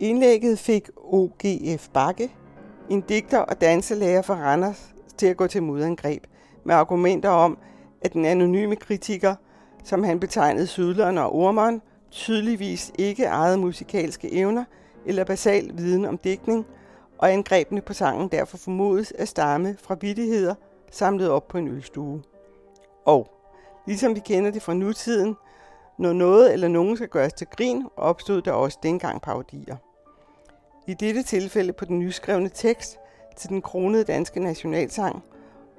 Indlægget fik O.G.F. Bakke, en digter og danselærer fra Randers, til at gå til modangreb med argumenter om, at den anonyme kritiker, som han betegnede Sydleren og Ormeren, tydeligvis ikke ejede musikalske evner eller basal viden om digtning, og angrebene på sangen derfor formodes at stamme fra vidtigheder samlet op på en ølstue. Og, ligesom vi kender det fra nutiden, når noget eller nogen skal gøres til grin, opstod der også dengang parodier. I dette tilfælde på den nyskrevne tekst til den kronede danske nationalsang,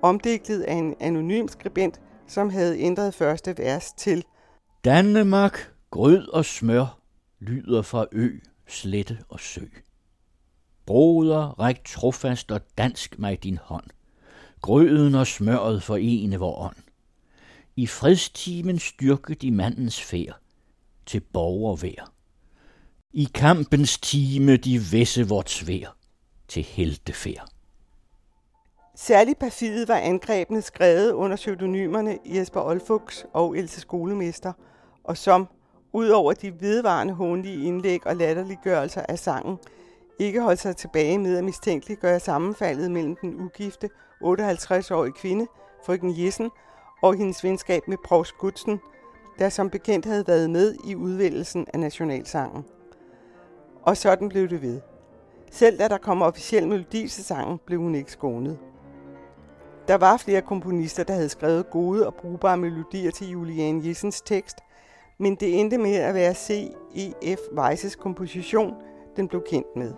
omdigtet af en anonym skribent, som havde ændret første vers til Danmark, grød og smør, lyder fra ø, slette og sø. Broder, ræk trofast og dansk mig din hånd. Grøden og smøret forene vor ånd. I fredstimen styrke de mandens fær, til borgervær. I kampens time de væsse vort svær til heltefær. Særligt perfidet var angrebene skrevet under pseudonymerne Jesper Olfuchs og Else Skolemester, og som, ud over de vedvarende håndlige indlæg og latterliggørelser af sangen, ikke holdt sig tilbage med at mistænkeliggøre sammenfaldet mellem den ugifte 58-årig kvinde, frøken Jessen, og hendes venskab med Provst Gudsen, der som bekendt havde været med i udvælgelsen af nationalsangen. Og sådan blev det ved. Selv da der kom officiel melodi til sangen, blev hun ikke skånet. Der var flere komponister, der havde skrevet gode og brugbare melodier til Julian Jessens tekst, men det endte med at være C.E.F. Weisses komposition, den blev kendt med.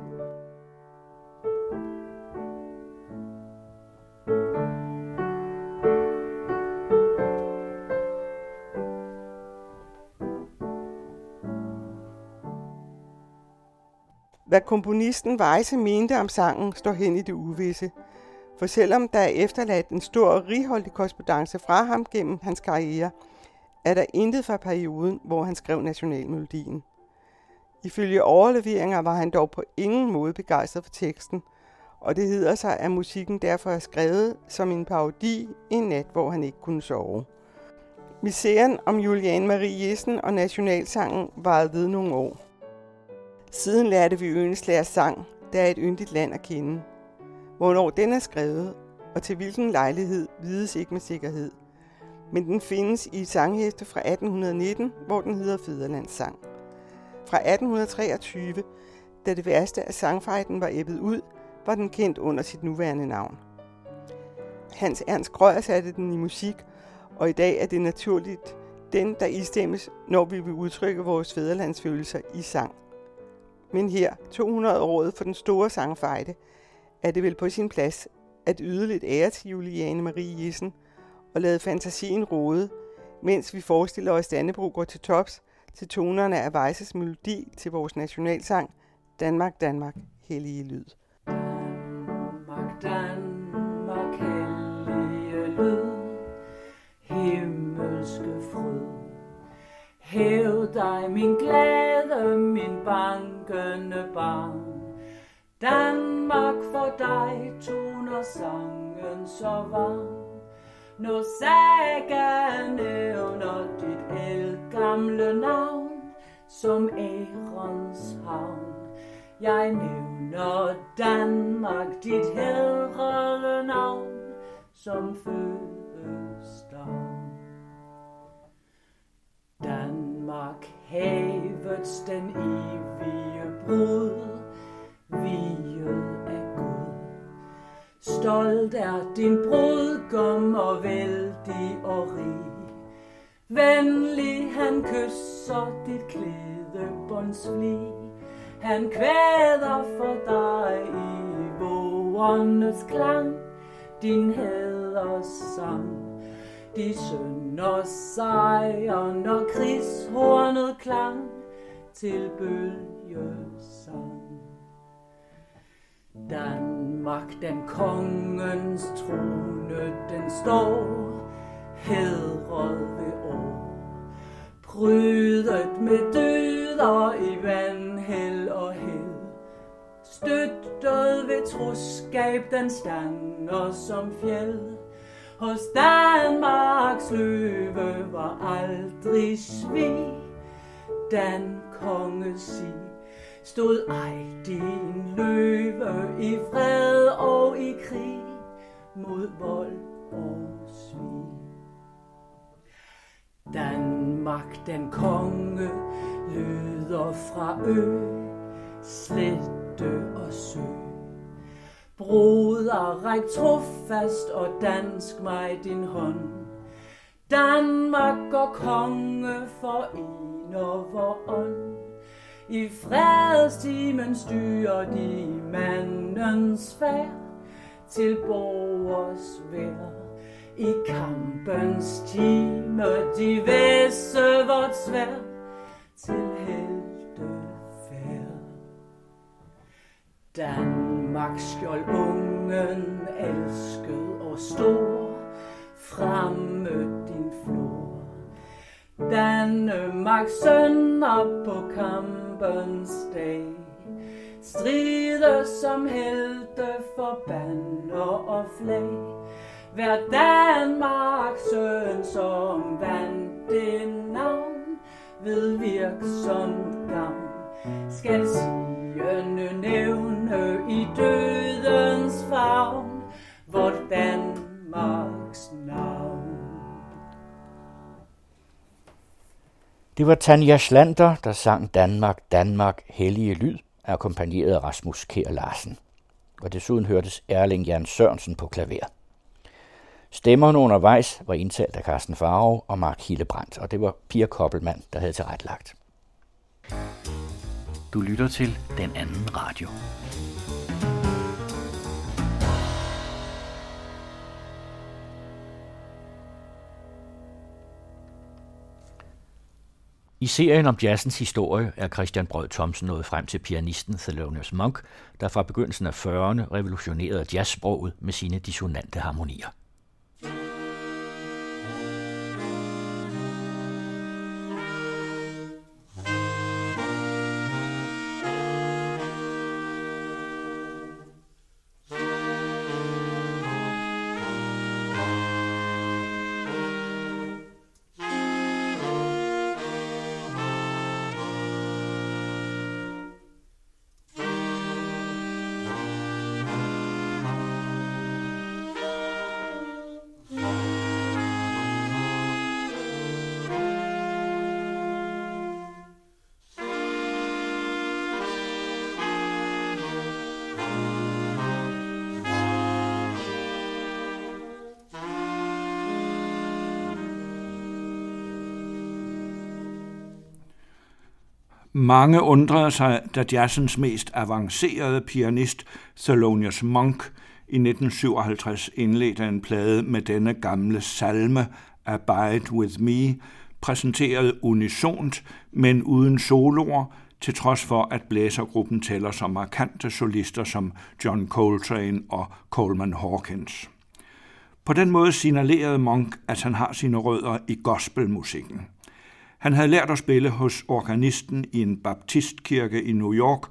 Hvad komponisten Weisse mente om sangen, står hen i det uvisse. For selvom der er efterladt en stor og righoldig korrespondence fra ham gennem hans karriere, er der intet fra perioden, hvor han skrev nationalmelodien. Ifølge overleveringer var han dog på ingen måde begejstret for teksten, og det hedder sig, at musikken derfor er skrevet som en parodi en nat, hvor han ikke kunne sove. Misæren om Julian Marie Jessen og nationalsangen varede ved nogle år. Siden lærte vi Øenslagers sang, der er et yndigt land at kende. Hvornår den er skrevet, og til hvilken lejlighed, vides ikke med sikkerhed. Men den findes i et sanghæfte fra 1819, hvor den hedder Fæderlands sang. Fra 1823, da det værste af sangfejden var æbbet ud, var den kendt under sit nuværende navn. Hans Ernst Grøger satte den i musik, og i dag er det naturligt den, der istemmes, når vi vil udtrykke vores fæderlandsfølelser i sang. Men her, 200 året for den store sangfejde, er det vel på sin plads at yde lidt ære til Juliane Marie Jessen og lade fantasien rode, mens vi forestiller os Dannebro går til tops til tonerne af Weisses melodi til vores nationalsang Danmark, Danmark, hellige lyd. Danmark, Danmark, hellige lyd, himmelske fryd. Hæv dig, min glæde, min bankende barn. Danmark for dig toner sangen så varm. Når saga nævner dit gamle navn, som ærens havn. Jeg nævner Danmark, dit hedrede navn, som fødselsdag. Danmark, havets den evige brud, viet af Gud. Stolt er din brudgom og vældig og rig. Venlig han kysser dit klædebåndsfli. Han kvæder for dig i vågernes klang, din hæders sang. De når sejren når krigshornet klang til bølgesang. Danmark, den kongens trone, den står, hedret ved år. Prydet med døder i vandhæld og held. Støttet ved troskab, den stanger som fjeld. Hos Danmarks løve var aldrig svig, Dan konge sig stod ej din løve i fred og i krig mod vold og svig. Danmark, den konge, lyder fra ø, slette og sø. Broder, ræk trofast og dansk mig din hånd. Danmark og konge forener vor ånd. I fredstimen styrer de mandens færd til borgers vær. I kampens time, de væsse vort svær til helte fær. Danmark Magtskjold ungen, elsket og stor, fremme din flor. Danmark sønner på kampens dag, stride som helte for banner og flag. Vær Danmark søn som vandt det navn, ved virksom gavn, skal følgende nævne i dødens favn, vort Danmarks navn. Det var Tanja Slander, der sang Danmark, Danmark, hellige lyd, akkompagneret af Rasmus Kjær Larsen. Og desuden hørtes Erling Jan Sørensen på klaver. Stemmerne undervejs var indtalt af Carsten Farve og Mark Hillebrandt, og det var Pia Koppelmann, der havde tilrettelagt. Du lytter til Den Anden Radio. I serien om jazzens historie er Christian Brød Thomsen nået frem til pianisten Thelonious Monk, der fra begyndelsen af 40'erne revolutionerede jazzsproget med sine dissonante harmonier. Mange undrede sig, da jazzens mest avancerede pianist, Thelonious Monk, i 1957 indledte en plade med denne gamle salme, Abide With Me, præsenteret unisont, men uden soloer, til trods for at blæsergruppen tæller så markante solister som John Coltrane og Coleman Hawkins. På den måde signalerede Monk, at han har sine rødder i gospelmusikken. Han havde lært at spille hos organisten i en baptistkirke i New York,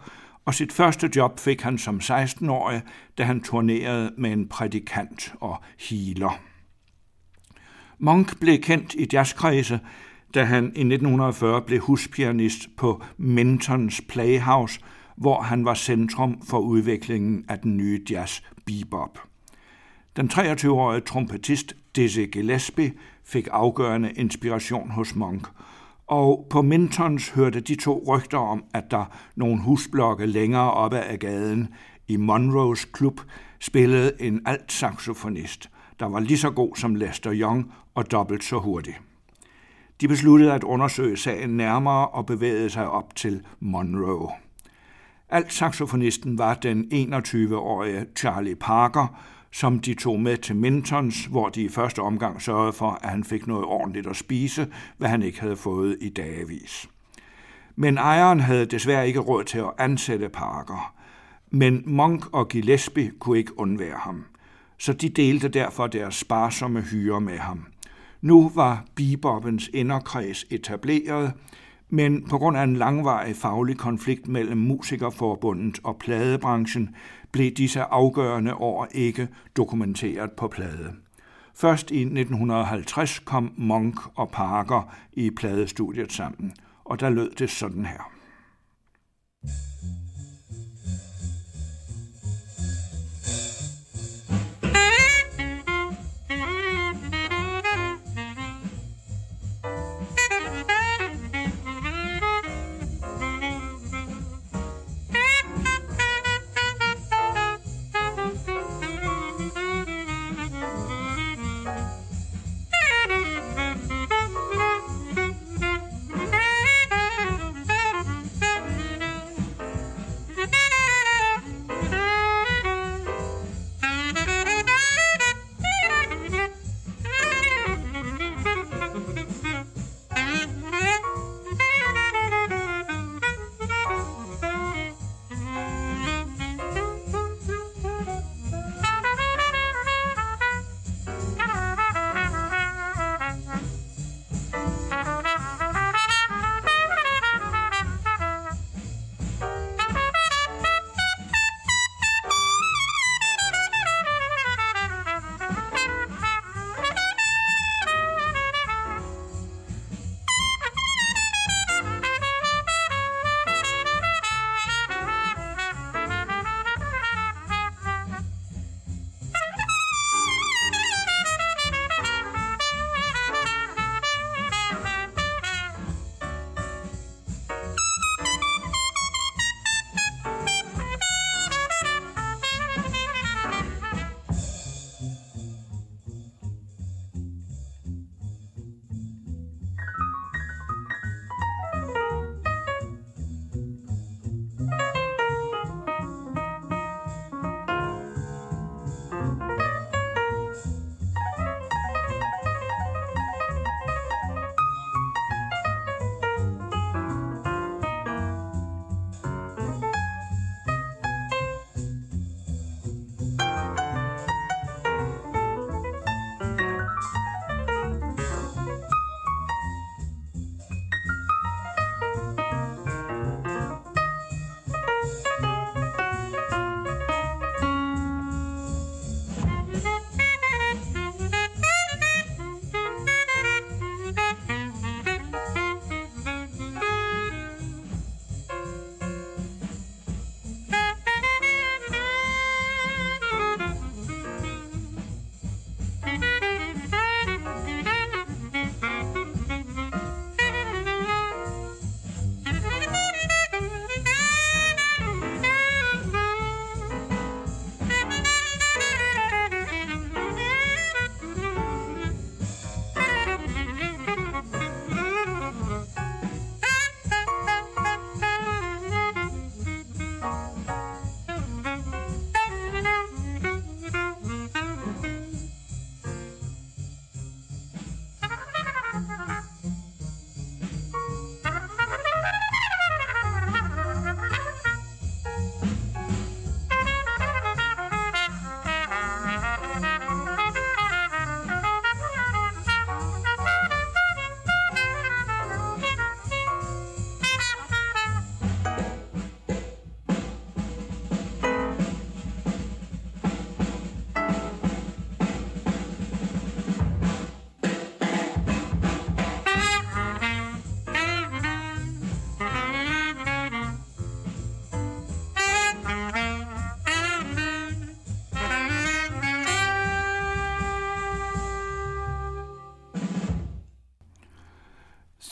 og sit første job fik han som 16-årig, da han turnerede med en prædikant og healer. Monk blev kendt i jazzkredse, da han i 1940 blev huspianist på Mentons Playhouse, hvor han var centrum for udviklingen af den nye jazz bebop. Den 23-årige trompetist Dizzy Gillespie fik afgørende inspiration hos Monk, og på Mentons hørte de to rygter om, at der nogle husblokke længere oppe af gaden i Monroes klub spillede en alt saxofonist, der var lige så god som Lester Young og dobbelt så hurtig. De besluttede at undersøge sagen nærmere og bevægede sig op til Monroe. Alt saxofonisten var den 21-årige Charlie Parker, som de tog med til Mintons, hvor de i første omgang sørgede for, at han fik noget ordentligt at spise, hvad han ikke havde fået i dagevis. Men ejeren havde desværre ikke råd til at ansætte Parker. Men Monk og Gillespie kunne ikke undvære ham, så de delte derfor deres sparsomme hyre med ham. Nu var bebopens inderkreds etableret, men på grund af en langvarig faglig konflikt mellem Musikerforbundet og pladebranchen blev disse afgørende år ikke dokumenteret på plade. Først i 1950 kom Monk og Parker i pladestudiet sammen, og der lød det sådan her.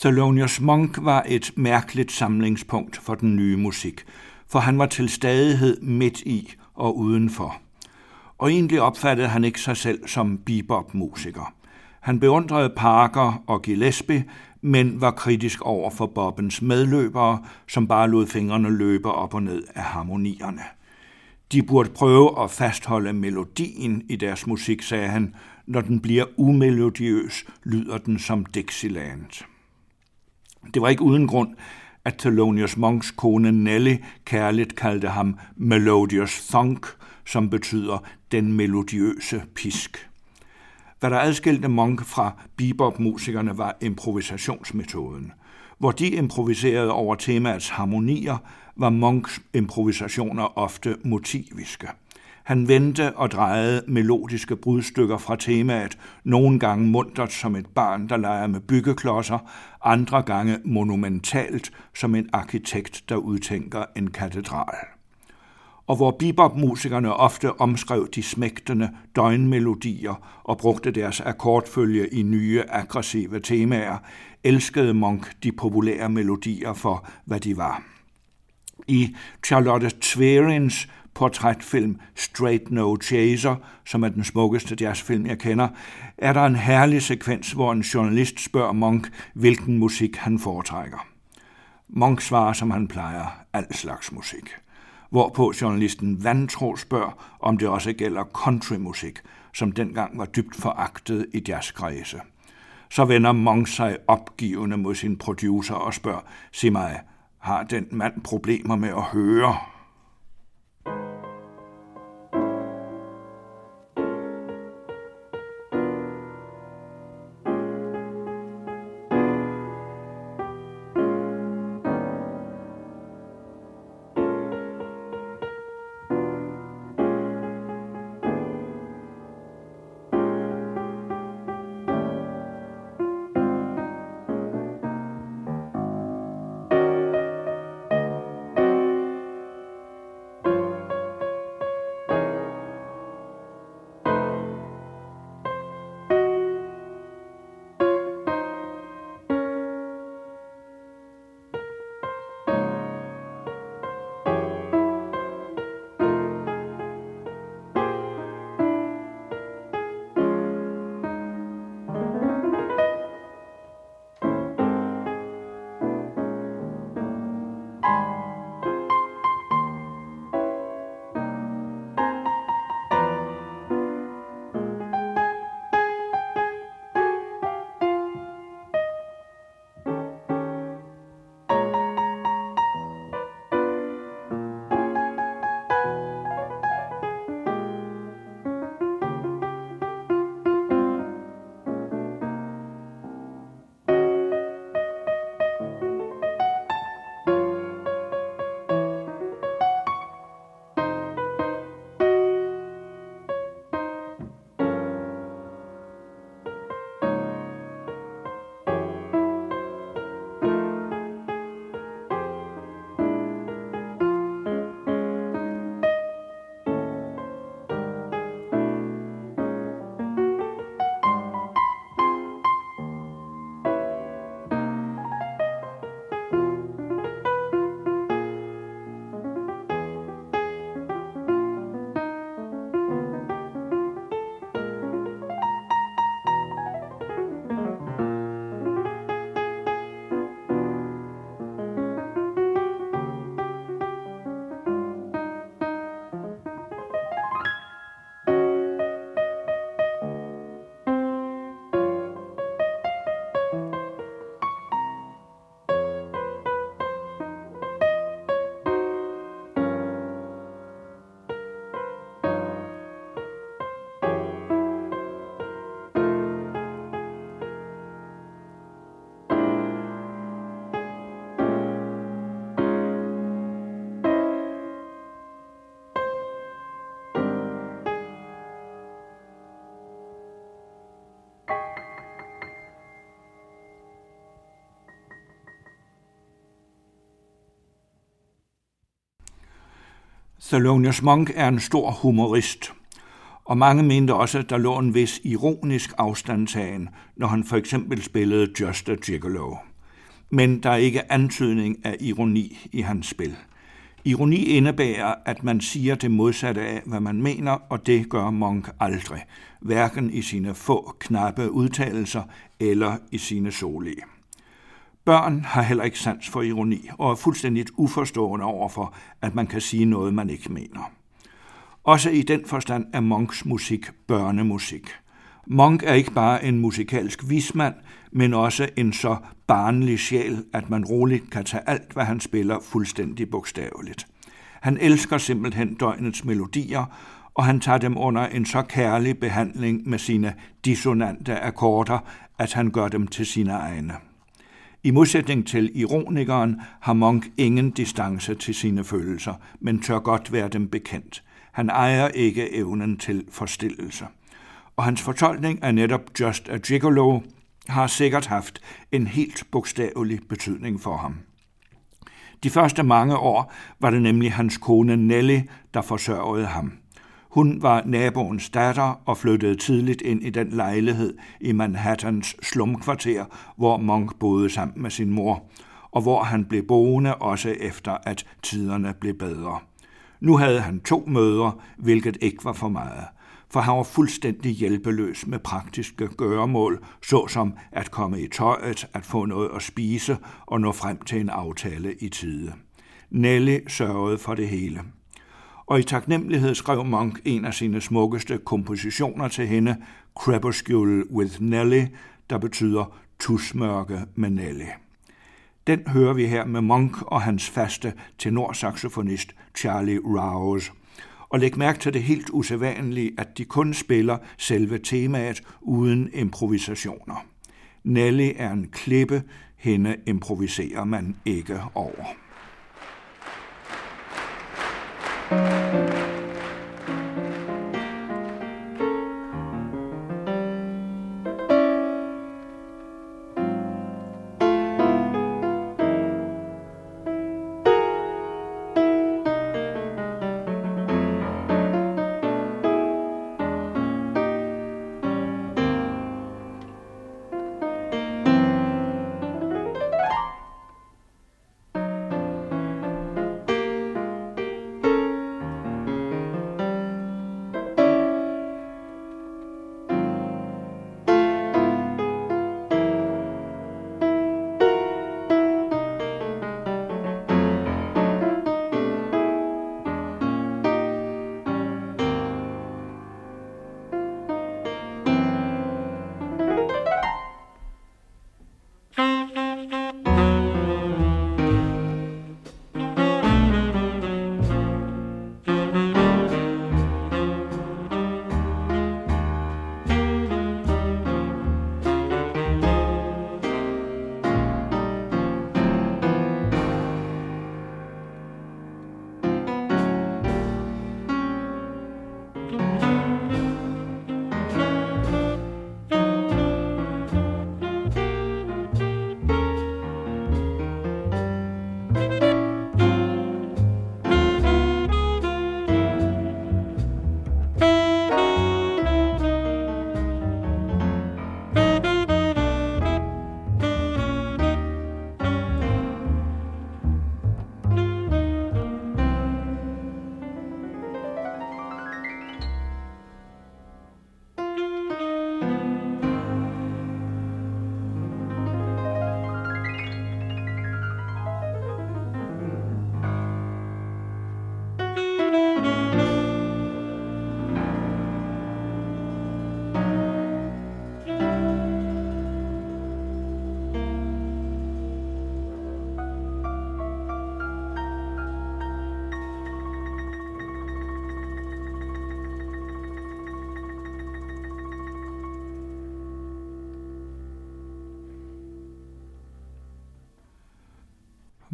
Thelonious Monk var et mærkeligt samlingspunkt for den nye musik, for han var til stadighed midt i og udenfor. Og egentlig opfattede han ikke sig selv som bebop-musiker. Han beundrede Parker og Gillespie, men var kritisk over for Bobbens medløbere, som bare lod fingrene løbe op og ned af harmonierne. De burde prøve at fastholde melodien i deres musik, sagde han. Når den bliver umelodiøs, lyder den som Dixieland. Det var ikke uden grund, at Thelonious Monks kone Nelly kærligt kaldte ham Melodious Thunk, som betyder den melodiøse pisk. Hvad der adskilte Monk fra bebop-musikerne var improvisationsmetoden. Hvor de improviserede over temaets harmonier, var Monks improvisationer ofte motiviske. Han vendte og drejede melodiske brudstykker fra temaet, nogle gange muntert som et barn, der leger med byggeklodser, andre gange monumentalt som en arkitekt, der udtænker en katedral. Og hvor bebop-musikerne ofte omskrev de smægtende døgnmelodier og brugte deres akkordfølge i nye aggressive temaer, elskede Monk de populære melodier for, hvad de var. I Charlotte Tverins portrætfilm Straight No Chaser, som er den smukkeste jazzfilm, jeg kender, er der en herlig sekvens, hvor en journalist spørger Monk, hvilken musik han foretrækker. Monk svarer, som han plejer, al slags musik. Hvorpå journalisten vantro spørger, om det også gælder countrymusik, som dengang var dybt foragtet i jazzkredse. Så vender Monk sig opgivende mod sin producer og spørger, sig mig, har den mand problemer med at høre? Thelonious Monk er en stor humorist, og mange mente også, at der lå en vis ironisk afstandtagen, når han for eksempel spillede Just a Gigolo. men der er ikke antydning af ironi i hans spil. Ironi indebærer, at man siger det modsatte af, hvad man mener, og det gør Monk aldrig, hverken i sine få knappe udtalelser eller i sine solige. Børn har heller ikke sans for ironi og er fuldstændigt uforstående overfor, at man kan sige noget, man ikke mener. Også i den forstand er Monks musik børnemusik. Monk er ikke bare en musikalsk vismand, men også en så barnlig sjæl, at man roligt kan tage alt, hvad han spiller, fuldstændig bogstaveligt. Han elsker simpelthen døgnets melodier, og han tager dem under en så kærlig behandling med sine dissonante akkorder, at han gør dem til sine egne. I modsætning til ironikeren har Monk ingen distance til sine følelser, men tør godt være dem bekendt. Han ejer ikke evnen til forstillelse. Og hans fortolkning af netop Just a Gigolo har sikkert haft en helt bogstavelig betydning for ham. De første mange år var det nemlig hans kone Nelly, der forsørgede ham. Hun var naboens datter og flyttede tidligt ind i den lejlighed i Manhattans slumkvarter, hvor Monk boede sammen med sin mor, og hvor han blev boende også efter, at tiderne blev bedre. Nu havde han to mødre, hvilket ikke var for meget for han var fuldstændig hjælpeløs med praktiske gøremål, såsom at komme i tøjet, at få noget at spise og nå frem til en aftale i tide. Nelly sørgede for det hele. Og i taknemmelighed skrev Monk en af sine smukkeste kompositioner til hende, Crepuscule with Nelly, der betyder tusmørke med Nelly. Den hører vi her med Monk og hans faste tenorsaxofonist Charlie Rouse – og læg mærke til det helt usædvanlige, at de kun spiller selve temaet uden improvisationer. Nelly er en klippe, hende improviserer man ikke over thank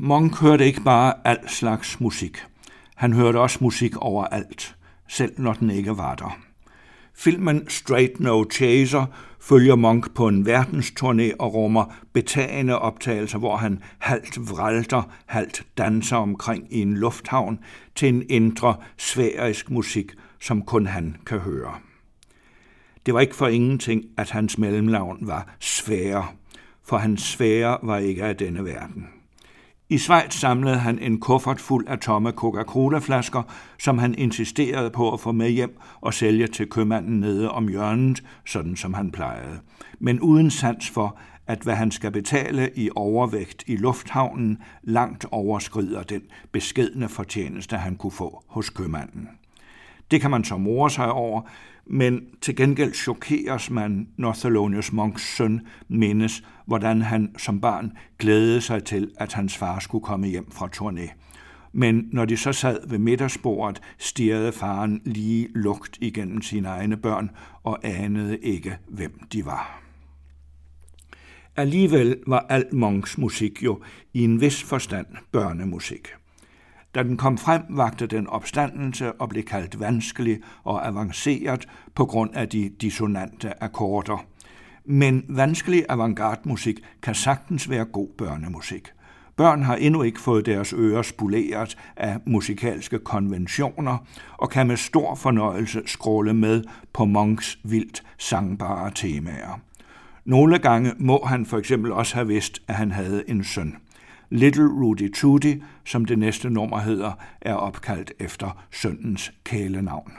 Monk hørte ikke bare al slags musik. Han hørte også musik overalt, selv når den ikke var der. Filmen Straight No Chaser følger Monk på en verdensturné og rummer betagende optagelser, hvor han halvt vralter, halvt danser omkring i en lufthavn til en indre sværisk musik, som kun han kan høre. Det var ikke for ingenting, at hans mellemnavn var Svære, for hans svære var ikke af denne verden. I Schweiz samlede han en kuffert fuld af tomme Coca-Cola-flasker, som han insisterede på at få med hjem og sælge til købmanden nede om hjørnet, sådan som han plejede. Men uden sans for, at hvad han skal betale i overvægt i lufthavnen langt overskrider den beskedne fortjeneste, han kunne få hos købmanden. Det kan man så more sig over, men til gengæld chokeres man, når Thelonious Monks søn mindes, hvordan han som barn glædede sig til, at hans far skulle komme hjem fra turné. Men når de så sad ved middagsbordet, stirrede faren lige lugt igennem sine egne børn og anede ikke, hvem de var. Alligevel var alt Monks musik jo i en vis forstand børnemusik. Da den kom frem, vagte den opstandelse og blev kaldt vanskelig og avanceret på grund af de dissonante akkorder. Men vanskelig avantgarde-musik kan sagtens være god børnemusik. Børn har endnu ikke fået deres ører spoleret af musikalske konventioner og kan med stor fornøjelse skråle med på Monks vildt sangbare temaer. Nogle gange må han for eksempel også have vidst, at han havde en søn. Little Rudy Tooty, som det næste nummer hedder, er opkaldt efter søndens kælenavn.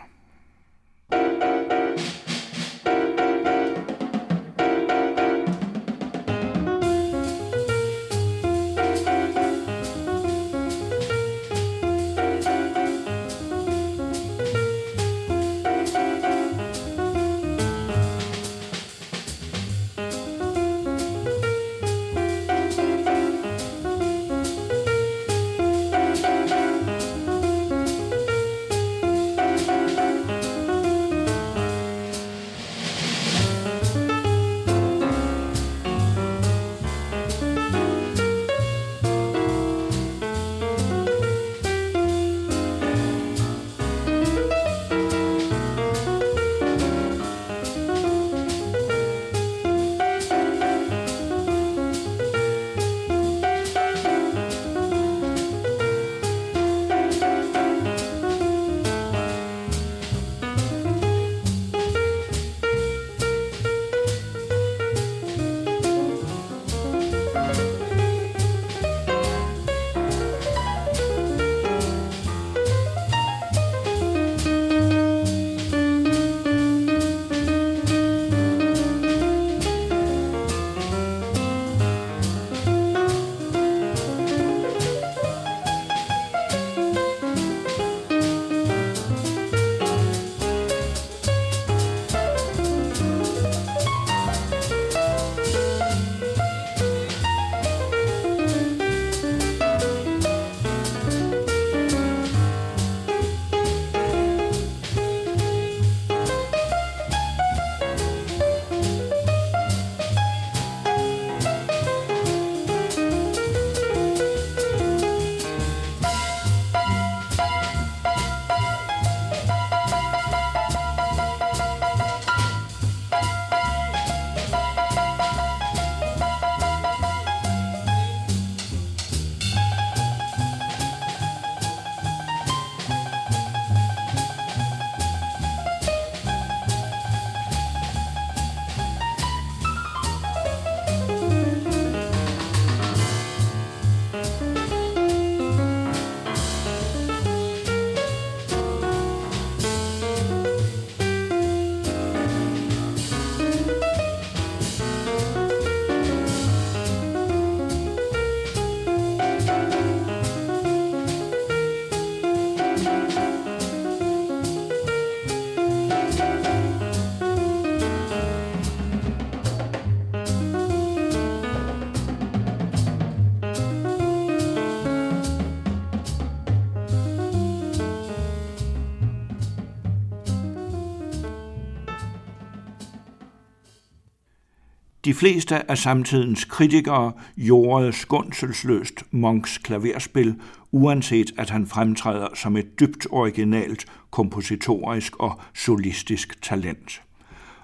De fleste af samtidens kritikere jordede skundselsløst Monks klaverspil, uanset at han fremtræder som et dybt originalt kompositorisk og solistisk talent.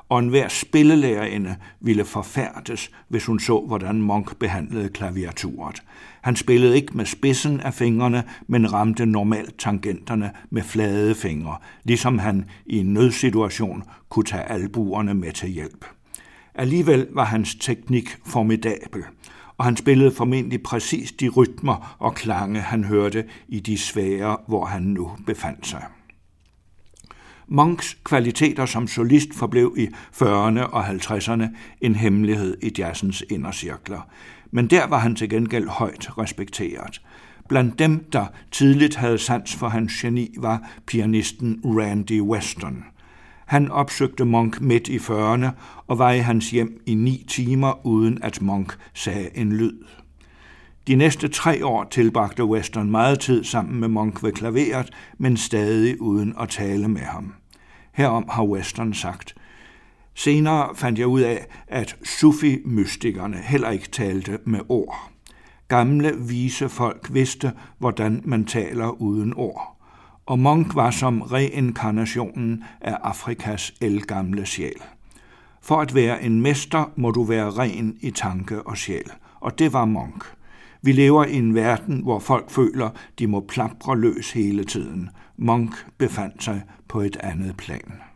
Og enhver spillelærerinde ville forfærdes, hvis hun så, hvordan Monk behandlede klaviaturet. Han spillede ikke med spidsen af fingrene, men ramte normalt tangenterne med flade fingre, ligesom han i en nødsituation kunne tage albuerne med til hjælp. Alligevel var hans teknik formidabel, og han spillede formentlig præcis de rytmer og klange, han hørte i de sfære, hvor han nu befandt sig. Monks kvaliteter som solist forblev i 40'erne og 50'erne en hemmelighed i jazzens indercirkler, men der var han til gengæld højt respekteret. Blandt dem, der tidligt havde sans for hans geni, var pianisten Randy Weston. Han opsøgte Monk midt i 40'erne og var i hans hjem i ni timer, uden at Monk sagde en lyd. De næste tre år tilbragte Weston meget tid sammen med Monk ved klaveret, men stadig uden at tale med ham. Herom har Weston sagt, Senere fandt jeg ud af, at Sufi-mystikerne heller ikke talte med ord. Gamle, vise folk vidste, hvordan man taler uden ord. Og Monk var som reinkarnationen af Afrikas elgamle sjæl. For at være en mester må du være ren i tanke og sjæl, og det var Monk. Vi lever i en verden, hvor folk føler, de må plapre løs hele tiden. Monk befandt sig på et andet plan.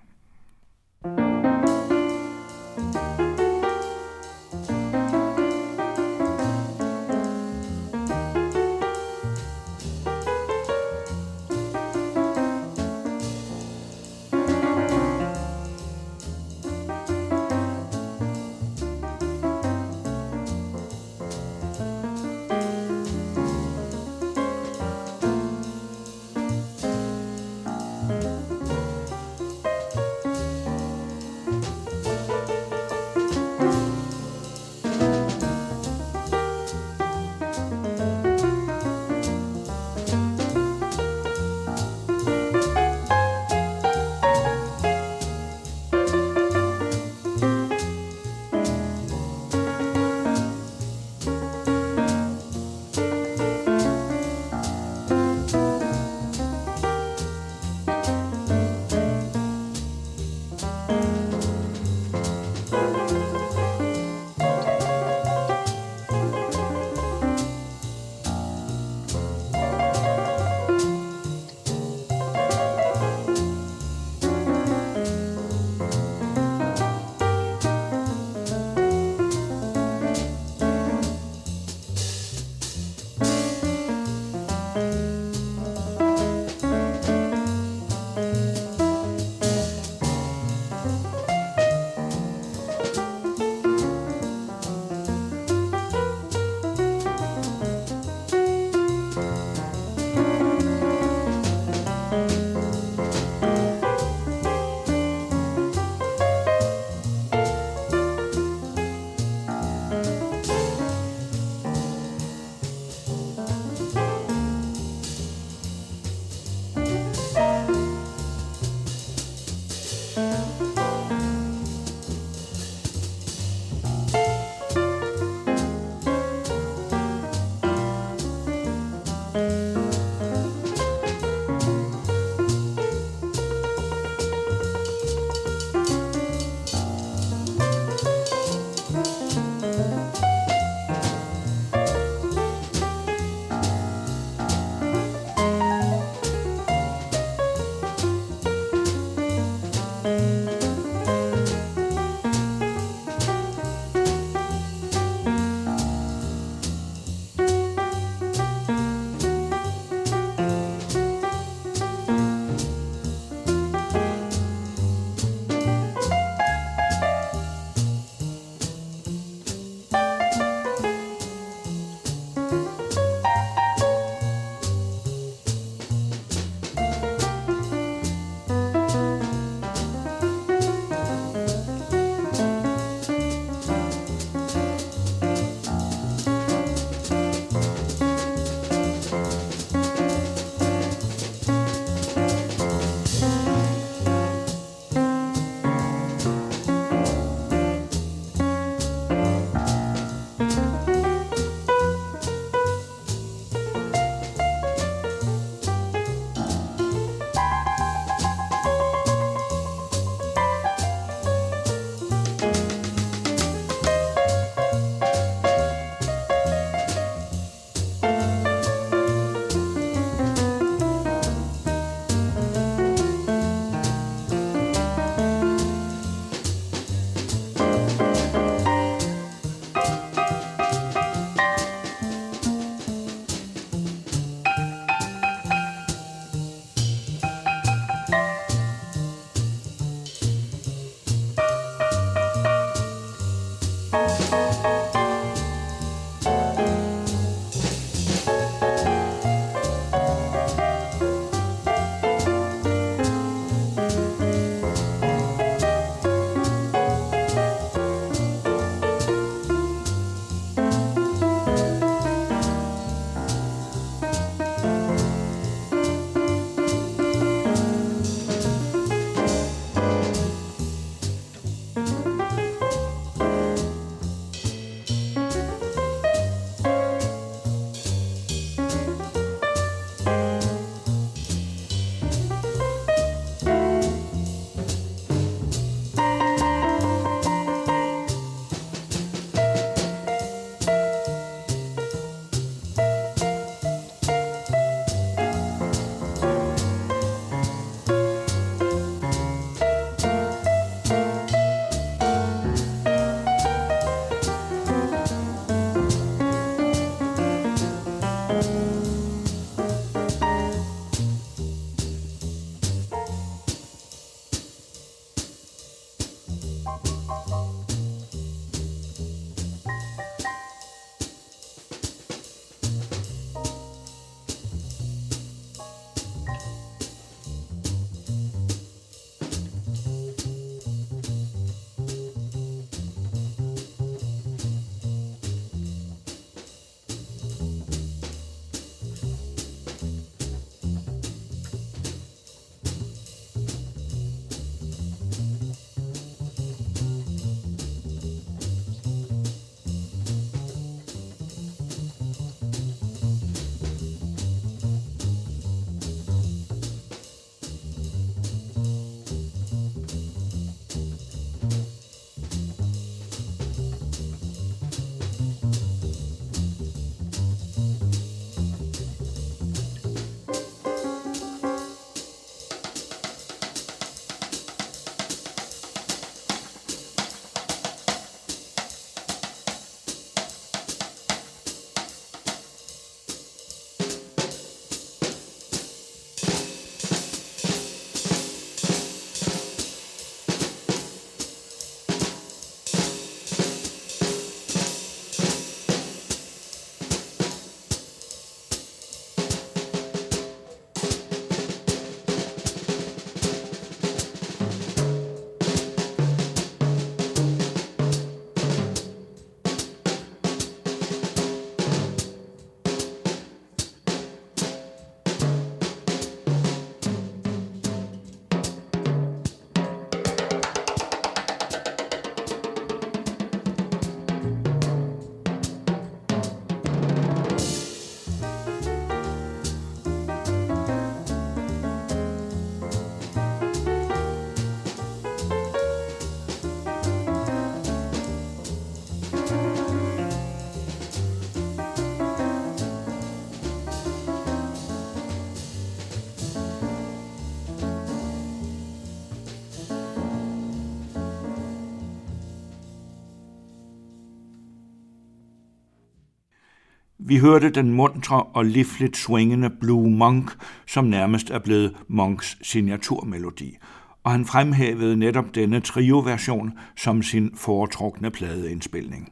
Vi hørte den muntre og livligt swingende Blue Monk, som nærmest er blevet Monks signaturmelodi, og han fremhævede netop denne trio-version som sin foretrukne pladeindspilning.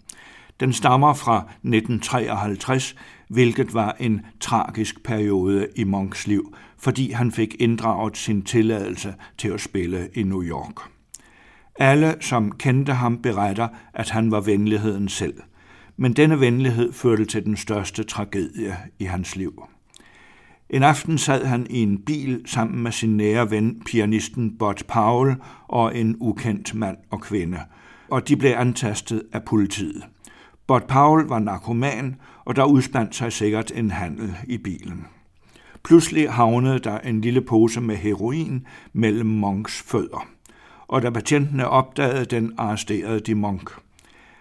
Den stammer fra 1953, hvilket var en tragisk periode i Monks liv, fordi han fik inddraget sin tilladelse til at spille i New York. Alle, som kendte ham, beretter, at han var venligheden selv. Men denne venlighed førte til den største tragedie i hans liv. En aften sad han i en bil sammen med sin nære ven, pianisten Bot Powell og en ukendt mand og kvinde, og de blev antastet af politiet. Bot Powell var narkoman, og der udspandt sig sikkert en handel i bilen. Pludselig havnede der en lille pose med heroin mellem Monks fødder, og da patientene opdagede den, arresterede de Monk.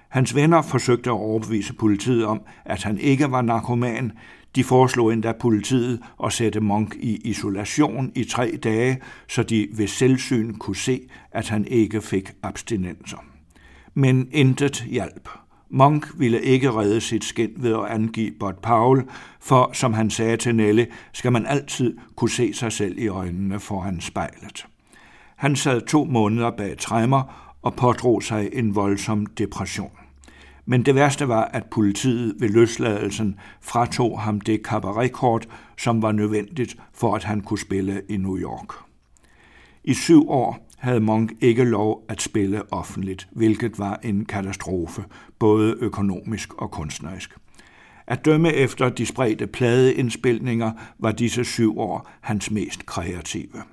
Hans venner forsøgte at overbevise politiet om, at han ikke var narkoman. De foreslog endda politiet at sætte Monk i isolation i tre dage, så de ved selvsyn kunne se, at han ikke fik abstinenser. Men intet hjalp. Monk ville ikke redde sit skin ved at angive Bot Paul, for som han sagde til Nelle, skal man altid kunne se sig selv i øjnene foran spejlet. Han sad to måneder bag træmmer og pådrog sig en voldsom depression. Men det værste var, at politiet ved løsladelsen fratog ham det kabaretkort, som var nødvendigt for, at han kunne spille i New York. I syv år havde Monk ikke lov at spille offentligt, hvilket var en katastrofe, både økonomisk og kunstnerisk. At dømme efter de spredte pladeindspilninger var disse syv år hans mest kreative.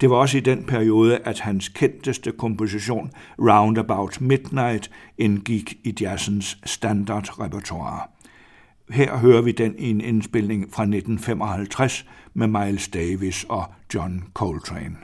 Det var også i den periode, at hans kendteste komposition Roundabout Midnight indgik i jazzens standardrepertoire. Her hører vi den i en indspilning fra 1955 med Miles Davis og John Coltrane.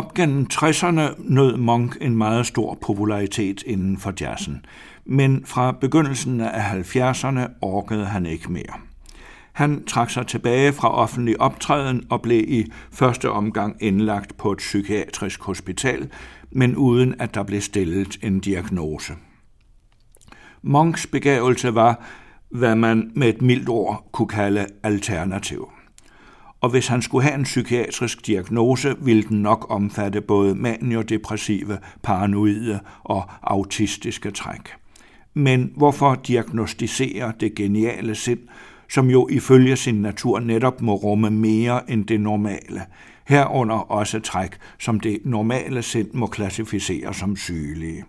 Op gennem 60'erne nød Monk en meget stor popularitet inden for jazzen, men fra begyndelsen af 70'erne orkede han ikke mere. Han trak sig tilbage fra offentlig optræden og blev i første omgang indlagt på et psykiatrisk hospital, men uden at der blev stillet en diagnose. Monks begavelse var, hvad man med et mildt ord kunne kalde alternativ. Og hvis han skulle have en psykiatrisk diagnose, ville den nok omfatte både maniodepressive, paranoide og autistiske træk. Men hvorfor diagnostisere det geniale sind, som jo ifølge sin natur netop må rumme mere end det normale, herunder også træk, som det normale sind må klassificere som sygelige.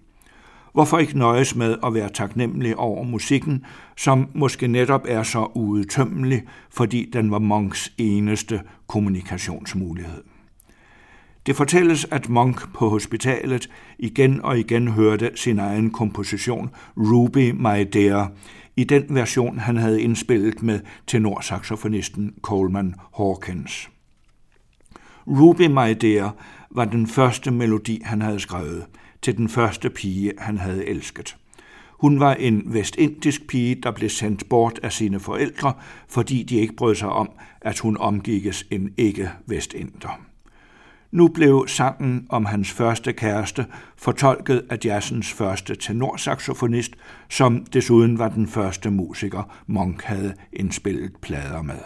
Hvorfor ikke nøjes med at være taknemmelig over musikken, som måske netop er så udtømmelig, fordi den var Monks eneste kommunikationsmulighed. Det fortælles, at Monk på hospitalet igen og igen hørte sin egen komposition Ruby My Dear, i den version, han havde indspillet med tenorsaxofonisten Coleman Hawkins. Ruby My Dear var den første melodi, han havde skrevet, til den første pige, han havde elsket. Hun var en vestindisk pige, der blev sendt bort af sine forældre, fordi de ikke brød sig om, at hun omgikkes en ikke-vestinder. Nu blev sangen om hans første kæreste fortolket af jazzens første tenorsaxofonist, som desuden var den første musiker, Monk havde indspillet plader med.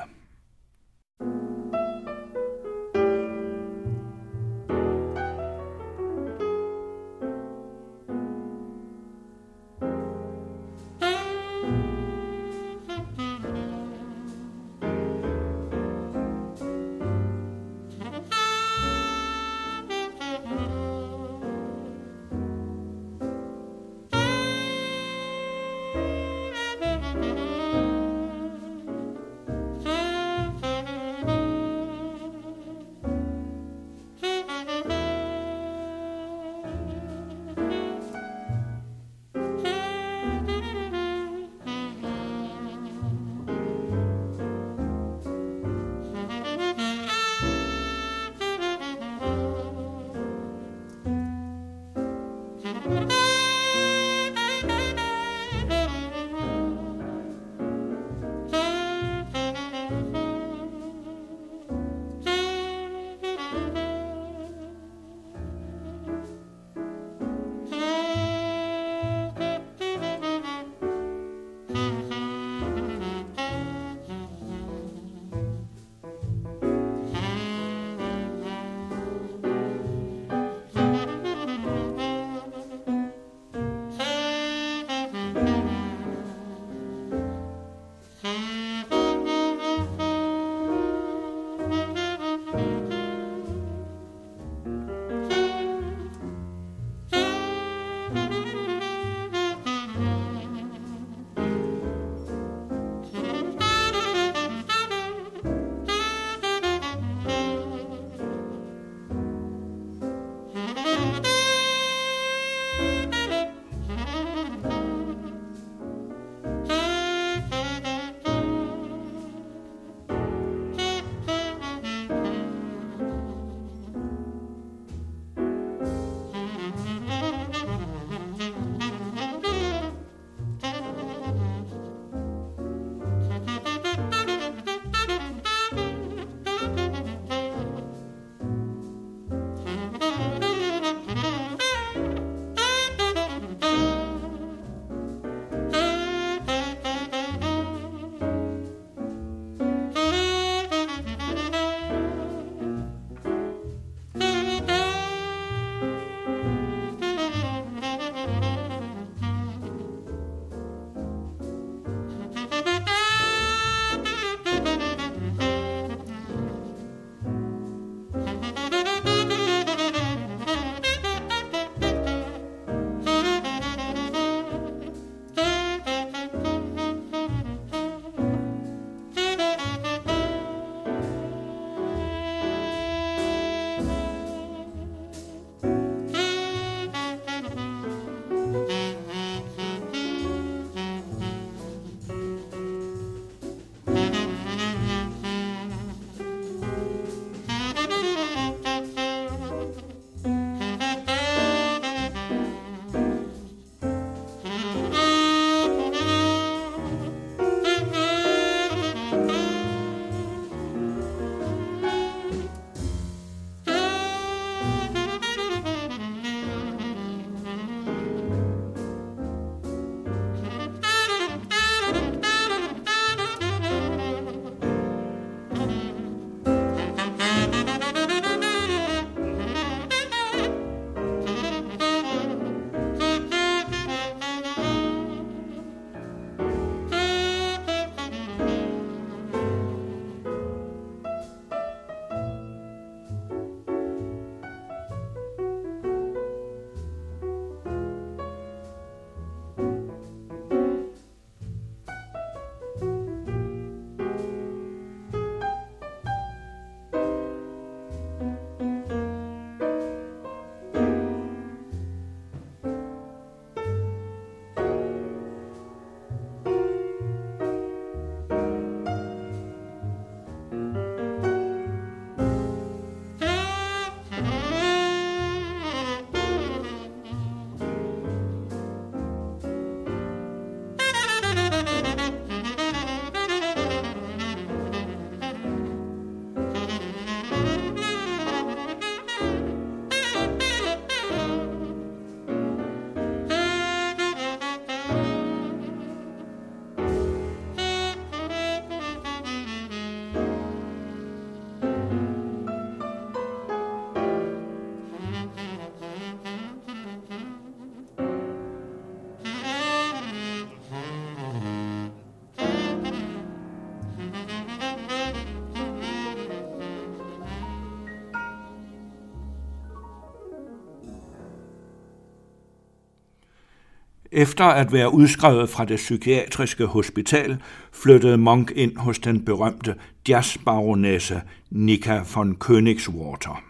Efter at være udskrevet fra det psykiatriske hospital, flyttede Monk ind hos den berømte jazzbaronesse Nika von Königswater.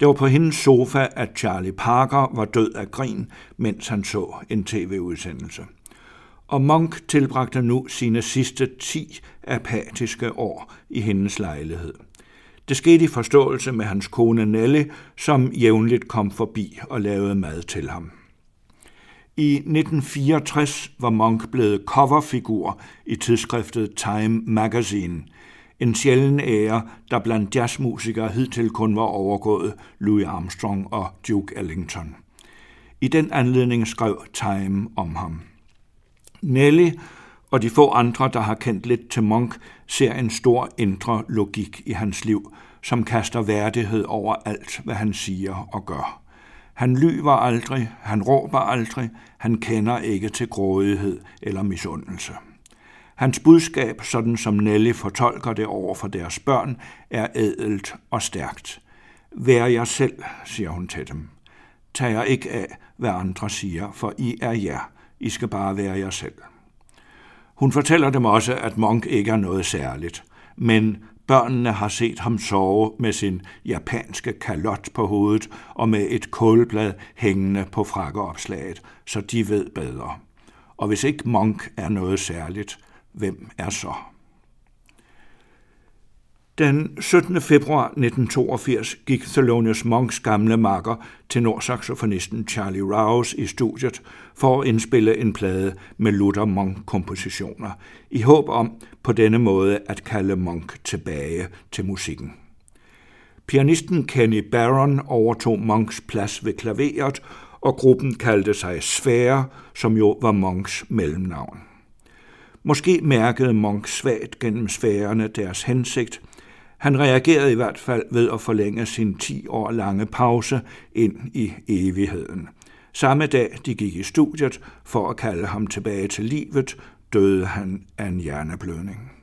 Det var på hendes sofa, at Charlie Parker var død af grin, mens han så en tv-udsendelse. Og Monk tilbragte nu sine sidste ti apatiske år i hendes lejlighed. Det skete i forståelse med hans kone Nelly, som jævnligt kom forbi og lavede mad til ham. I 1964 var Monk blevet coverfigur i tidsskriftet Time Magazine, en sjælden ære, der blandt jazzmusikere hidtil kun var overgået Louis Armstrong og Duke Ellington. I den anledning skrev Time om ham. Nelly og de få andre, der har kendt lidt til Monk, ser en stor indre logik i hans liv, som kaster værdighed over alt, hvad han siger og gør. Han lyver aldrig, han råber aldrig, han kender ikke til grådighed eller misundelse. Hans budskab, sådan som Nelly fortolker det over for deres børn, er ædelt og stærkt. Vær jer selv, siger hun til dem. Tag jer ikke af, hvad andre siger, for I er jer. I skal bare være jer selv. Hun fortæller dem også, at Monk ikke er noget særligt, men børnene har set ham sove med sin japanske kalot på hovedet og med et kålblad hængende på frakkeopslaget, så de ved bedre. Og hvis ikke Monk er noget særligt, hvem er så? Den 17. februar 1982 gik Thelonious Monks gamle makker, tenorsaxofonisten Charlie Rouse, i studiet for at indspille en plade med Luther Monk-kompositioner, i håb om på denne måde at kalde Monk tilbage til musikken. Pianisten Kenny Barron overtog Monks plads ved klaveret, og gruppen kaldte sig Sfære, som jo var Monks mellemnavn. Måske mærkede Monk svagt gennem sfærerne deres hensigt. Han reagerede i hvert fald ved at forlænge sin 10 år lange pause ind i evigheden. Samme dag de gik i studiet for at kalde ham tilbage til livet, døde han af en hjerneblødning.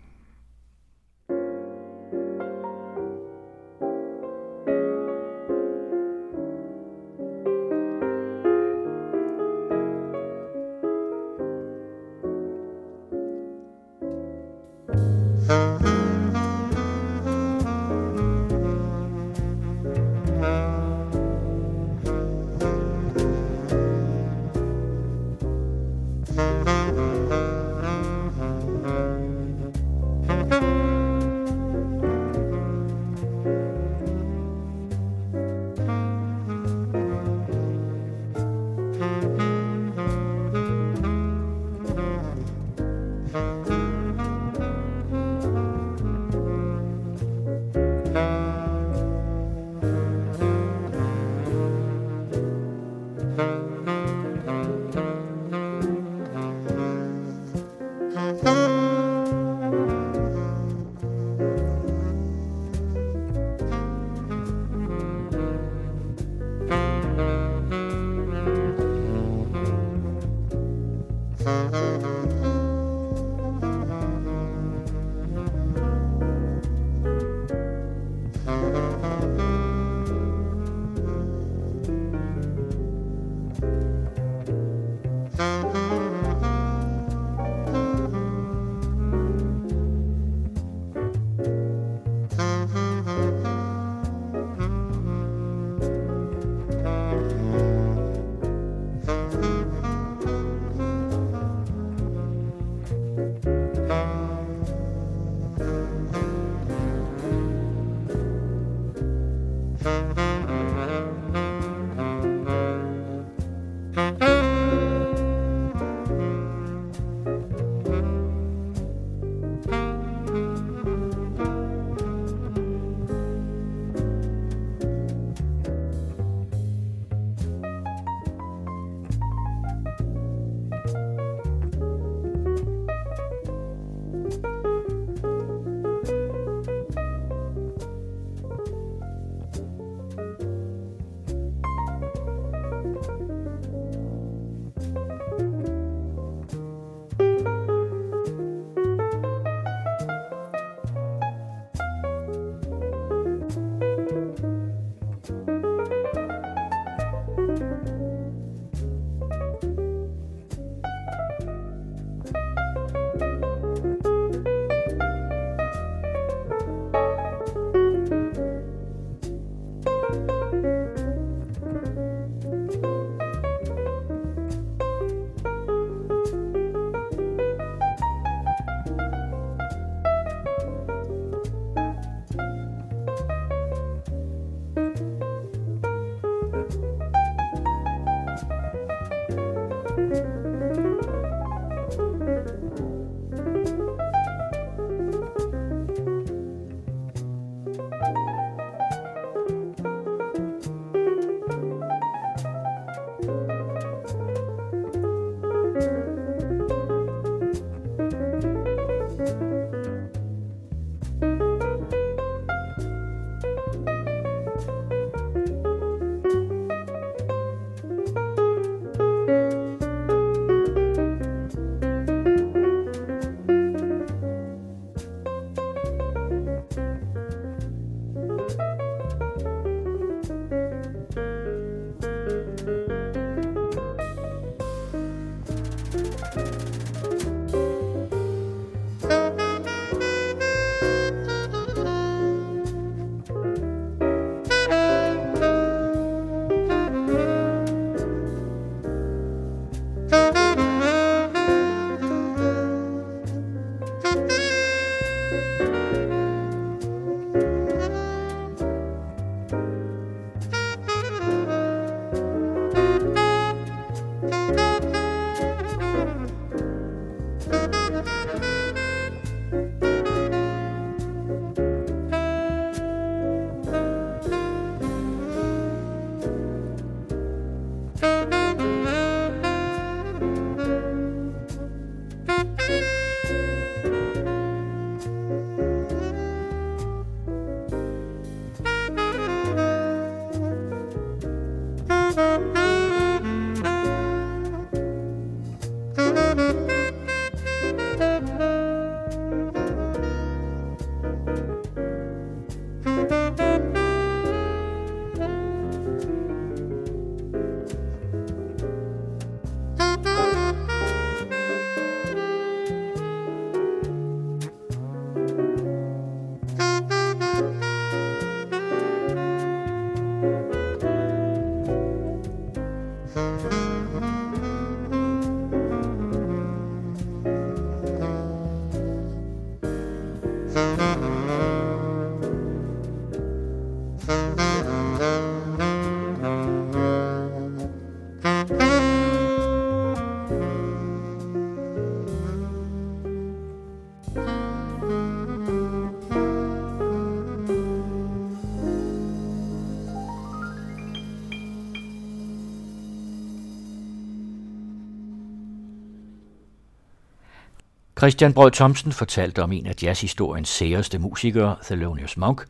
Christian Brød Thomsen fortalte om en af jazzhistoriens særeste musikere, Thelonious Monk,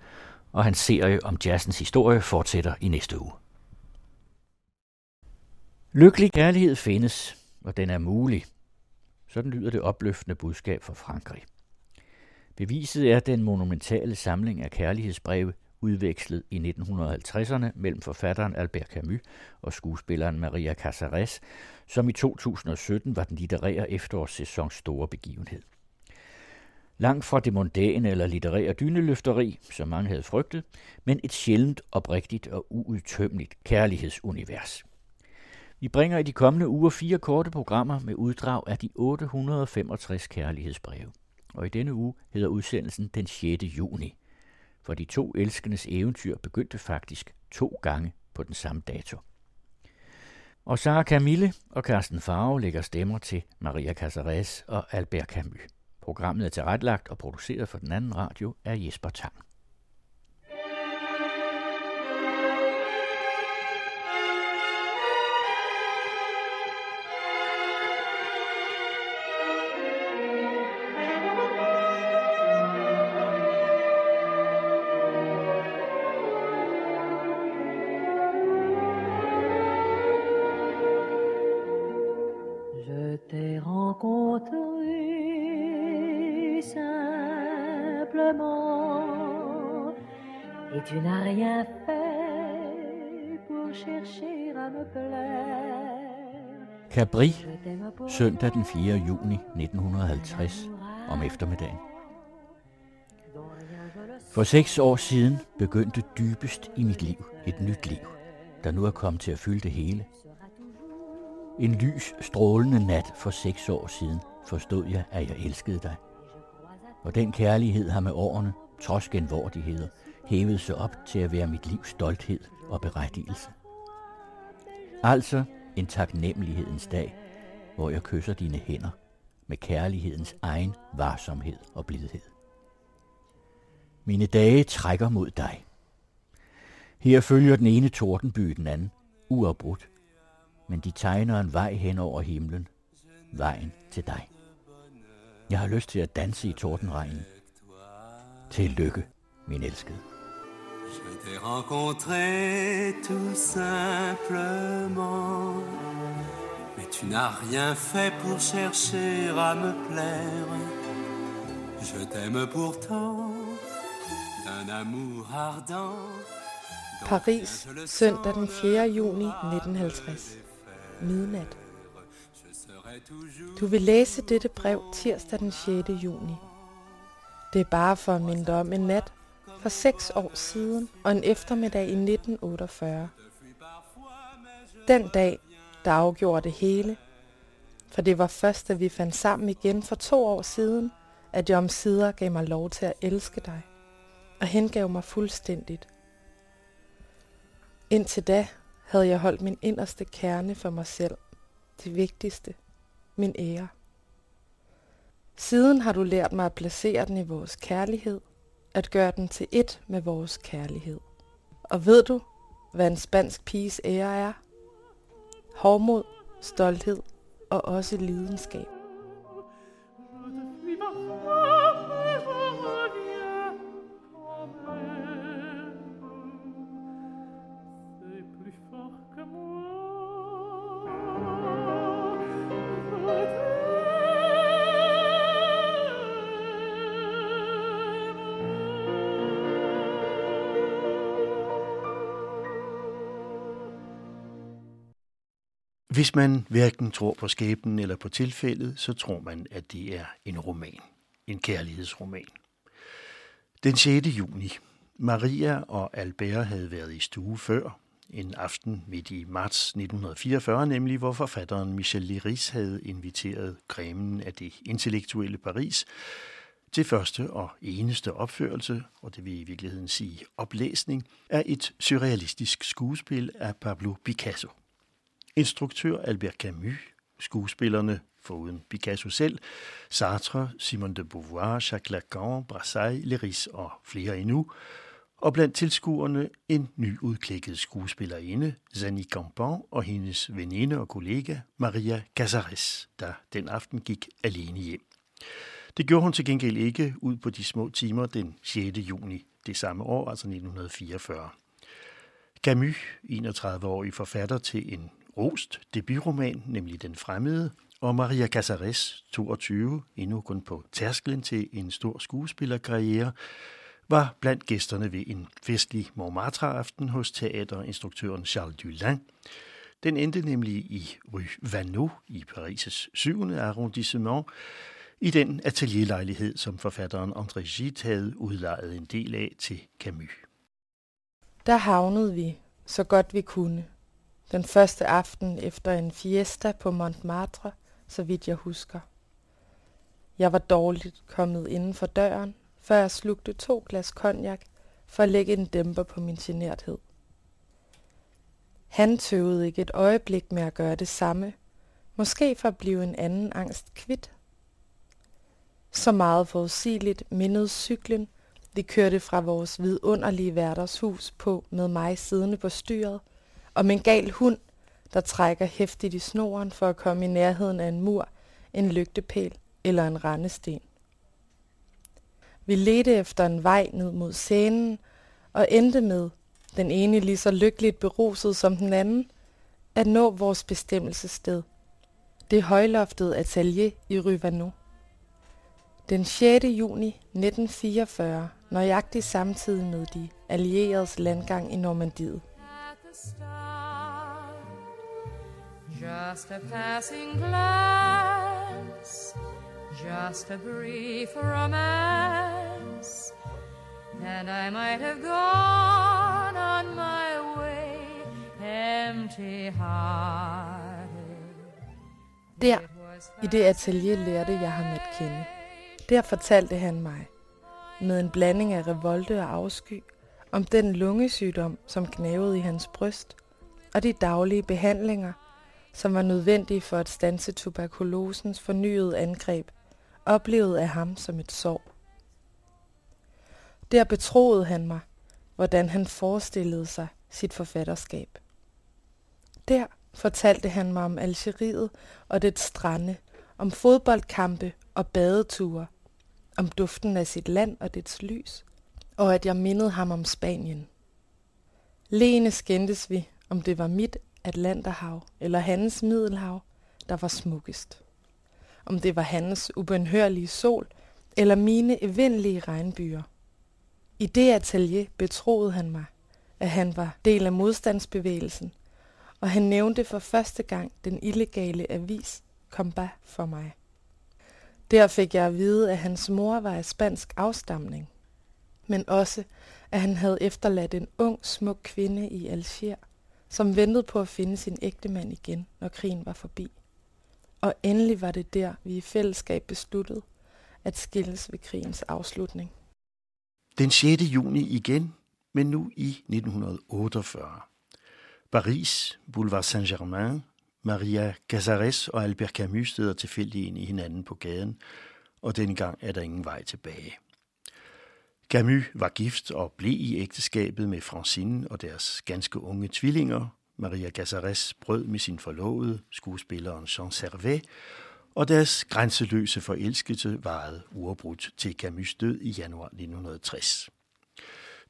og hans serie om jazzens historie fortsætter i næste uge. Lykkelig kærlighed findes, og den er mulig. Sådan lyder det opløftende budskab fra Frankrig. Beviset er den monumentale samling af kærlighedsbreve, udvekslet i 1950'erne mellem forfatteren Albert Camus og skuespilleren Maria Casares, som i 2017 var den litterære efterårssæsons store begivenhed. Langt fra det mondæne eller litterære dyneløfteri, som mange havde frygtet, men et sjældent, oprigtigt og uudtømmeligt kærlighedsunivers. Vi bringer i de kommende uger fire korte programmer med uddrag af de 865 kærlighedsbreve. Og i denne uge hedder udsendelsen den 6. juni for de to elskendes eventyr begyndte faktisk to gange på den samme dato. Og Sara Camille og Carsten Farve lægger stemmer til Maria Casares og Albert Camus. Programmet er tilrettelagt og produceret for den anden radio af Jesper Tang. Cabri, søndag den 4. juni 1950 om eftermiddagen. For seks år siden begyndte dybest i mit liv et nyt liv, der nu er kommet til at fylde det hele. En lys, strålende nat for seks år siden forstod jeg, at jeg elskede dig. Og den kærlighed har med årene, trods genvordigheder, hævet sig op til at være mit livs stolthed og berettigelse. Altså en taknemmelighedens dag, hvor jeg kysser dine hænder med kærlighedens egen varsomhed og blidhed. Mine dage trækker mod dig. Her følger den ene tordenby den anden, uafbrudt, men de tegner en vej hen over himlen, vejen til dig. Jeg har lyst til at danse i tordenregnen. Til lykke, min elskede. Je t'ai rencontré tout simplement, mais tu n'as rien fait pour chercher à me plaire. Je t'aime pourtant d'un amour ardent. Paris, søndag den 4. juni 1950. Midnat. Du vil læse dette brev tirsdag den 6. juni. Det er bare for at minde om en nat, for seks år siden og en eftermiddag i 1948. Den dag, der afgjorde det hele, for det var først, da vi fandt sammen igen for to år siden, at jeg omsider gav mig lov til at elske dig, og hengav mig fuldstændigt. Indtil da havde jeg holdt min inderste kerne for mig selv, det vigtigste, min ære. Siden har du lært mig at placere den i vores kærlighed, at gøre den til et med vores kærlighed. Og ved du, hvad en spansk piges ære er? Hårdmod, stolthed og også lidenskab. Hvis man hverken tror på skæbnen eller på tilfældet, så tror man, at det er en roman. En kærlighedsroman. Den 6. juni. Maria og Albert havde været i stue før, en aften midt i marts 1944, nemlig hvor forfatteren Michel Liris havde inviteret kremen af det intellektuelle Paris til første og eneste opførelse, og det vil i virkeligheden sige oplæsning, af et surrealistisk skuespil af Pablo Picasso. Instruktør Albert Camus, skuespillerne foruden Picasso selv, Sartre, Simone de Beauvoir, Jacques Lacan, Brassai, Leris og flere endnu, og blandt tilskuerne en nyudklækket skuespillerinde, Zani Campan, og hendes veninde og kollega Maria Casares, der den aften gik alene hjem. Det gjorde hun til gengæld ikke ud på de små timer den 6. juni det samme år, altså 1944. Camus, 31-årig forfatter til en rost debutroman, nemlig Den Fremmede, og Maria Casares, 22, endnu kun på tærsklen til en stor skuespillerkarriere, var blandt gæsterne ved en festlig Montmartre-aften hos teaterinstruktøren Charles Dulin. Den endte nemlig i Rue Vanneau i Paris' 7. arrondissement, i den atelierlejlighed, som forfatteren André Gide havde udlejet en del af til Camus. Der havnede vi, så godt vi kunne. Den første aften efter en fiesta på Montmartre, så vidt jeg husker. Jeg var dårligt kommet inden for døren, før jeg slugte to glas cognac for at lægge en dæmper på min generthed. Han tøvede ikke et øjeblik med at gøre det samme, måske for at blive en anden angst kvidt. Så meget forudsigeligt mindede cyklen, vi kørte fra vores vidunderlige værters hus på med mig siddende på styret, om en gal hund, der trækker hæftigt i snoren for at komme i nærheden af en mur, en lygtepæl eller en rendesten. Vi ledte efter en vej ned mod scenen og endte med, den ene lige så lykkeligt beruset som den anden, at nå vores bestemmelsessted. Det højloftede atelier i Rivano. Den 6. juni 1944, nøjagtigt samtidig med de allieredes landgang i Normandiet. Just a passing glance just a brief romance, and I might have gone on my way empty-hearted. Der, i det atelier, lærte jeg ham at kende. Der fortalte han mig, med en blanding af revolte og afsky, om den lungesygdom, som knævede i hans bryst, og de daglige behandlinger, som var nødvendig for at stanse tuberkulosens fornyede angreb oplevet af ham som et sorg. Der betroede han mig, hvordan han forestillede sig sit forfatterskab. Der fortalte han mig om Algeriet og dets strande, om fodboldkampe og badeture, om duften af sit land og dets lys, og at jeg mindede ham om Spanien. Lene skændtes vi, om det var mit Atlanterhav eller hans Middelhav, der var smukkest om det var hans ubønhørlige sol eller mine evindelige regnbyer. I det atelier betroede han mig, at han var del af modstandsbevægelsen, og han nævnte for første gang den illegale avis Combat for mig. Der fik jeg at vide, at hans mor var af spansk afstamning, men også, at han havde efterladt en ung, smuk kvinde i Alger, som ventede på at finde sin ægtemand igen, når krigen var forbi. Og endelig var det der, vi i fællesskab besluttede at skilles ved krigens afslutning. Den 6. juni igen, men nu i 1948. Paris, Boulevard Saint-Germain, Maria Casares og Albert Camus steder tilfældigt ind i hinanden på gaden, og dengang gang er der ingen vej tilbage. Camus var gift og blev i ægteskabet med Francine og deres ganske unge tvillinger, Maria Casares brød med sin forlovede, skuespilleren Jean Servet, og deres grænseløse forelskelse varede uafbrudt til Camus' død i januar 1960.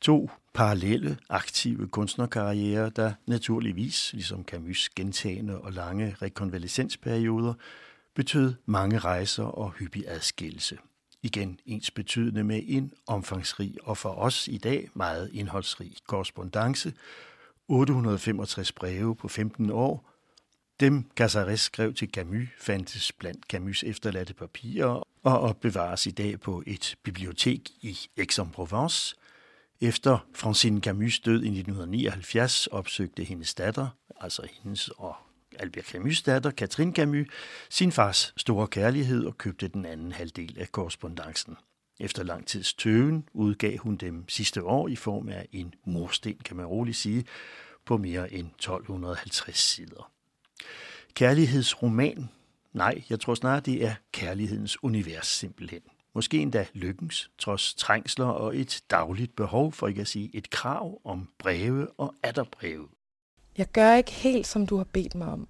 To parallelle, aktive kunstnerkarrierer, der naturligvis, ligesom Camus' gentagende og lange rekonvalescensperioder, betød mange rejser og hyppig adskillelse. Igen ens betydende med en omfangsrig og for os i dag meget indholdsrig korrespondence, 865 breve på 15 år, Dem Casares skrev til Camus fandtes blandt Camus efterladte papirer og opbevares i dag på et bibliotek i Aix-en-Provence. Efter Francine Camus' død i 1979 opsøgte hendes datter, altså hendes og Albert Camus' datter, Catherine Camus, sin fars store kærlighed og købte den anden halvdel af korrespondancen. Efter lang tids tøven udgav hun dem sidste år i form af en morsten, kan man roligt sige, på mere end 1250 sider. Kærlighedsroman? Nej, jeg tror snarere, det er kærlighedens univers simpelthen. Måske endda lykkens, trods trængsler og et dagligt behov, for ikke at sige et krav om breve og atterbreve. Jeg gør ikke helt, som du har bedt mig om.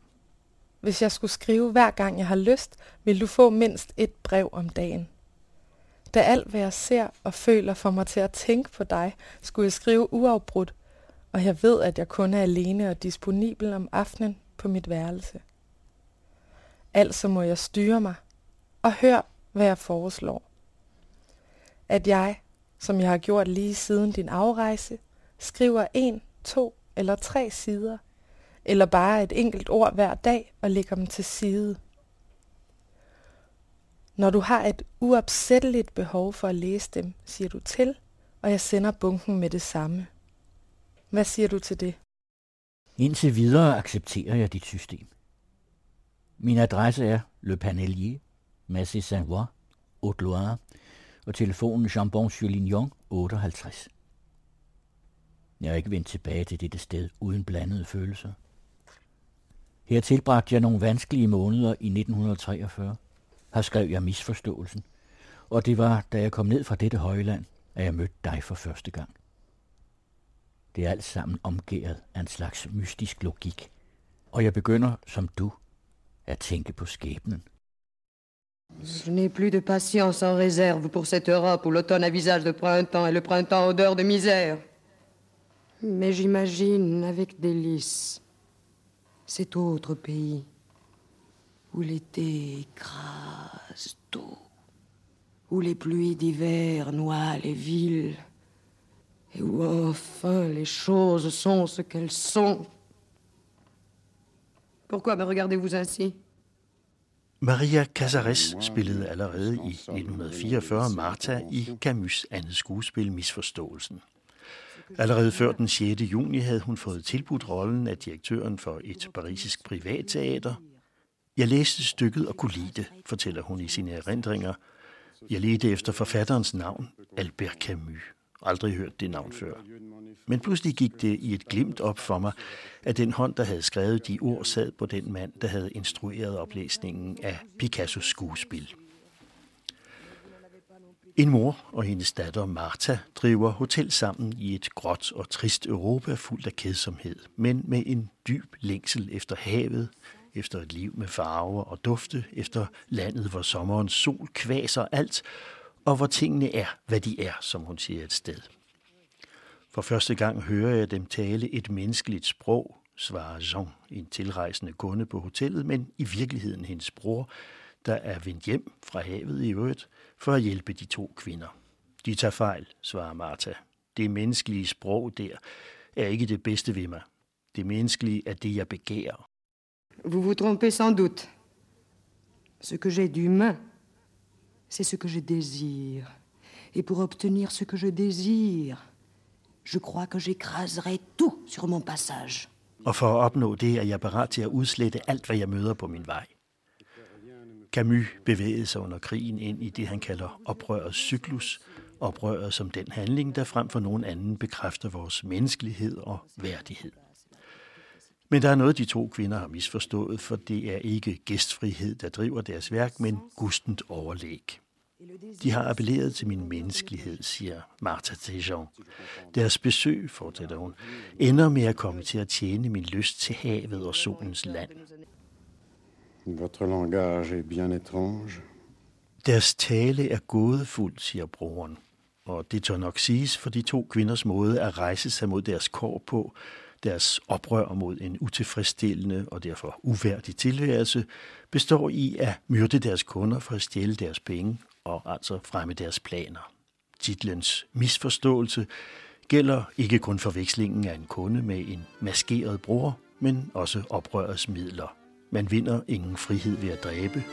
Hvis jeg skulle skrive hver gang jeg har lyst, vil du få mindst et brev om dagen. Da alt, hvad jeg ser og føler får mig til at tænke på dig, skulle jeg skrive uafbrudt, og jeg ved, at jeg kun er alene og disponibel om aftenen på mit værelse. Altså må jeg styre mig, og hør, hvad jeg foreslår. At jeg, som jeg har gjort lige siden din afrejse, skriver en, to eller tre sider, eller bare et enkelt ord hver dag og lægger dem til side. Når du har et uopsætteligt behov for at læse dem, siger du til, og jeg sender bunken med det samme. Hvad siger du til det? Indtil videre accepterer jeg dit system. Min adresse er Le Panelier, Massé Saint-Voix, Haute-Loire, og telefonen Jambon sur Lignon 58. Jeg er ikke vendt tilbage til dette sted uden blandede følelser. Her tilbragte jeg nogle vanskelige måneder i 1943. Har skrev jeg misforståelsen. Og det var, da jeg kom ned fra dette højland, at jeg mødte dig for første gang. Det er alt sammen omgæret af en slags mystisk logik. Og jeg begynder, som du, at tænke på skæbnen. Je n'ai plus de patience en réserve pour cette Europe où l'automne a visage de printemps et le printemps odeur de misère. Mais j'imagine avec délice cet autre pays où l'été écrase tout, où les pluies d'hiver noient les villes, et où enfin les choses sont ce qu'elles sont. Pourquoi me regardez-vous ainsi? Maria Casares spillede allerede i 1944 Martha i Camus' andet skuespil Misforståelsen. Allerede før den 6. juni havde hun fået tilbudt rollen af direktøren for et parisisk privatteater. Jeg læste stykket og kunne lide det, fortæller hun i sine erindringer. Jeg ledte efter forfatterens navn, Albert Camus. Aldrig hørt det navn før. Men pludselig gik det i et glimt op for mig, at den hånd, der havde skrevet de ord, sad på den mand, der havde instrueret oplæsningen af Picassos skuespil. En mor og hendes datter Martha driver hotel sammen i et gråt og trist Europa fuldt af kedsomhed, men med en dyb længsel efter havet, efter et liv med farver og dufte, efter landet, hvor sommerens sol kvaser alt, og hvor tingene er, hvad de er, som hun siger et sted. For første gang hører jeg dem tale et menneskeligt sprog, svarer Jean, en tilrejsende kunde på hotellet, men i virkeligheden hendes bror, der er vendt hjem fra havet i øvrigt, for at hjælpe de to kvinder. De tager fejl, svarer Martha. Det menneskelige sprog der er ikke det bedste ved mig. Det menneskelige er det, jeg begærer. Vous vous trompez sans doute. Ce que j'ai d'humain, c'est ce que je désire. Et pour obtenir ce que je désire, je crois que j'écraserai tout sur mon passage. Og for at opnå det, er jeg parat til at udslette alt, hvad jeg møder på min vej. Camus bevægede sig under krigen ind i det, han kalder oprørets cyklus, oprøret som den handling, der frem for nogen anden bekræfter vores menneskelighed og værdighed. Men der er noget, de to kvinder har misforstået, for det er ikke gæstfrihed, der driver deres værk, men gustent overlæg. De har appelleret til min menneskelighed, siger Martha Tejon. Deres besøg, fortsætter hun, ender med at komme til at tjene min lyst til havet og solens land. Votre langage est bien étrange. Deres tale er gådefuld, siger broren. Og det tør nok siges for de to kvinders måde at rejse sig mod deres kår på, deres oprør mod en utilfredsstillende og derfor uværdig tilværelse, består i at myrde deres kunder for at stjæle deres penge og altså fremme deres planer. Titlens misforståelse gælder ikke kun forvekslingen af en kunde med en maskeret bror, men også oprørets midler. Man vinder ingen frihed ved at dræbe.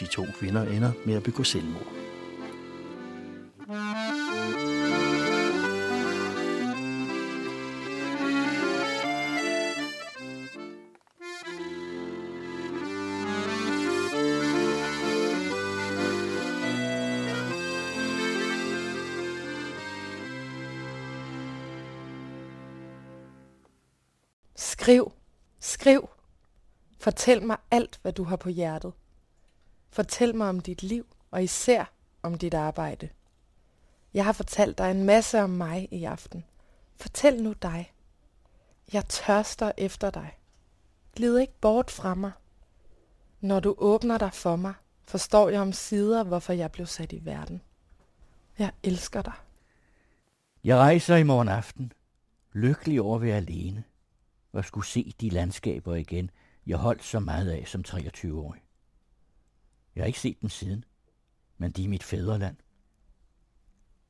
De to kvinder ender med at begå selvmord. Skriv, skriv. Fortæl mig alt, hvad du har på hjertet. Fortæl mig om dit liv, og især om dit arbejde. Jeg har fortalt dig en masse om mig i aften. Fortæl nu dig. Jeg tørster efter dig. Glid ikke bort fra mig. Når du åbner dig for mig, forstår jeg om sider, hvorfor jeg blev sat i verden. Jeg elsker dig. Jeg rejser i morgen aften, lykkelig over at være alene, og skulle se de landskaber igen, jeg holdt så meget af som 23-årig. Jeg har ikke set dem siden, men de er mit fædreland.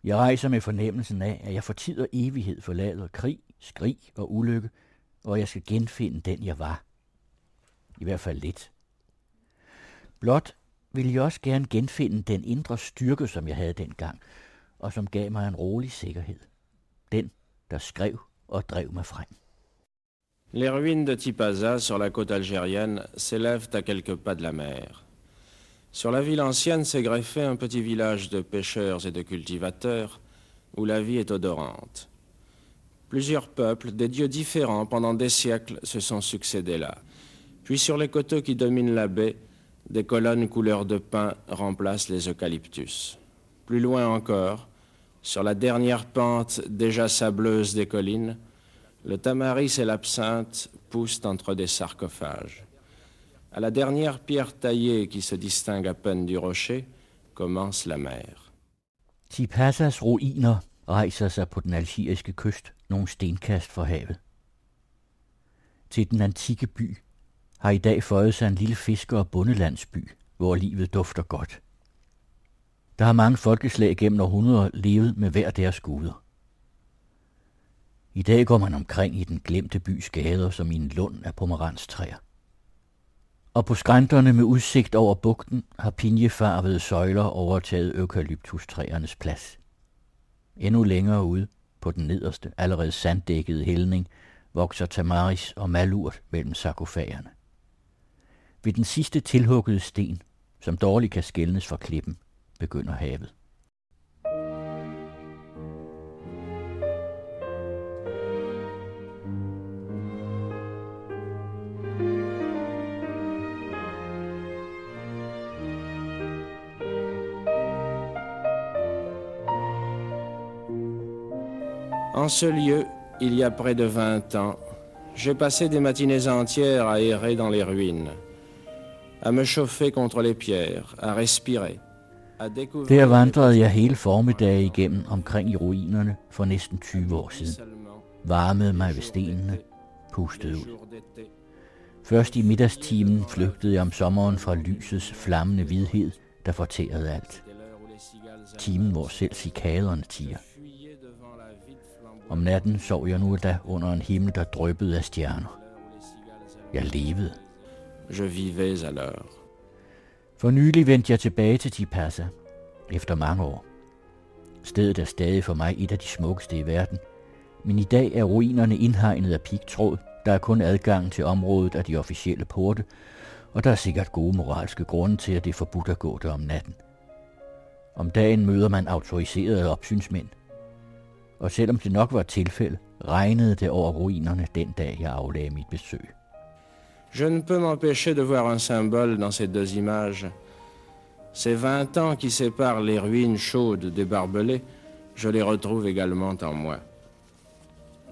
Jeg rejser med fornemmelsen af, at jeg for tid og evighed forlader krig, skrig og ulykke, og jeg skal genfinde den, jeg var. I hvert fald lidt. Blot vil jeg også gerne genfinde den indre styrke, som jeg havde dengang, og som gav mig en rolig sikkerhed. Den, der skrev og drev mig frem. Les ruines de Tipaza sur la côte algérienne s'élèvent à quelques pas de la mer. Sur la ville ancienne s'est greffé un petit village de pêcheurs et de cultivateurs où la vie est odorante. Plusieurs peuples, des dieux différents pendant des siècles se sont succédés là. Puis sur les coteaux qui dominent la baie, des colonnes couleur de pin remplacent les eucalyptus. Plus loin encore, sur la dernière pente déjà sableuse des collines, le tamaris et l'absinthe poussent entre des sarcophages. À la dernière pierre taillée qui se distingue à peine du rocher, commence la mer. Tipasas ruiner rejser sig på den algeriske kyst nogle stenkast fra havet. Til den antikke by har i dag føjet sig en lille fisker- og bundelandsby, hvor livet dufter godt. Der har mange folkeslag gennem århundreder levet med hver deres guder. I dag går man omkring i den glemte bys gader som i en lund af pomeranstræer. Og på skrænterne med udsigt over bugten har pinjefarvede søjler overtaget eukalyptustræernes plads. Endnu længere ude, på den nederste, allerede sanddækkede hældning, vokser tamaris og malurt mellem sarkofagerne. Ved den sidste tilhuggede sten, som dårligt kan skældnes fra klippen, begynder havet. En ce lieu, il y a près de 20 ans, j'ai passé des matinées entières à errer dans les ruines, à me chauffer contre les pierres, à respirer. Der vandrede jeg hele formiddag igennem omkring i ruinerne for næsten 20 år siden. Varmede mig ved stenene, pustede ud. Først i middagstimen flygtede jeg om sommeren fra lysets flammende hvidhed, der fortærede alt. Timen, hvor selv cikaderne tiger. Om natten sov jeg nu da under en himmel, der drøbbede af stjerner. Jeg levede. Je vivais alors. For nylig vendte jeg tilbage til Tipasa, efter mange år. Stedet er stadig for mig et af de smukkeste i verden, men i dag er ruinerne indhegnet af pigtråd. Der er kun adgang til området af de officielle porte, og der er sikkert gode moralske grunde til, at det er forbudt at gå der om natten. Om dagen møder man autoriserede opsynsmænd – Je ne peux m'empêcher de voir un symbole dans ces deux images. Ces 20 ans qui séparent les ruines chaudes des barbelés, je les retrouve également en moi.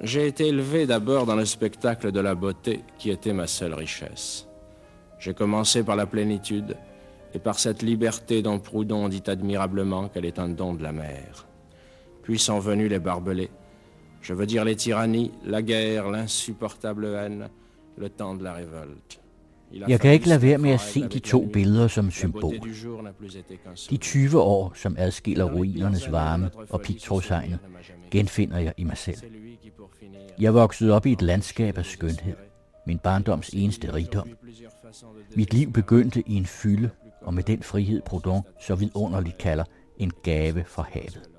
J'ai été élevé d'abord dans le spectacle de la beauté qui était ma seule richesse. J'ai commencé par la plénitude et par cette liberté dont Proudhon dit admirablement qu'elle est un don de la mer. Puis sont venus les barbelés. Je veux dire les tyrannies, la guerre, l'insupportable haine, le temps de la révolte. Jeg kan ikke lade være med at se de to billeder som symbol. De 20 år, som adskiller ruinernes varme og pigtrådshegnet, genfinder jeg i mig selv. Jeg voksede op i et landskab af skønhed. min barndoms eneste rigdom. Mit liv begyndte i en fylde, og med den frihed Proudhon så vidunderligt kalder en gave fra havet.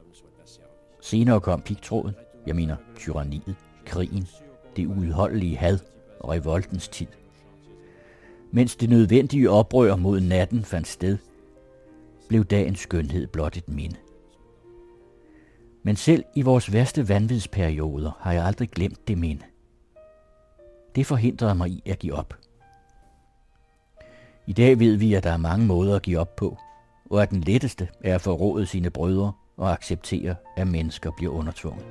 Senere kom pigtråden, jeg mener tyranniet, krigen, det uudholdelige had og revoltens tid. Mens det nødvendige oprør mod natten fandt sted, blev dagens skønhed blot et minde. Men selv i vores værste vanvidsperioder har jeg aldrig glemt det minde. Det forhindrede mig i at give op. I dag ved vi, at der er mange måder at give op på, og at den letteste er at forråde sine brødre og acceptere, at mennesker bliver undertvunget.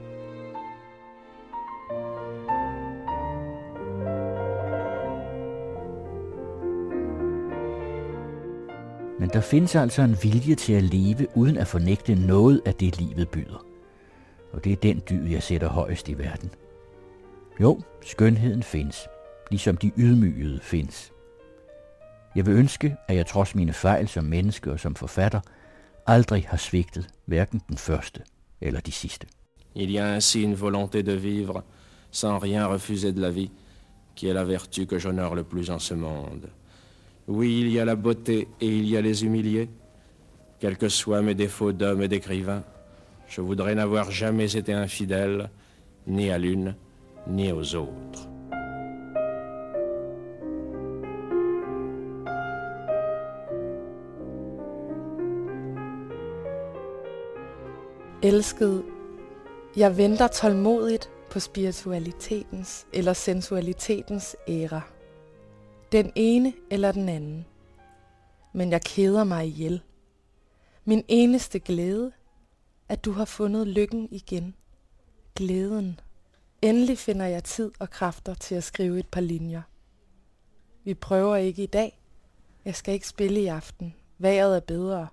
Men der findes altså en vilje til at leve uden at fornægte noget af det, livet byder. Og det er den dyd, jeg sætter højest i verden. Jo, skønheden findes, ligesom de ydmygede findes. Jeg vil ønske, at jeg trods mine fejl som menneske og som forfatter, Il y a ainsi une volonté de vivre sans rien refuser de la vie, qui est la vertu que j'honore le plus en ce monde. Oui, il y a la beauté et il y a les humiliés. Quels que soient mes défauts d'homme et d'écrivain, je voudrais n'avoir jamais été infidèle, ni à l'une, ni aux autres. Elskede, jeg venter tålmodigt på spiritualitetens eller sensualitetens æra. Den ene eller den anden. Men jeg keder mig ihjel. Min eneste glæde, at du har fundet lykken igen. Glæden. Endelig finder jeg tid og kræfter til at skrive et par linjer. Vi prøver ikke i dag. Jeg skal ikke spille i aften. Vejret er bedre.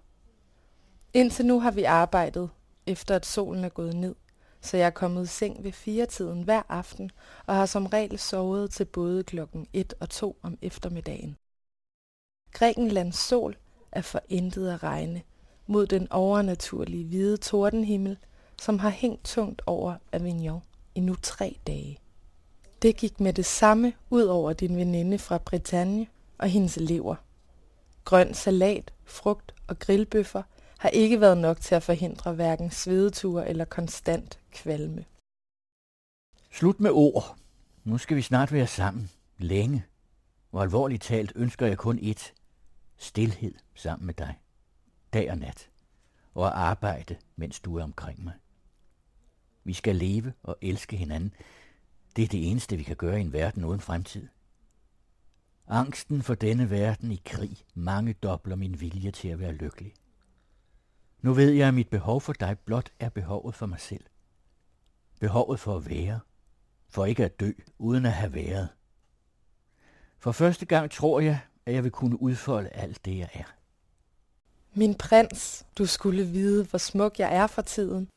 Indtil nu har vi arbejdet, efter at solen er gået ned, så jeg er kommet i seng ved fire tiden hver aften og har som regel sovet til både klokken 1 og 2 om eftermiddagen. Grækenlands sol er forintet at regne mod den overnaturlige hvide tordenhimmel, som har hængt tungt over Avignon i nu tre dage. Det gik med det samme ud over din veninde fra Bretagne og hendes elever. Grøn salat, frugt og grillbøffer har ikke været nok til at forhindre hverken svedeture eller konstant kvalme. Slut med ord. Nu skal vi snart være sammen. Længe. Og alvorligt talt ønsker jeg kun ét. Stilhed sammen med dig. Dag og nat. Og at arbejde, mens du er omkring mig. Vi skal leve og elske hinanden. Det er det eneste, vi kan gøre i en verden uden fremtid. Angsten for denne verden i krig mange dobler min vilje til at være lykkelig. Nu ved jeg, at mit behov for dig blot er behovet for mig selv. Behovet for at være. For ikke at dø, uden at have været. For første gang tror jeg, at jeg vil kunne udfolde alt det, jeg er. Min prins, du skulle vide, hvor smuk jeg er for tiden.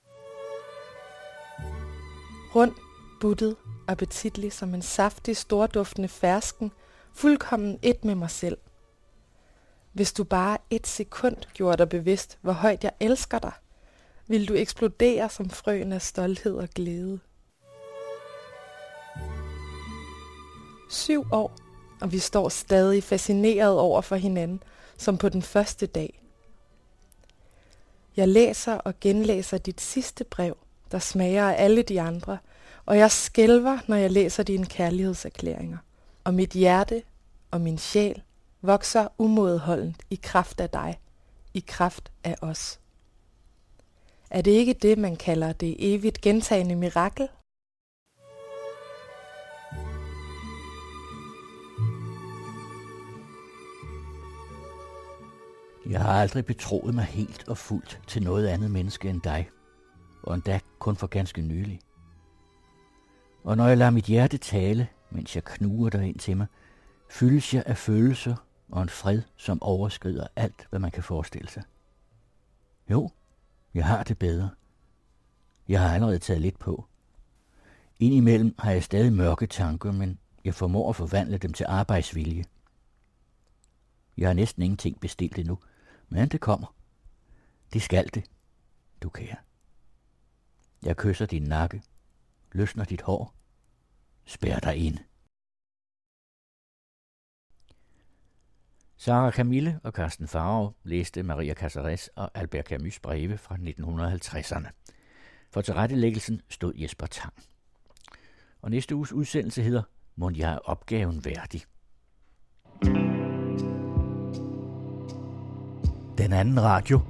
Rund, buttet, appetitlig som en saftig, storduftende fersken, fuldkommen et med mig selv. Hvis du bare et sekund gjorde dig bevidst, hvor højt jeg elsker dig, vil du eksplodere som frøen af stolthed og glæde. Syv år, og vi står stadig fascineret over for hinanden, som på den første dag. Jeg læser og genlæser dit sidste brev, der smager af alle de andre, og jeg skælver, når jeg læser dine kærlighedserklæringer. Og mit hjerte og min sjæl vokser umådeholdent i kraft af dig, i kraft af os. Er det ikke det, man kalder det evigt gentagende mirakel? Jeg har aldrig betroet mig helt og fuldt til noget andet menneske end dig, og endda kun for ganske nylig. Og når jeg lader mit hjerte tale, mens jeg knuger dig ind til mig, fyldes jeg af følelser og en fred, som overskrider alt, hvad man kan forestille sig. Jo, jeg har det bedre. Jeg har allerede taget lidt på. Indimellem har jeg stadig mørke tanker, men jeg formår at forvandle dem til arbejdsvilje. Jeg har næsten ingenting bestilt endnu, men det kommer. Det skal det, du kære. Jeg kysser din nakke, løsner dit hår, spærrer dig ind. Sara Camille og Carsten Farov læste Maria Casares og Albert Camus breve fra 1950'erne. For tilrettelæggelsen stod Jesper Tang. Og næste uges udsendelse hedder Må jeg er opgaven værdig? Den anden radio.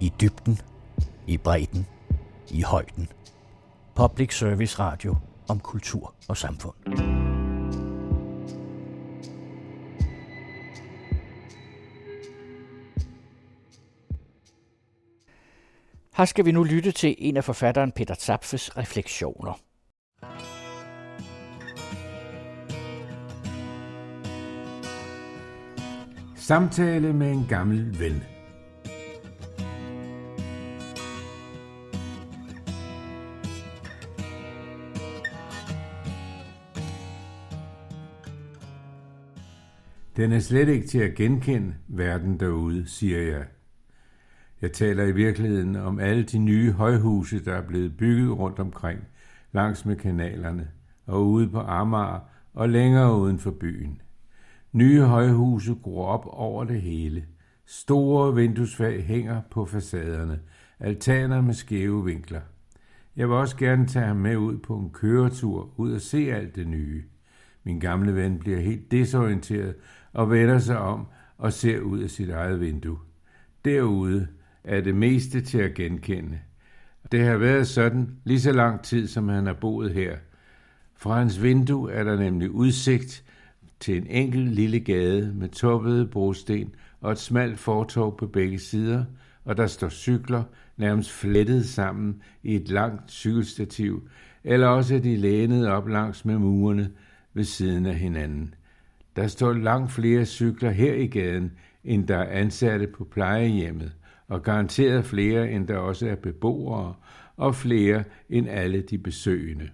I dybden. I bredden. I højden. Public Service Radio om kultur og samfund. Her skal vi nu lytte til en af forfatteren Peter Zapfes refleksioner. Samtale med en gammel ven. Den er slet ikke til at genkende verden derude, siger jeg. Jeg taler i virkeligheden om alle de nye højhuse, der er blevet bygget rundt omkring, langs med kanalerne, og ude på Amager og længere uden for byen. Nye højhuse gror op over det hele. Store vinduesfag hænger på facaderne, altaner med skæve vinkler. Jeg vil også gerne tage ham med ud på en køretur, ud og se alt det nye. Min gamle ven bliver helt desorienteret og vender sig om og ser ud af sit eget vindue. Derude er det meste til at genkende. Det har været sådan lige så lang tid, som han har boet her. Fra hans vindue er der nemlig udsigt til en enkelt lille gade med toppede brosten og et smalt fortov på begge sider, og der står cykler nærmest flettet sammen i et langt cykelstativ, eller også er de lænet op langs med murene ved siden af hinanden. Der står langt flere cykler her i gaden, end der er ansatte på plejehjemmet, og garanteret flere, end der også er beboere, og flere end alle de besøgende.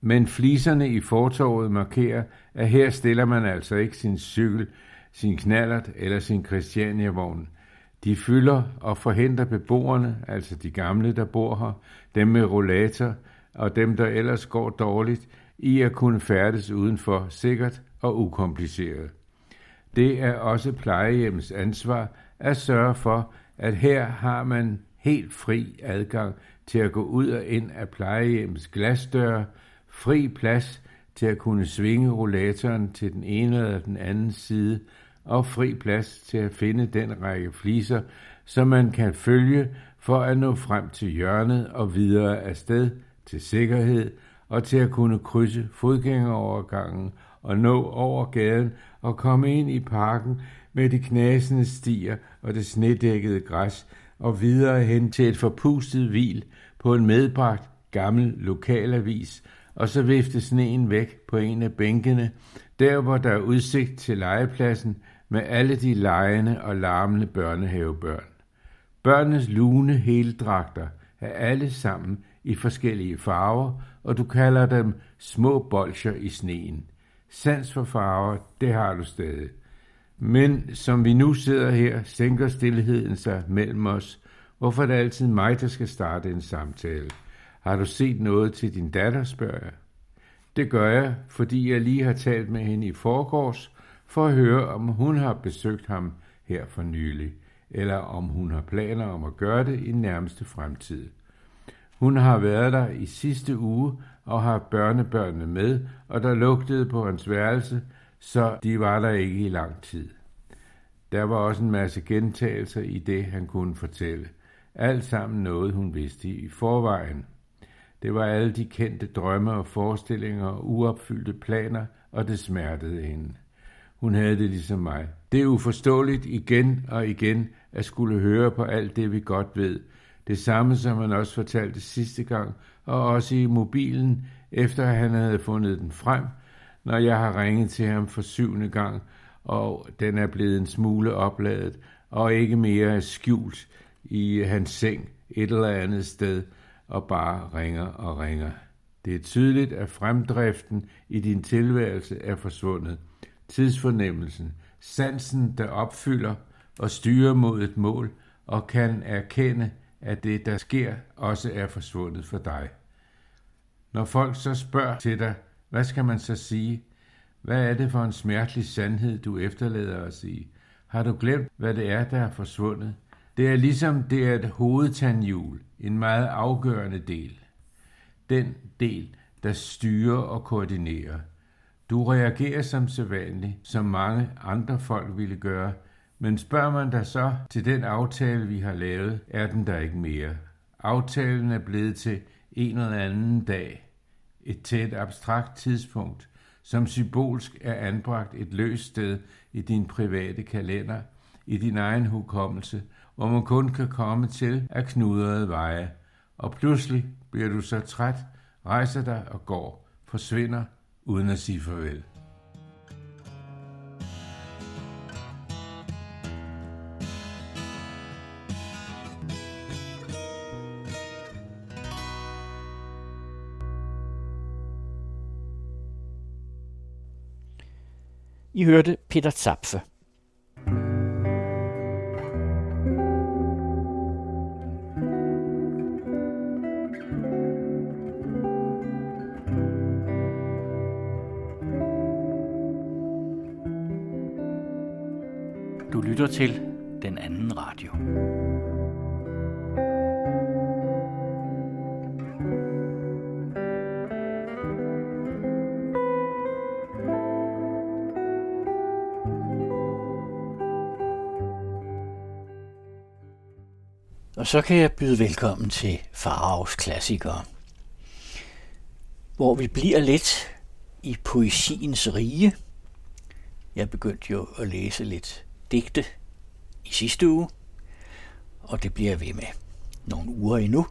Men fliserne i fortorvet markerer, at her stiller man altså ikke sin cykel, sin knallert eller sin Christiania-vogn. De fylder og forhindrer beboerne, altså de gamle, der bor her, dem med rollator og dem, der ellers går dårligt, i at kunne færdes udenfor sikkert og ukompliceret. Det er også plejehjemmets ansvar at sørge for, at her har man helt fri adgang til at gå ud og ind af plejehjemmets glasdøre, fri plads til at kunne svinge rollatoren til den ene eller den anden side, og fri plads til at finde den række fliser, som man kan følge for at nå frem til hjørnet og videre afsted til sikkerhed og til at kunne krydse fodgængerovergangen og nå over gaden og komme ind i parken med de knasende stier og det snedækkede græs og videre hen til et forpustet hvil på en medbragt gammel lokalavis, og så vifte sneen væk på en af bænkene, der hvor der er udsigt til legepladsen med alle de lejende og larmende børnehavebørn. Børnenes lune heldragter er alle sammen i forskellige farver, og du kalder dem små bolcher i sneen. Sans for farver, det har du stadig. Men som vi nu sidder her, sænker stillheden sig mellem os. Hvorfor er det altid mig, der skal starte en samtale? Har du set noget til din datter, spørger jeg. Det gør jeg, fordi jeg lige har talt med hende i forgårs, for at høre, om hun har besøgt ham her for nylig, eller om hun har planer om at gøre det i nærmeste fremtid. Hun har været der i sidste uge og har børnebørnene med, og der lugtede på hans værelse, så de var der ikke i lang tid. Der var også en masse gentagelser i det, han kunne fortælle. Alt sammen noget, hun vidste i forvejen. Det var alle de kendte drømme og forestillinger og uopfyldte planer, og det smertede hende. Hun havde det ligesom mig. Det er uforståeligt igen og igen at skulle høre på alt det, vi godt ved. Det samme, som han også fortalte sidste gang, og også i mobilen, efter han havde fundet den frem, når jeg har ringet til ham for syvende gang, og den er blevet en smule opladet, og ikke mere skjult i hans seng et eller andet sted, og bare ringer og ringer. Det er tydeligt, at fremdriften i din tilværelse er forsvundet. Tidsfornemmelsen, sansen, der opfylder og styrer mod et mål, og kan erkende, at det, der sker, også er forsvundet for dig. Når folk så spørger til dig, hvad skal man så sige? Hvad er det for en smertelig sandhed, du efterlader os i? Har du glemt, hvad det er, der er forsvundet? Det er ligesom det er et hovedtandhjul, en meget afgørende del. Den del, der styrer og koordinerer. Du reagerer som sædvanligt, som mange andre folk ville gøre, men spørger man dig så til den aftale, vi har lavet, er den der ikke mere. Aftalen er blevet til en eller anden dag, et tæt abstrakt tidspunkt, som symbolsk er anbragt et løst sted i din private kalender, i din egen hukommelse, hvor man kun kan komme til af knudrede veje. Og pludselig bliver du så træt, rejser dig og går, forsvinder uden at sige farvel. I hørte Peter Zapfe. Du lytter til den anden radio. Og så kan jeg byde velkommen til Faraos klassikere, hvor vi bliver lidt i poesiens rige. Jeg begyndte jo at læse lidt digte i sidste uge, og det bliver jeg ved med nogle uger endnu.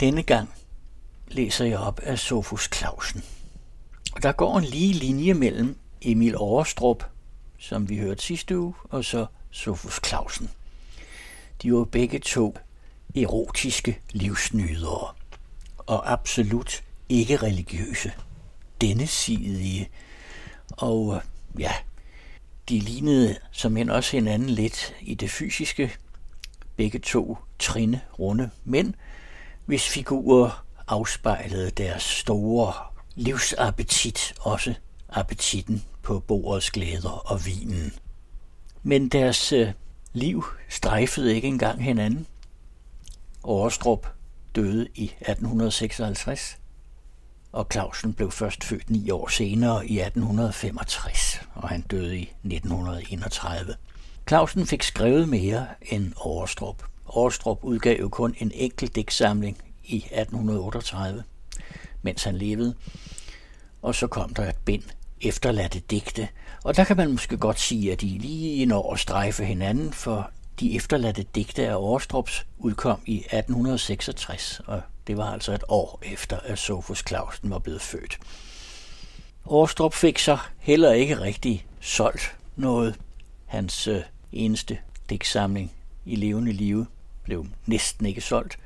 Denne gang læser jeg op af Sofus Clausen. Og der går en lige linje mellem Emil Overstrup, som vi hørte sidste uge, og så Sofus Clausen. De var begge to erotiske livsnydere, og absolut ikke religiøse. Denne sidige. Og øh, ja, de lignede som end også hinanden lidt i det fysiske. Begge to trinde runde mænd, hvis figurer afspejlede deres store livsappetit, også appetitten på bordets glæder og vinen. Men deres øh, liv strejfede ikke engang hinanden. Årestrup døde i 1856, og Clausen blev først født ni år senere i 1865, og han døde i 1931. Clausen fik skrevet mere end Årestrup. Årestrup udgav jo kun en enkelt digtsamling i 1838, mens han levede, og så kom der et bind efterladte digte, og der kan man måske godt sige, at de lige når at strejfe hinanden, for de efterladte digte af Årstrups udkom i 1866, og det var altså et år efter, at Sofus Clausen var blevet født. Årstrup fik så heller ikke rigtig solgt noget. Hans øh, eneste digtsamling i levende live blev næsten ikke solgt.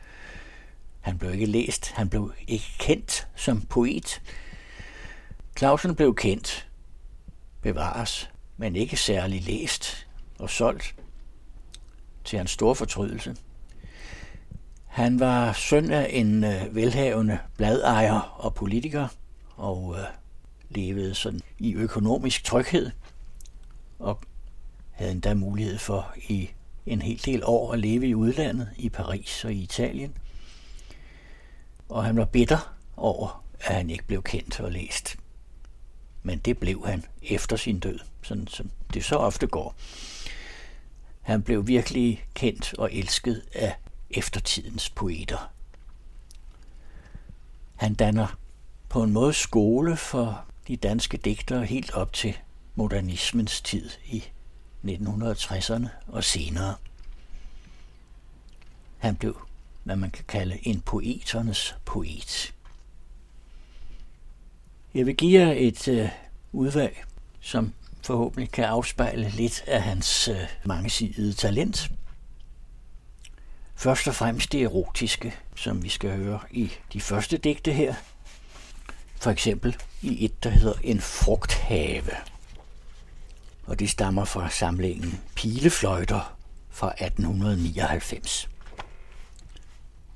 Han blev ikke læst, han blev ikke kendt som poet. Clausen blev kendt, bevares, men ikke særlig læst og solgt til hans store fortrydelse. Han var søn af en øh, velhavende bladejer og politiker, og øh, levede sådan i økonomisk tryghed, og havde endda mulighed for i en hel del år at leve i udlandet, i Paris og i Italien. Og han var bitter over, at han ikke blev kendt og læst. Men det blev han efter sin død, sådan som det så ofte går. Han blev virkelig kendt og elsket af eftertidens poeter. Han danner på en måde skole for de danske digtere helt op til modernismens tid i 1960'erne og senere. Han blev, hvad man kan kalde en poeternes poet. Jeg vil give jer et øh, udvalg, som forhåbentlig kan afspejle lidt af hans øh, mangesidede talent. Først og fremmest det erotiske, som vi skal høre i de første digte her. For eksempel i et, der hedder En frugthave. Og det stammer fra samlingen Pilefløjter fra 1899.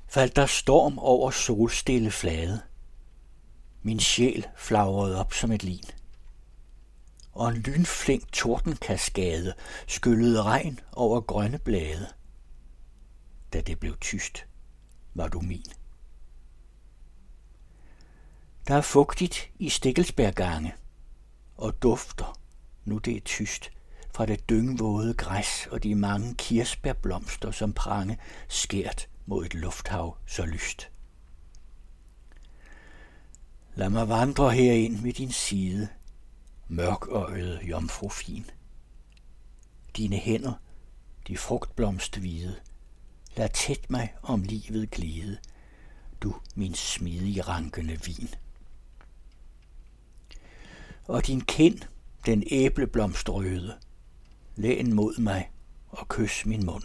Faldt der storm over solstille flade. Min sjæl flagrede op som et lin. og en lynflink tordenkaskade skyllede regn over grønne blade. Da det blev tyst, var du min. Der er fugtigt i Stikkelsberggange, og dufter, nu det er tyst, fra det dyngvåde græs og de mange kirsebærblomster, som prange skært mod et lufthav så lyst. Lad mig vandre herind ved din side, mørkøjet jomfru fin. Dine hænder, de frugtblomstvide, lad tæt mig om livet glide, du min smidig rankende vin. Og din kind, den æbleblomstrøde, læn mod mig og kys min mund.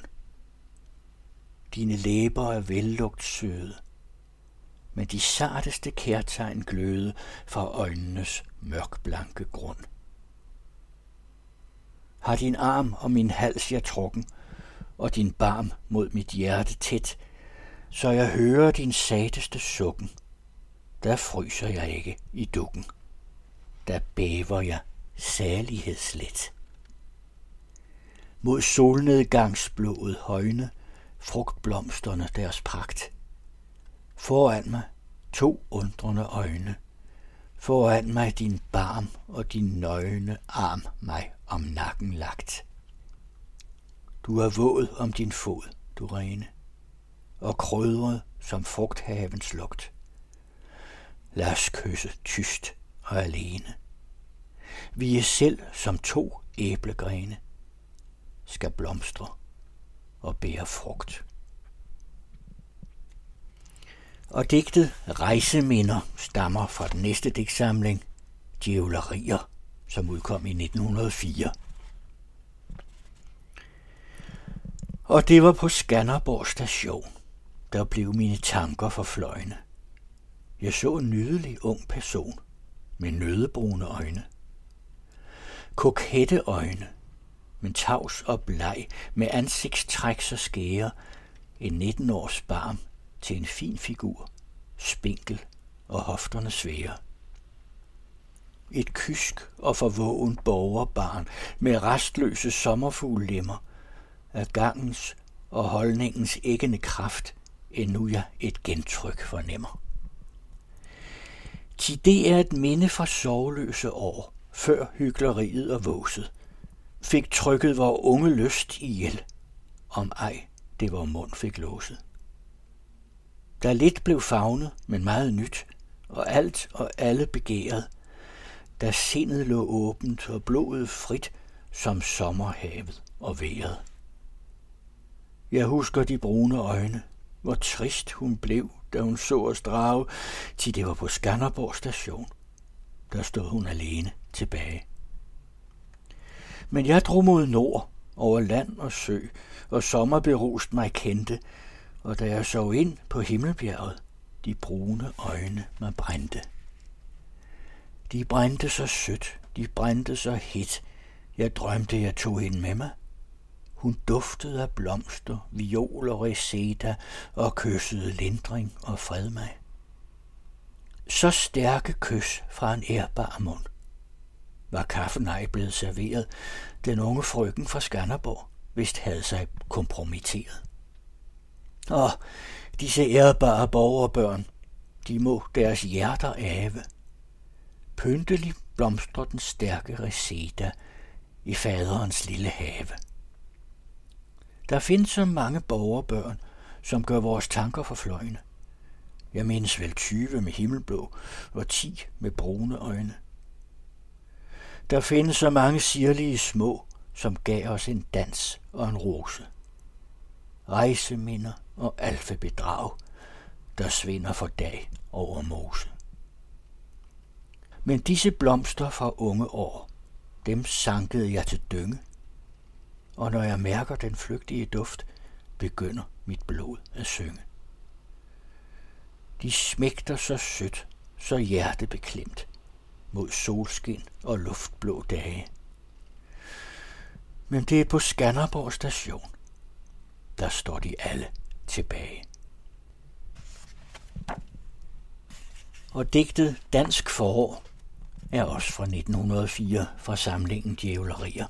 Dine læber er vellugt søde, men de sarteste kærtegn gløde fra øjnenes mørkblanke grund. Har din arm om min hals jeg trukken, og din barm mod mit hjerte tæt, så jeg hører din sateste sukken. Der fryser jeg ikke i dukken. Der bæver jeg særlighedslet. Mod solnedgangsblået højne, frugtblomsterne deres pragt. Foran mig to undrende øjne. Foran mig din barm og din nøgne arm mig om nakken lagt. Du er våd om din fod, du rene, og krydret som frugthavens lugt. Lad os kysse tyst og alene. Vi er selv som to æblegrene, skal blomstre og bære frugt. Og digtet Rejseminder stammer fra den næste digtsamling, Djævlerier, som udkom i 1904. Og det var på Skanderborg station, der blev mine tanker for fløjne. Jeg så en nydelig ung person med nødebrune øjne. Kokette øjne, men tavs og bleg, med ansigtstræk så skære, en 19 års barm til en fin figur, spinkel og hofterne svære. Et kysk og forvågen borgerbarn med restløse sommerfuglemmer af gangens og holdningens æggende kraft, endnu jeg et gentryk fornemmer. Ti det er et minde fra sovløse år, før hyggeleriet og våset, fik trykket vor unge lyst ihjel, om ej det var mund fik låset. Der lidt blev favnet, men meget nyt, og alt og alle begæret, da sindet lå åbent og blodet frit, som sommerhavet og vejret. Jeg husker de brune øjne, hvor trist hun blev, da hun så os drage, til det var på Skanderborg station. Der stod hun alene tilbage. Men jeg drog mod nord, over land og sø, og sommerberust mig kendte, og da jeg så ind på himmelbjerget, de brune øjne mig brændte. De brændte så sødt, de brændte så hit, jeg drømte, jeg tog hende med mig. Hun duftede af blomster, viol og reseta og kyssede lindring og fred mig. Så stærke kys fra en ærbar mund. Var kaffen ej blevet serveret, den unge frøken fra Skanderborg vist havde sig kompromitteret. Og disse ærbare borgerbørn, de må deres hjerter ave. Pyntelig blomstrer den stærke reseda i faderens lille have. Der findes så mange borgerbørn, som gør vores tanker for fløjne. Jeg mindes vel 20 med himmelblå og 10 med brune øjne. Der findes så mange sirlige små, som gav os en dans og en rose. Rejseminder og alfebedrag, der svinder for dag over mose. Men disse blomster fra unge år, dem sankede jeg til dynge, og når jeg mærker den flygtige duft, begynder mit blod at synge. De smægter så sødt, så hjertebeklemt mod solskin og luftblå dage. Men det er på Skanderborg station. Der står de alle tilbage. Og digtet Dansk forår er også fra 1904 fra samlingen Djævlerier.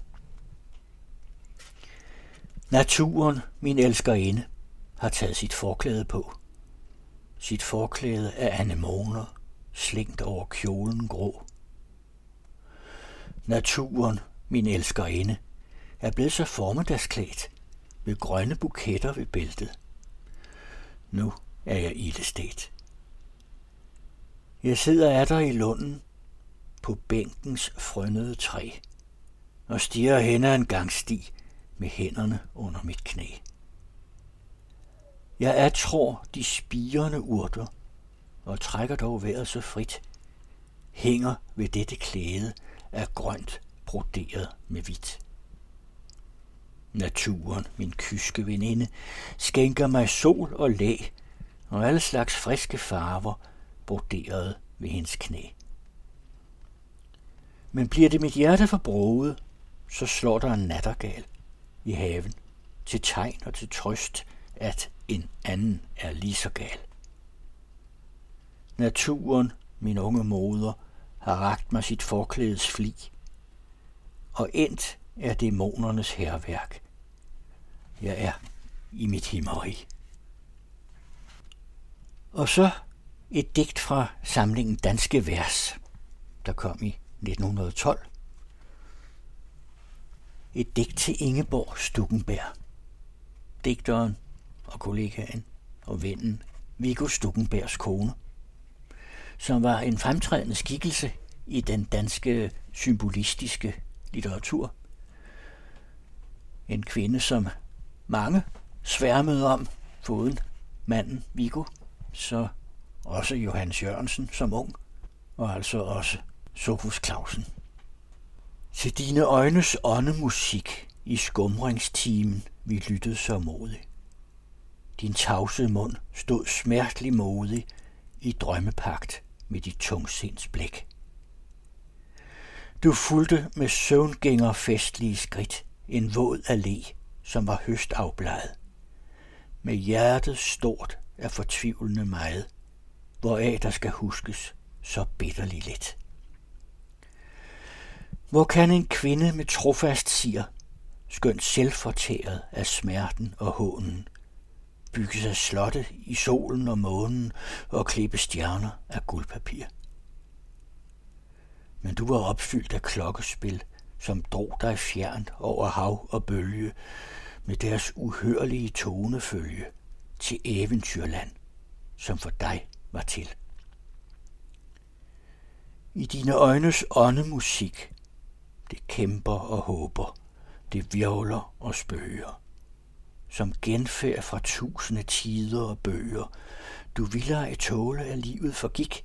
Naturen, min elskerinde, har taget sit forklæde på. Sit forklæde af anemoner, slængt over kjolen grå. Naturen, min elskerinde, er blevet så formiddagsklædt med grønne buketter ved bæltet. Nu er jeg ildestet. Jeg sidder af der i lunden på bænkens frønnede træ og stiger hen ad en gangsti med hænderne under mit knæ. Jeg er tror de spirende urter og trækker dog vejret så frit, hænger ved dette klæde af grønt broderet med hvidt. Naturen, min kyske veninde, skænker mig sol og læ og alle slags friske farver broderet ved hendes knæ. Men bliver det mit hjerte forbruget, så slår der en nattergal i haven til tegn og til trøst, at en anden er lige så gal. Naturen, min unge moder, har ragt mig sit forklædes fli, og endt er dæmonernes herværk. Jeg er i mit himmeri. Og så et digt fra samlingen Danske Vers, der kom i 1912. Et digt til Ingeborg Stukkenberg. Digteren og kollegaen og vennen Viggo Stukkenbergs kone, som var en fremtrædende skikkelse i den danske symbolistiske litteratur. En kvinde, som mange sværmede om, foruden manden Viggo, så også Johannes Jørgensen som ung, og altså også Sofus Clausen. Til dine øjnes åndemusik i skumringstimen vi lyttede så modig. Din tavse mund stod smertelig modig i drømmepagt med dit tungsinds blik. Du fulgte med søvngænger festlige skridt en våd allé, som var høstafbladet. Med hjertet stort af fortvivlende meget, hvoraf der skal huskes så bitterligt lidt. Hvor kan en kvinde med trofast siger, skønt selvfortæret af smerten og hånen, bygge sig slotte i solen og månen og klippe stjerner af guldpapir? Men du var opfyldt af klokkespil, som drog dig fjernt over hav og bølge, med deres uhørlige tonefølge til eventyrland, som for dig var til. I dine øjnes åndemusik det kæmper og håber, det virvler og spøger. Som genfærd fra tusinde tider og bøger, du ville ej tåle, at livet forgik.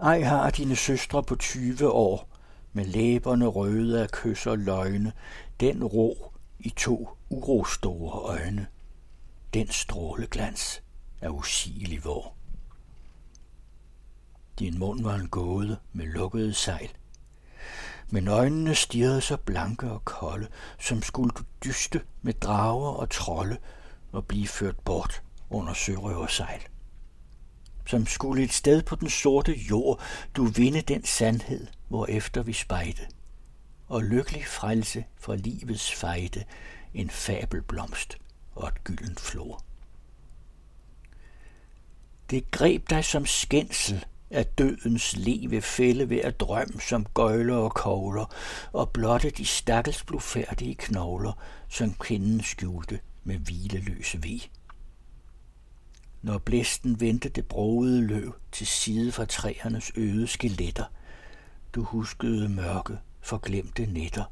Ej har dine søstre på 20 år, med læberne røde af kys og løgne, den ro i to urostore øjne, den stråleglans er usigelig vor. Din mund var en gåde med lukkede sejl, men øjnene stirrede så blanke og kolde, som skulle du dyste med drager og trolde og blive ført bort under sørøversejl. Som skulle et sted på den sorte jord du vinde den sandhed, hvor efter vi spejde, og lykkelig frelse fra livets fejde, en fabelblomst og et gyldent flor. Det greb dig som skændsel, af dødens leve fælde ved at drøm som gøjler og kogler, og blotte de stakkels blufærdige knogler, som kvinden skjulte med hvileløse ved. Når blæsten vendte det broede løv til side fra træernes øde skeletter, du huskede mørke, forglemte nætter,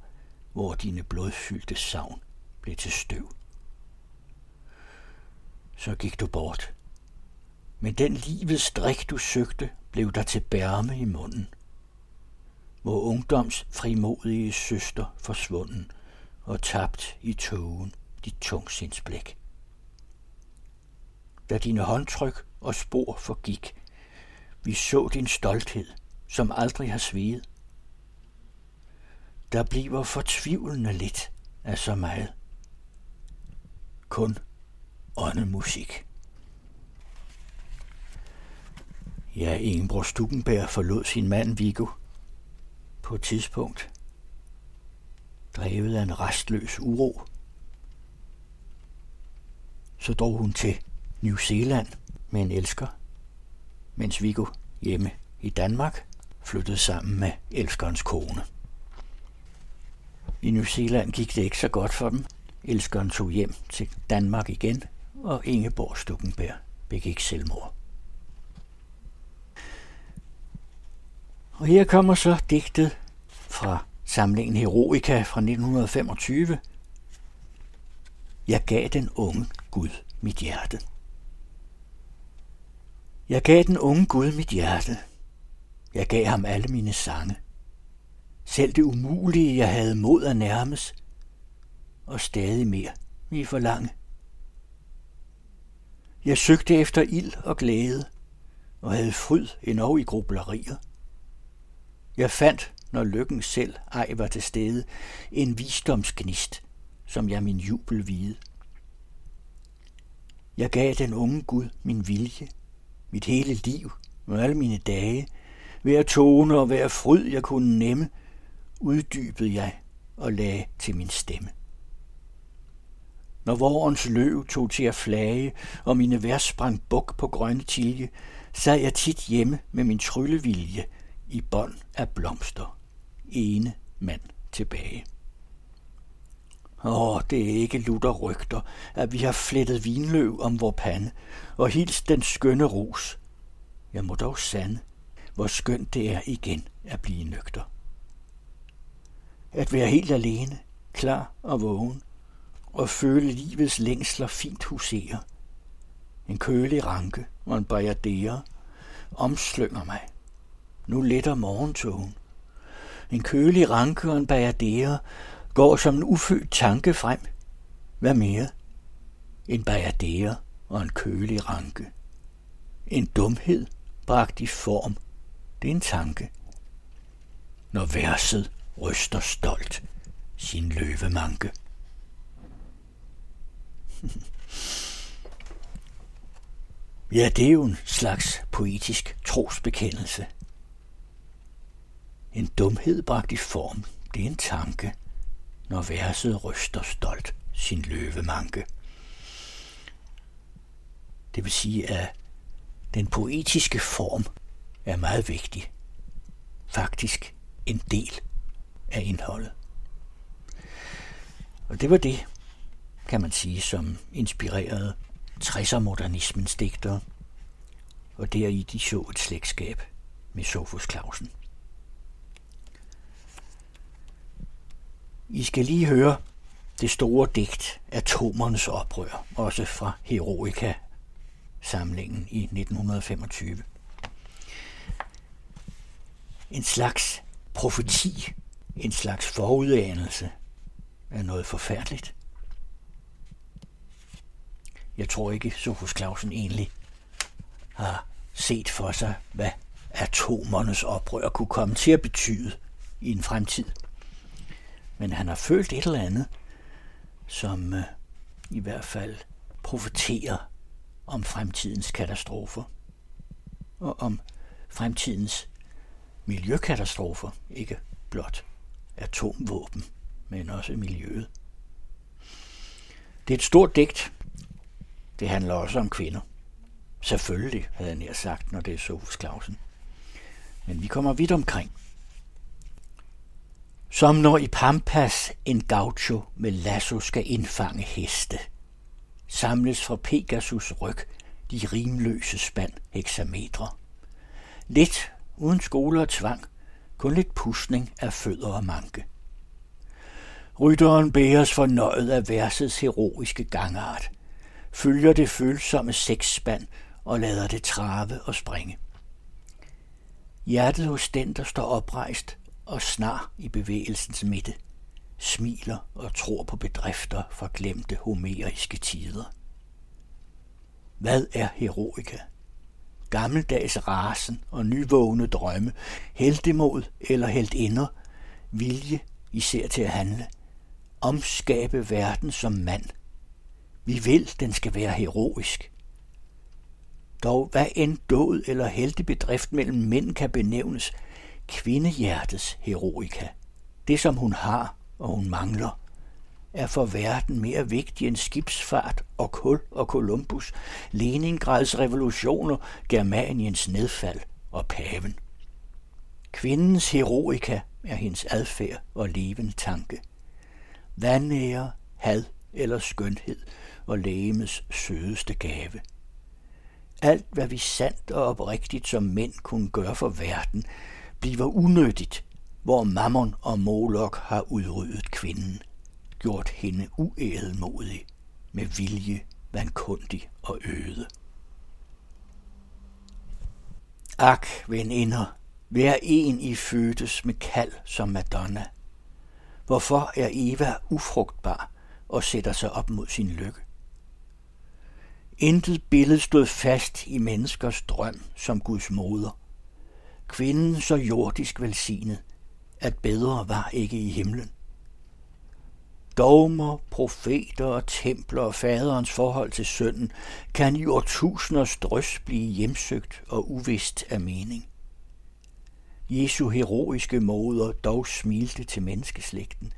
hvor dine blodfyldte savn blev til støv. Så gik du bort. Men den livets drik, du søgte, blev der til bærme i munden. Hvor ungdoms frimodige søster forsvunden og tabt i togen dit tungsindsblik. Da dine håndtryk og spor forgik, vi så din stolthed, som aldrig har sveget. Der bliver fortvivlende lidt af så meget. Kun åndemusik. Ja, Ingeborg Stukenberg forlod sin mand Viggo på et tidspunkt, drevet af en restløs uro. Så drog hun til New Zealand med en elsker, mens Viggo hjemme i Danmark flyttede sammen med elskerens kone. I New Zealand gik det ikke så godt for dem. Elskeren tog hjem til Danmark igen, og Ingeborg Stukkenberg begik selvmord. Og her kommer så digtet fra samlingen Heroica fra 1925. Jeg gav den unge Gud mit hjerte. Jeg gav den unge Gud mit hjerte. Jeg gav ham alle mine sange. Selv det umulige, jeg havde mod at nærmes, og stadig mere vi forlange. Jeg søgte efter ild og glæde, og havde fryd endnu i grublerier. Jeg fandt, når lykken selv ej var til stede, en visdomsgnist, som jeg min jubel vide. Jeg gav den unge Gud min vilje, mit hele liv og alle mine dage, hver tone og hver fryd, jeg kunne nemme, uddybede jeg og lagde til min stemme. Når vorens løv tog til at flage, og mine vers sprang buk på grønne tilje, sad jeg tit hjemme med min tryllevilje i bånd af blomster. Ene mand tilbage. Åh, det er ikke lutter rygter, at vi har flettet vinløv om vor pande, og hils den skønne ros. Jeg må dog sande, hvor skønt det er igen at blive nøgter. At være helt alene, klar og vågen, og føle livets længsler fint husere. En kølig ranke og en bajadere omslynger mig. Nu letter morgentogen. En kølig ranke og en bajadere går som en ufødt tanke frem. Hvad mere? En bajadere og en kølig ranke. En dumhed bragt i form. Det er en tanke. Når verset ryster stolt sin løvemanke. Ja, det er jo en slags poetisk trosbekendelse. En dumhed bragt i form, det er en tanke, når verset ryster stolt sin løvemanke. Det vil sige, at den poetiske form er meget vigtig. Faktisk en del af indholdet. Og det var det, kan man sige, som inspirerede 60'er-modernismens digtere, og deri de så et slægtskab med Sofus Clausen. I skal lige høre det store digt Atomernes oprør, også fra Heroica samlingen i 1925. En slags profeti, en slags forudanelse af noget forfærdeligt. Jeg tror ikke, Sofus Clausen egentlig har set for sig, hvad atomernes oprør kunne komme til at betyde i en fremtid. Men han har følt et eller andet, som øh, i hvert fald profeterer om fremtidens katastrofer og om fremtidens miljøkatastrofer, ikke blot atomvåben, men også miljøet. Det er et stort digt. Det handler også om kvinder. Selvfølgelig, havde jeg nær sagt, når det er Sofus Clausen. Men vi kommer vidt omkring. Som når i Pampas en gaucho med lasso skal indfange heste. Samles fra Pegasus ryg de rimløse spand hexametre. Lidt uden skole og tvang, kun lidt pusning af fødder og manke. Rytteren bæres fornøjet af versets heroiske gangart, følger det følsomme seksspand og lader det trave og springe. Hjertet hos den, der står oprejst og snar i bevægelsens midte, smiler og tror på bedrifter fra glemte homeriske tider. Hvad er heroika? Gammeldags rasen og nyvågne drømme, heldemod eller heldinder, vilje især til at handle, omskabe verden som mand. Vi vil, den skal være heroisk. Dog hvad end død eller heltebedrift mellem mænd kan benævnes, kvindehjertets heroika, det som hun har og hun mangler, er for verden mere vigtig end skibsfart og kul og Columbus, Leningrads revolutioner, Germaniens nedfald og paven. Kvindens heroika er hendes adfærd og levende tanke. Vandære, had eller skønhed og lægemets sødeste gave. Alt, hvad vi sandt og oprigtigt som mænd kunne gøre for verden, bliver unødigt, hvor mammon og Molok har udryddet kvinden, gjort hende uædelmodig, med vilje, vankundig og øde. Ak, veninder, hver en I fødtes med kald som Madonna. Hvorfor er Eva ufrugtbar og sætter sig op mod sin lykke? Intet billede stod fast i menneskers drøm som Guds moder. Kvinden så jordisk velsignet, at bedre var ikke i himlen. Dogmer, profeter og templer og faderens forhold til sønnen kan i årtusinders drøs blive hjemsøgt og uvist af mening. Jesu heroiske moder dog smilte til menneskeslægten,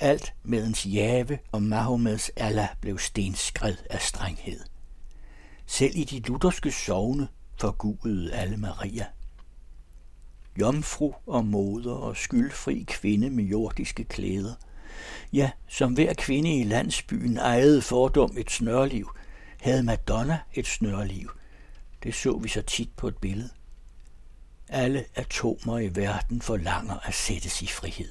alt medens Jave og Mahomeds Allah blev stenskred af strenghed. Selv i de lutherske sovne forgudede alle Maria. Jomfru og moder og skyldfri kvinde med jordiske klæder. Ja, som hver kvinde i landsbyen ejede fordom et snørliv, havde Madonna et snørliv. Det så vi så tit på et billede. Alle atomer i verden forlanger at sættes i frihed.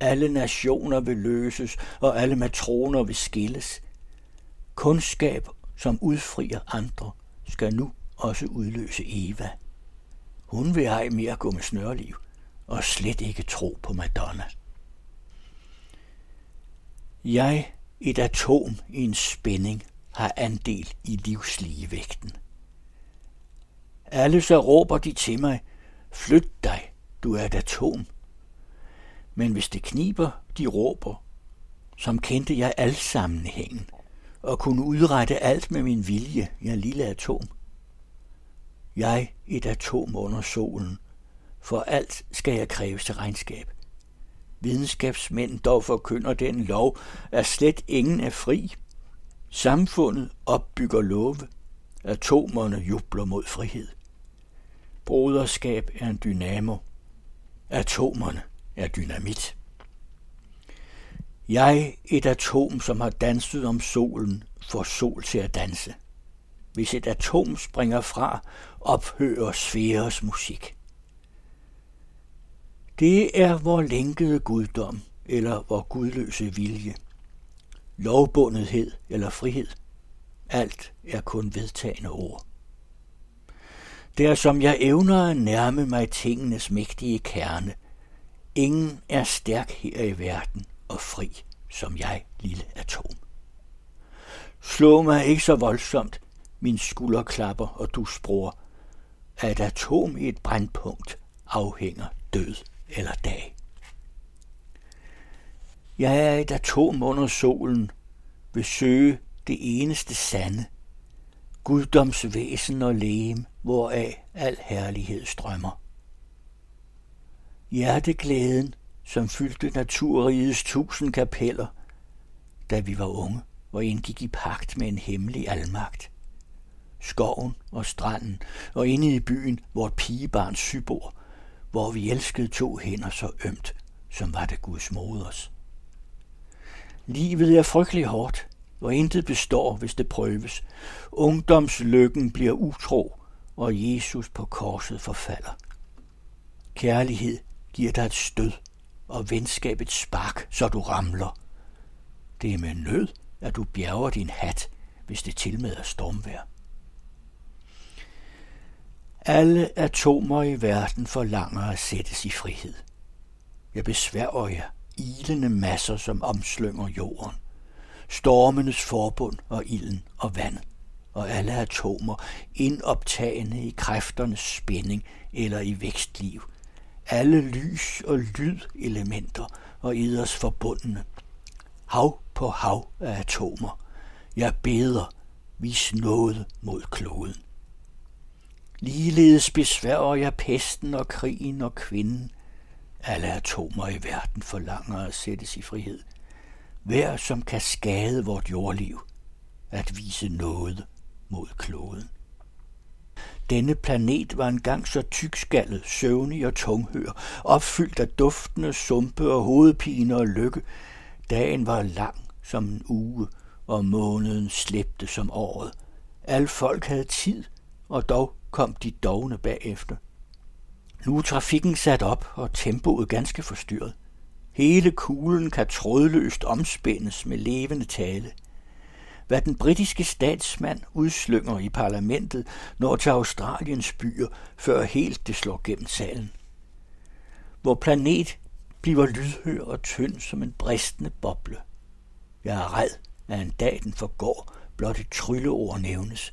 Alle nationer vil løses, og alle matroner vil skilles. Kundskab som udfrier andre, skal nu også udløse Eva. Hun vil ej mere gå med snørliv, og slet ikke tro på Madonna. Jeg, et atom i en spænding, har andel i livsligevægten. Alle så råber de til mig, flyt dig, du er et atom. Men hvis det kniber, de råber, som kendte jeg al sammenhængen, og kunne udrette alt med min vilje, jeg lille atom. Jeg et atom under solen, for alt skal jeg kræves til regnskab. Videnskabsmænd dog forkynder den lov, at slet ingen er fri. Samfundet opbygger love. Atomerne jubler mod frihed. Broderskab er en dynamo. Atomerne er dynamit. Jeg, et atom, som har danset om solen, får sol til at danse. Hvis et atom springer fra, ophører sfæres musik. Det er vor lænkede guddom, eller vor gudløse vilje. Lovbundethed eller frihed. Alt er kun vedtagende ord. Det er som jeg evner at nærme mig tingenes mægtige kerne. Ingen er stærk her i verden og fri som jeg, lille atom. Slå mig ikke så voldsomt, min skulderklapper og du spror, at et atom i et brandpunkt afhænger død eller dag. Jeg er et atom under solen, vil søge det eneste sande, guddomsvæsen og lægem, hvoraf al herlighed strømmer. Hjerteglæden, som fyldte naturrigets tusind kapeller, da vi var unge og indgik i pagt med en hemmelig almagt. Skoven og stranden og inde i byen vort pigebarns sybor, hvor vi elskede to hænder så ømt, som var det Guds moders. Livet er frygtelig hårdt, og intet består, hvis det prøves. Ungdomslykken bliver utro, og Jesus på korset forfalder. Kærlighed giver dig et stød, og venskab et spark, så du ramler. Det er med nød, at du bjerger din hat, hvis det tilmeder er stormvær. Alle atomer i verden forlanger at sættes i frihed. Jeg besværger jer, ilende masser, som omslynger jorden. Stormenes forbund og ilden og vand, og alle atomer indoptagende i kræfternes spænding eller i vækstliv. Alle lys- og lydelementer og eders forbundne. Hav på hav af atomer. Jeg beder, vis noget mod kloden. Ligeledes besværger jeg pesten og krigen og kvinden. Alle atomer i verden forlanger at sættes i frihed. Hver, som kan skade vort jordliv, at vise noget mod kloden. Denne planet var engang så tykskallet, søvnig og tunghør, opfyldt af duftende sumpe og hovedpine og lykke. Dagen var lang som en uge, og måneden slæbte som året. Al folk havde tid, og dog kom de dogne bagefter. Nu er trafikken sat op, og tempoet ganske forstyrret. Hele kuglen kan trådløst omspændes med levende tale. Hvad den britiske statsmand udslynger i parlamentet, når til Australiens byer, før helt det slår gennem salen. Hvor planet bliver lydhør og tynd som en bristende boble. Jeg er red, at en dag den forgår, blot et trylleord nævnes.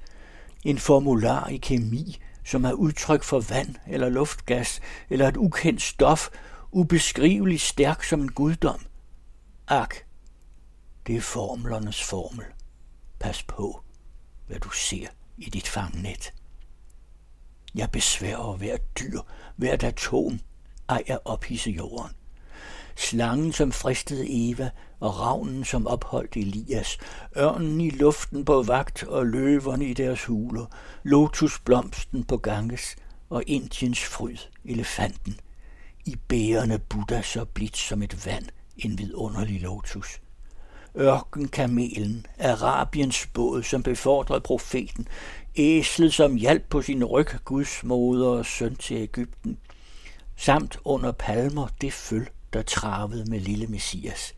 En formular i kemi, som er udtryk for vand eller luftgas, eller et ukendt stof, ubeskriveligt stærk som en guddom. Ak, det er formlernes formel. Pas på, hvad du ser i dit fangnet. Jeg besværer hver dyr, hvert atom, ej at ophisse jorden. Slangen, som fristede Eva, og ravnen, som opholdt Elias, ørnen i luften på vagt og løverne i deres huler, lotusblomsten på Ganges og Indiens fryd, elefanten. I bærende Buddha så blidt som et vand, en vidunderlig lotus. Ørkenkamelen, Arabiens båd, som befordrede profeten, æslet, som hjalp på sin ryg Guds moder og søn til Ægypten, samt under palmer det føl, der travede med lille Messias.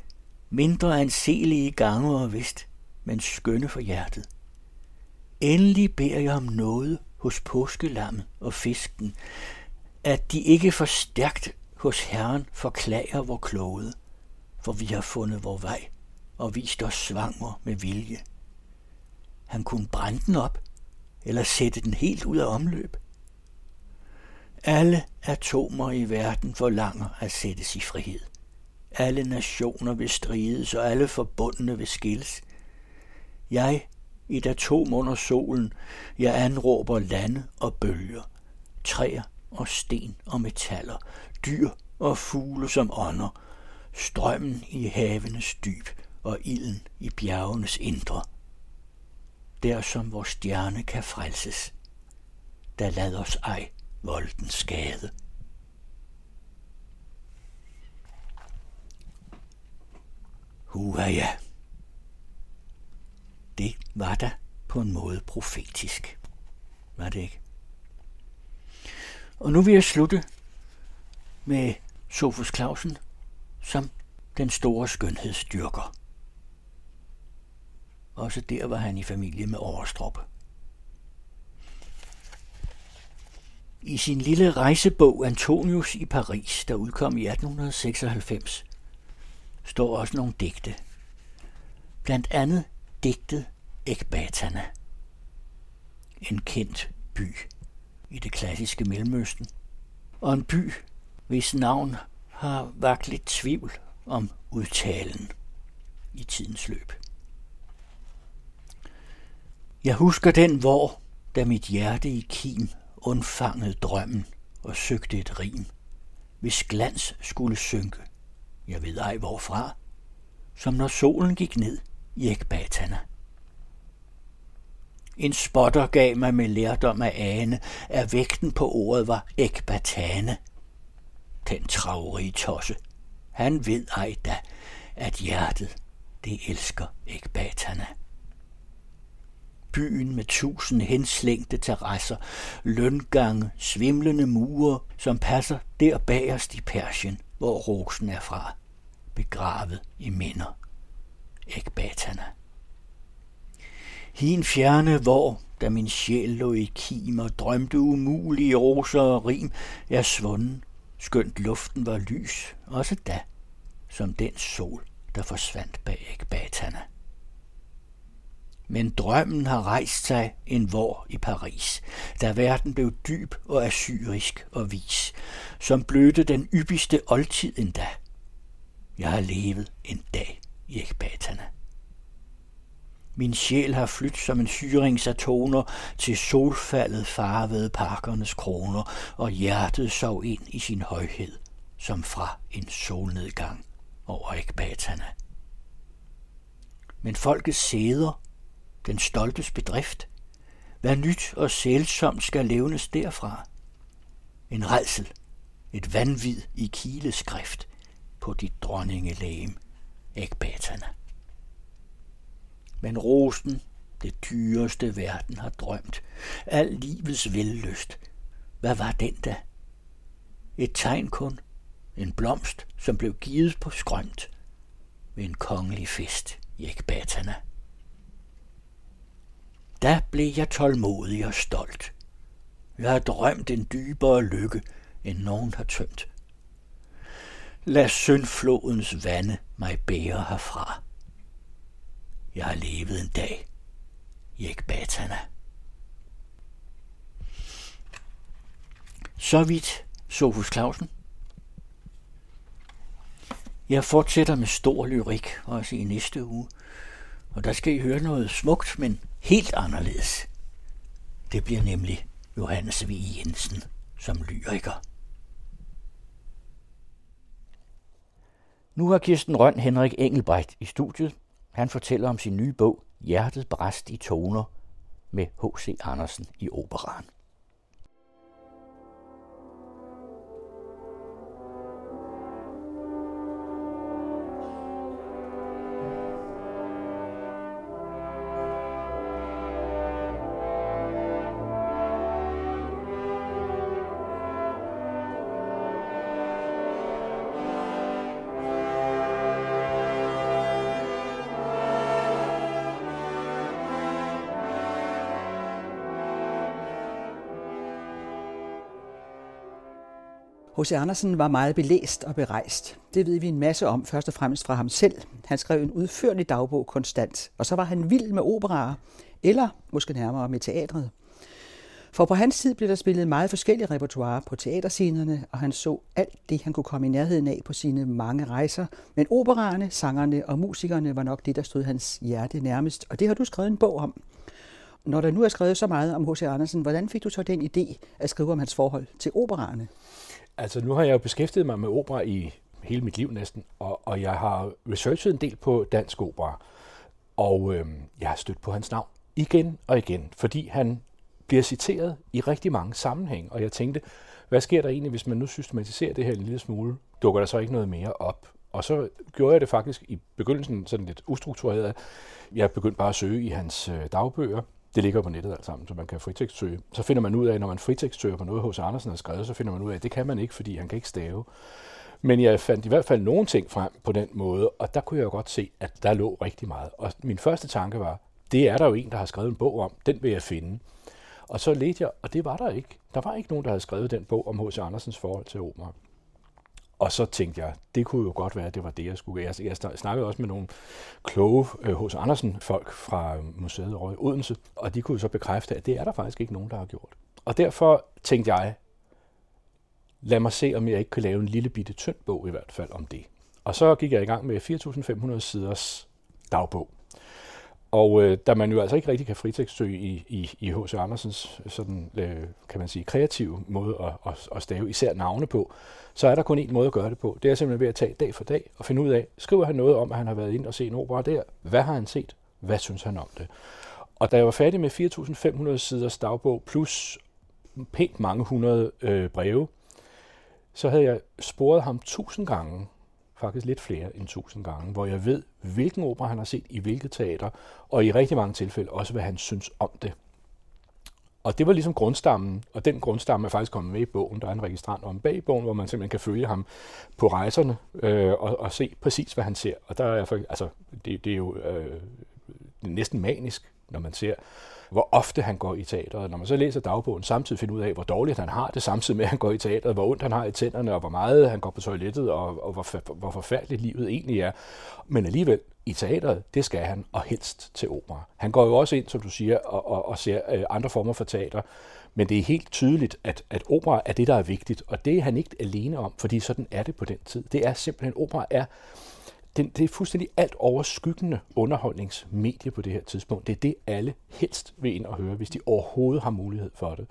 Mindre anselige gange og vist, men skønne for hjertet. Endelig beder jeg om noget hos påskelammet og fisken, at de ikke for stærkt hos Herren forklager vor klode, for vi har fundet vor vej og vist os svanger med vilje. Han kunne brænde den op, eller sætte den helt ud af omløb. Alle atomer i verden forlanger at sættes i frihed. Alle nationer vil strides, og alle forbundne vil skilles. Jeg, et atom under solen, jeg anråber lande og bølger, træer og sten og metaller, dyr og fugle som ånder, strømmen i havenes dyb og ilden i bjergenes indre. Der som vores stjerne kan frelses, der lad os ej voldens skade. Huha ja. Det var da på en måde profetisk. Var det ikke? Og nu vil jeg slutte med Sofus Clausen som den store skønhedsdyrker. Også der var han i familie med Overstrup. I sin lille rejsebog Antonius i Paris, der udkom i 1896, står også nogle digte. Blandt andet digtet Ekbatana. En kendt by i det klassiske Mellemøsten. Og en by, hvis navn har vagt lidt tvivl om udtalen i tidens løb. Jeg husker den, hvor, da mit hjerte i kim undfangede drømmen og søgte et rim, hvis glans skulle synke, jeg ved ej hvorfra, som når solen gik ned i ekbatana. En spotter gav mig med lærdom af ane, at vægten på ordet var ekbatane. Den travrige tosse, han ved ej da, at hjertet, det elsker ekbatana byen med tusind henslængte terrasser, løngange, svimlende mure, som passer der bagerst i Persien, hvor rosen er fra, begravet i minder. Ekbatana. Hin fjerne, hvor, da min sjæl lå i kim og drømte umulige roser og rim, er svunden, skønt luften var lys, også da, som den sol, der forsvandt bag Ekbatana men drømmen har rejst sig en vor i Paris, da verden blev dyb og assyrisk og vis, som blødte den yppigste oldtid endda. Jeg har levet en dag i Ekbatana. Min sjæl har flyttet som en syringssatoner til solfaldet farvede parkernes kroner, og hjertet sov ind i sin højhed, som fra en solnedgang over ekbaterne. Men folkets sæder, den stoltes bedrift, hvad nyt og sælsomt skal levnes derfra? En redsel, et vanvid i kileskrift på dit dronningelæm, ægbaterne. Men rosen, det dyreste verden har drømt, al livets vellyst, hvad var den da? Et tegn kun, en blomst, som blev givet på skrømt ved en kongelig fest i Ekbatana. Da blev jeg tålmodig og stolt. Jeg har drømt en dybere lykke, end nogen har tømt. Lad syndflodens vande mig bære herfra. Jeg har levet en dag i Ekbatana. Så vidt Sofus Clausen. Jeg fortsætter med stor lyrik også i næste uge, og der skal I høre noget smukt, men helt anderledes. Det bliver nemlig Johannes V. Jensen som lyriker. Nu har Kirsten Røn Henrik Engelbrecht i studiet. Han fortæller om sin nye bog Hjertet bræst i toner med H.C. Andersen i operan. H.C. Andersen var meget belæst og berejst. Det ved vi en masse om, først og fremmest fra ham selv. Han skrev en udførlig dagbog konstant, og så var han vild med operaer, eller måske nærmere med teatret. For på hans tid blev der spillet meget forskellige repertoire på teaterscenerne, og han så alt det, han kunne komme i nærheden af på sine mange rejser. Men operaerne, sangerne og musikerne var nok det, der stod hans hjerte nærmest, og det har du skrevet en bog om. Når der nu er skrevet så meget om H.C. Andersen, hvordan fik du så den idé at skrive om hans forhold til operaerne? Altså, nu har jeg jo beskæftiget mig med opera i hele mit liv næsten, og, og jeg har researchet en del på dansk opera, og øh, jeg har stødt på hans navn igen og igen, fordi han bliver citeret i rigtig mange sammenhænge, og jeg tænkte, hvad sker der egentlig, hvis man nu systematiserer det her en lille smule? Dukker der så ikke noget mere op? Og så gjorde jeg det faktisk i begyndelsen sådan lidt ustruktureret. Jeg begyndte bare at søge i hans øh, dagbøger, det ligger på nettet alt sammen, så man kan fritekstsøge. Så finder man ud af, når man fritekstsøger på noget, hos Andersen har skrevet, så finder man ud af, at det kan man ikke, fordi han kan ikke stave. Men jeg fandt i hvert fald nogle ting frem på den måde, og der kunne jeg jo godt se, at der lå rigtig meget. Og min første tanke var, det er der jo en, der har skrevet en bog om, den vil jeg finde. Og så ledte jeg, og det var der ikke. Der var ikke nogen, der havde skrevet den bog om H.C. Andersens forhold til opera. Og så tænkte jeg, det kunne jo godt være, at det var det, jeg skulle gøre. Jeg snakkede også med nogle kloge hos øh, Andersen-folk fra øh, museet i Odense, og de kunne så bekræfte, at det er der faktisk ikke nogen, der har gjort. Og derfor tænkte jeg, lad mig se, om jeg ikke kan lave en lille bitte tynd bog i hvert fald om det. Og så gik jeg i gang med 4.500 siders dagbog. Og øh, da man jo altså ikke rigtig kan fritekstsøge i, i, i H.C. Andersens sådan, øh, kan man sige, kreative måde at, at, at stave især navne på, så er der kun én måde at gøre det på. Det er simpelthen ved at tage dag for dag og finde ud af, skriver han noget om, at han har været ind og set en opera der? Hvad har han set? Hvad synes han om det? Og da jeg var færdig med 4.500 siders dagbog, plus pænt mange hundrede øh, breve, så havde jeg sporet ham tusind gange faktisk lidt flere end tusind gange, hvor jeg ved, hvilken opera han har set i hvilket teater, og i rigtig mange tilfælde også, hvad han synes om det. Og det var ligesom grundstammen, og den grundstamme er faktisk kommet med i bogen. Der er en registrant om bag bogen, hvor man simpelthen kan følge ham på rejserne øh, og, og se præcis, hvad han ser. Og der er, altså, det, det er jo øh, næsten manisk, når man ser hvor ofte han går i teateret. Når man så læser dagbogen, samtidig finder ud af, hvor dårligt han har det, samtidig med, at han går i teateret, hvor ondt han har i tænderne, og hvor meget han går på toilettet, og, og hvor, hvor forfærdeligt livet egentlig er. Men alligevel, i teateret, det skal han, og helst til opera. Han går jo også ind, som du siger, og, og, og ser øh, andre former for teater, men det er helt tydeligt, at, at opera er det, der er vigtigt, og det er han ikke alene om, fordi sådan er det på den tid. Det er simpelthen, opera er det, det er fuldstændig alt overskyggende underholdningsmedie på det her tidspunkt. Det er det, alle helst vil ind og høre, hvis de overhovedet har mulighed for det.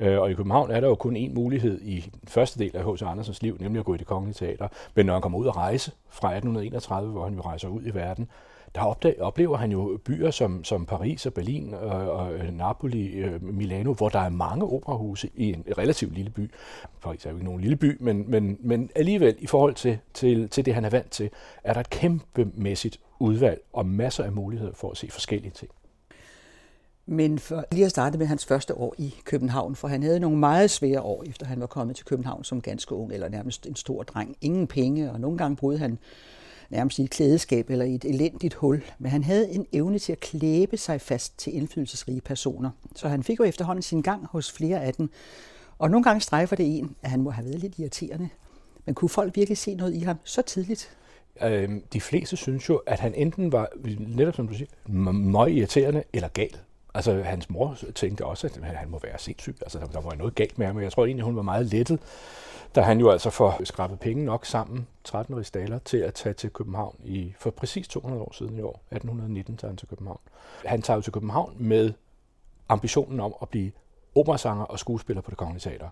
Øh, og i København er der jo kun én mulighed i den første del af H.C. Andersens liv, nemlig at gå i det kongelige teater. Men når han kommer ud og rejse fra 1831, hvor han jo rejser ud i verden, der opdag, oplever han jo byer som, som Paris og Berlin og, og øh, Napoli, øh, Milano, hvor der er mange operahuse i en relativt lille by. Paris er jo ikke nogen lille by, men, men, men alligevel i forhold til, til, til det, han er vant til, er der et kæmpemæssigt udvalg og masser af muligheder for at se forskellige ting. Men for lige at starte med hans første år i København, for han havde nogle meget svære år, efter han var kommet til København som ganske ung, eller nærmest en stor dreng. Ingen penge, og nogle gange boede han nærmest i et klædeskab eller i et elendigt hul. Men han havde en evne til at klæbe sig fast til indflydelsesrige personer. Så han fik jo efterhånden sin gang hos flere af dem. Og nogle gange strejfer det en, at han må have været lidt irriterende. Men kunne folk virkelig se noget i ham så tidligt? Øhm, de fleste synes jo, at han enten var, netop som du siger, meget irriterende eller gal. Altså, hans mor tænkte også, at han må være sindssyg. Altså, der, der var noget galt med ham, men jeg tror egentlig, hun var meget lettet, da han jo altså får skrabet penge nok sammen, 13 rigsdaler, til at tage til København i, for præcis 200 år siden i år, 1819, tager han til København. Han tager jo til København med ambitionen om at blive operasanger og skuespiller på det kongelige teater.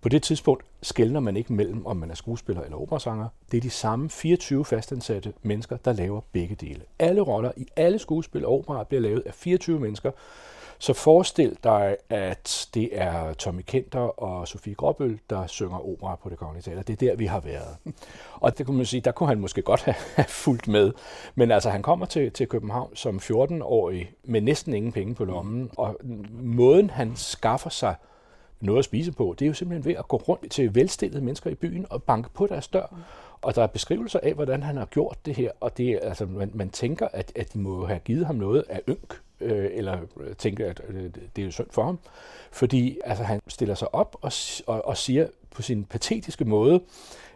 På det tidspunkt skældner man ikke mellem, om man er skuespiller eller operasanger. Det er de samme 24 fastansatte mennesker, der laver begge dele. Alle roller i alle skuespil og operaer bliver lavet af 24 mennesker. Så forestil dig, at det er Tommy Kenter og Sofie Gråbøl, der synger opera på det kongelige teater. Det er der, vi har været. Og det kunne man sige, der kunne han måske godt have fulgt med. Men altså, han kommer til, til København som 14-årig med næsten ingen penge på lommen. Og måden, han skaffer sig noget at spise på, det er jo simpelthen ved at gå rundt til velstillede mennesker i byen og banke på deres dør. Og der er beskrivelser af, hvordan han har gjort det her, og det, altså, man, man tænker, at, at de må have givet ham noget af ynk, øh, eller øh, tænker, at øh, det er jo synd for ham. Fordi altså, han stiller sig op og, og, og siger på sin patetiske måde,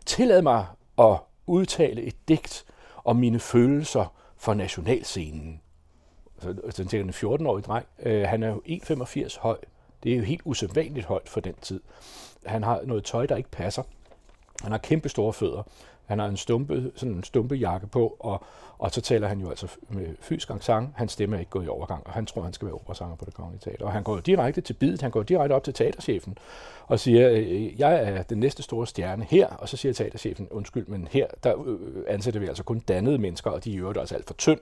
tillad mig at udtale et digt om mine følelser for nationalscenen. Så, så tænker en 14-årig dreng, øh, han er jo 1,85 høj, det er jo helt usædvanligt højt for den tid. Han har noget tøj, der ikke passer. Han har kæmpe store fødder. Han har en stumpe, sådan en stumpejakke på, og, og så taler han jo altså med fysisk sang. Hans stemme er ikke gået i overgang, og han tror, han skal være operasanger på det kongelige teater. Og han går direkte til bidet, han går direkte op til teaterchefen og siger, øh, jeg er den næste store stjerne her, og så siger teaterchefen, undskyld, men her der øh, ansætter vi altså kun dannede mennesker, og de er jo også alt for tynd.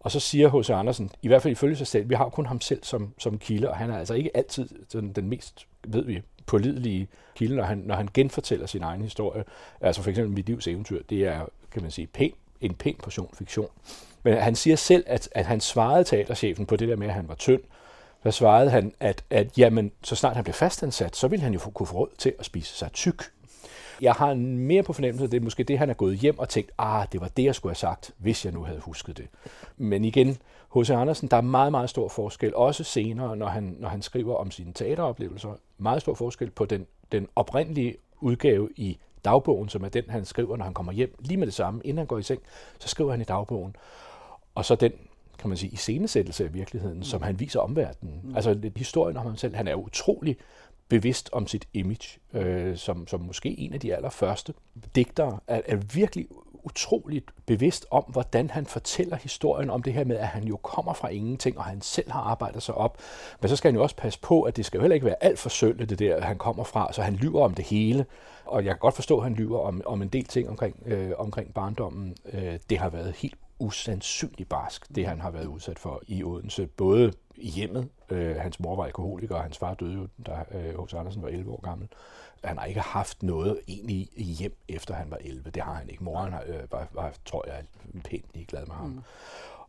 Og så siger H.C. Andersen, i hvert fald ifølge sig selv, vi har kun ham selv som, som kilde, og han er altså ikke altid den, den mest, ved vi, pålidelige kilde, når han, når han genfortæller sin egen historie. Altså for eksempel Mit livs eventyr, det er, kan man sige, pæn, en pæn portion fiktion. Men han siger selv, at, at han svarede teaterchefen på det der med, at han var tynd. Der svarede han, at, at jamen, så snart han blev fastansat, så ville han jo kunne få råd til at spise sig tyk. Jeg har en mere på fornemmelse, at det er måske det, han er gået hjem og tænkt, ah, det var det, jeg skulle have sagt, hvis jeg nu havde husket det. Men igen, H.C. Andersen, der er meget, meget stor forskel, også senere, når han, når han skriver om sine teateroplevelser, meget stor forskel på den, den oprindelige udgave i dagbogen, som er den, han skriver, når han kommer hjem, lige med det samme, inden han går i seng, så skriver han i dagbogen. Og så den, kan man sige, iscenesættelse af virkeligheden, mm. som han viser omverdenen. Mm. Altså historien om ham selv, han er utrolig bevidst om sit image, øh, som, som måske en af de allerførste digtere, er, er virkelig utroligt bevidst om, hvordan han fortæller historien om det her med, at han jo kommer fra ingenting, og han selv har arbejdet sig op. Men så skal han jo også passe på, at det skal jo heller ikke være alt for sølle, det der, han kommer fra, så han lyver om det hele. Og jeg kan godt forstå, at han lyver om, om en del ting omkring, øh, omkring barndommen. Øh, det har været helt usandsynligt barsk, det han har været udsat for i Odense. Både i hjemmet, øh, hans mor var alkoholiker, og hans far døde jo, da H.C. Øh, Andersen var 11 år gammel. Han har ikke haft noget egentlig hjem, efter han var 11. Det har han ikke. Moren har, øh, var, var, tror jeg, pænt ligeglad med ham. Mm.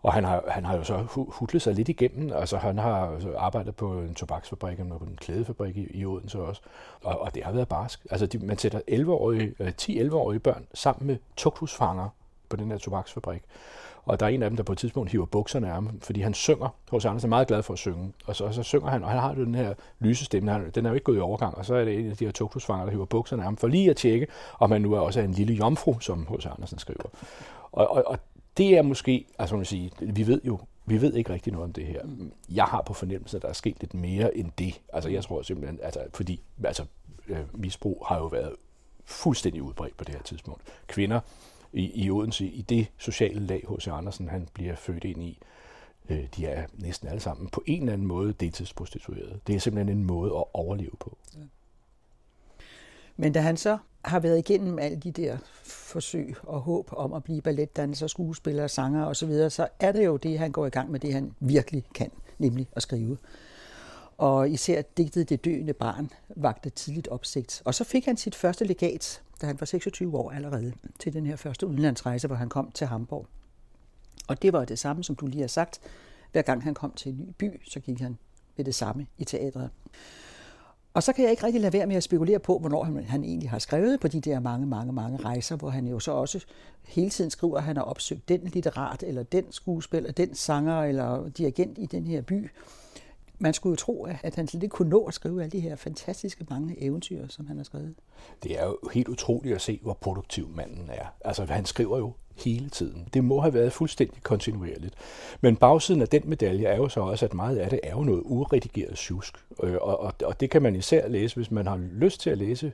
Og han har, han har jo så hudlet sig lidt igennem. Altså, han har arbejdet på en tobaksfabrik og på en klædefabrik i, i Odense også. Og, og det har været barsk. Altså, de, man sætter 11-årige, 10-11-årige børn sammen med tugthusfanger på den her tobaksfabrik. Og der er en af dem, der på et tidspunkt hiver bukserne af ham, fordi han synger. H.C. Andersen er meget glad for at synge. Og så, og så synger han, og han har jo den her lyse stemme. Den er jo ikke gået i overgang. Og så er det en af de her tugthusfanger, der hiver bukserne af ham, for lige at tjekke, om han nu er også en lille jomfru, som H.C. Andersen skriver. Og, og, og det er måske, altså man sige, vi ved jo, vi ved ikke rigtig noget om det her. Jeg har på fornemmelse, at der er sket lidt mere end det. Altså jeg tror simpelthen, altså, fordi altså, øh, misbrug har jo været fuldstændig udbredt på det her tidspunkt. Kvinder i, i Odense, i det sociale lag, H.C. Andersen han bliver født ind i, øh, de er næsten alle sammen på en eller anden måde deltidsprostituerede. Det er simpelthen en måde at overleve på. Ja. Men da han så har været igennem alle de der forsøg og håb om at blive balletdanser, skuespiller, sanger osv., så er det jo det, han går i gang med, det han virkelig kan, nemlig at skrive. Og især digtet Det døende barn vagte tidligt opsigt. Og så fik han sit første legat, da han var 26 år allerede, til den her første udenlandsrejse, hvor han kom til Hamburg. Og det var det samme, som du lige har sagt. Hver gang han kom til en ny by, så gik han med det samme i teatret. Og så kan jeg ikke rigtig lade være med at spekulere på, hvornår han, han egentlig har skrevet på de der mange, mange, mange rejser, hvor han jo så også hele tiden skriver, at han har opsøgt den litterat, eller den skuespiller, den sanger, eller dirigent i den her by. Man skulle jo tro, at han slet ikke kunne nå at skrive alle de her fantastiske mange eventyr, som han har skrevet. Det er jo helt utroligt at se, hvor produktiv manden er. Altså, han skriver jo hele tiden. Det må have været fuldstændig kontinuerligt. Men bagsiden af den medalje er jo så også, at meget af det er jo noget uredigeret susk. Øh, og, og, og det kan man især læse, hvis man har lyst til at læse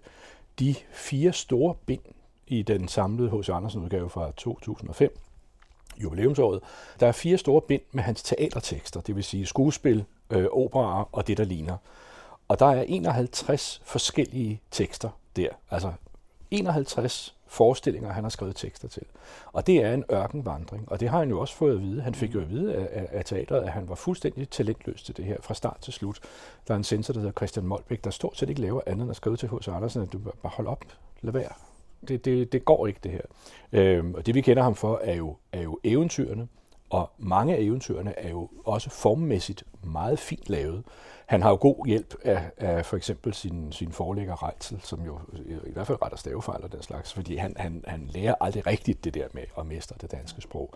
de fire store bind i den samlede H.C. Andersen udgave fra 2005, jubilæumsåret. Der er fire store bind med hans teatertekster, det vil sige skuespil, øh, operaer og det, der ligner. Og der er 51 forskellige tekster der. Altså 51 forestillinger, han har skrevet tekster til. Og det er en ørkenvandring, og det har han jo også fået at vide. Han fik jo at vide af, af, af teatret, at han var fuldstændig talentløs til det her, fra start til slut. Der er en censor, der hedder Christian Molbæk, der stort set ikke laver andet end at skrive til H.C. Andersen, at du bare hold op, lad være. Det, det, det går ikke, det her. Øhm, og det vi kender ham for, er jo, er jo eventyrene, og mange af eventyrene er jo også formmæssigt meget fint lavet. Han har jo god hjælp af, af for eksempel sin, sin forlægger Reitzel, som jo i hvert fald retter stavefejl og den slags, fordi han, han, han lærer aldrig rigtigt det der med at mestre det danske sprog.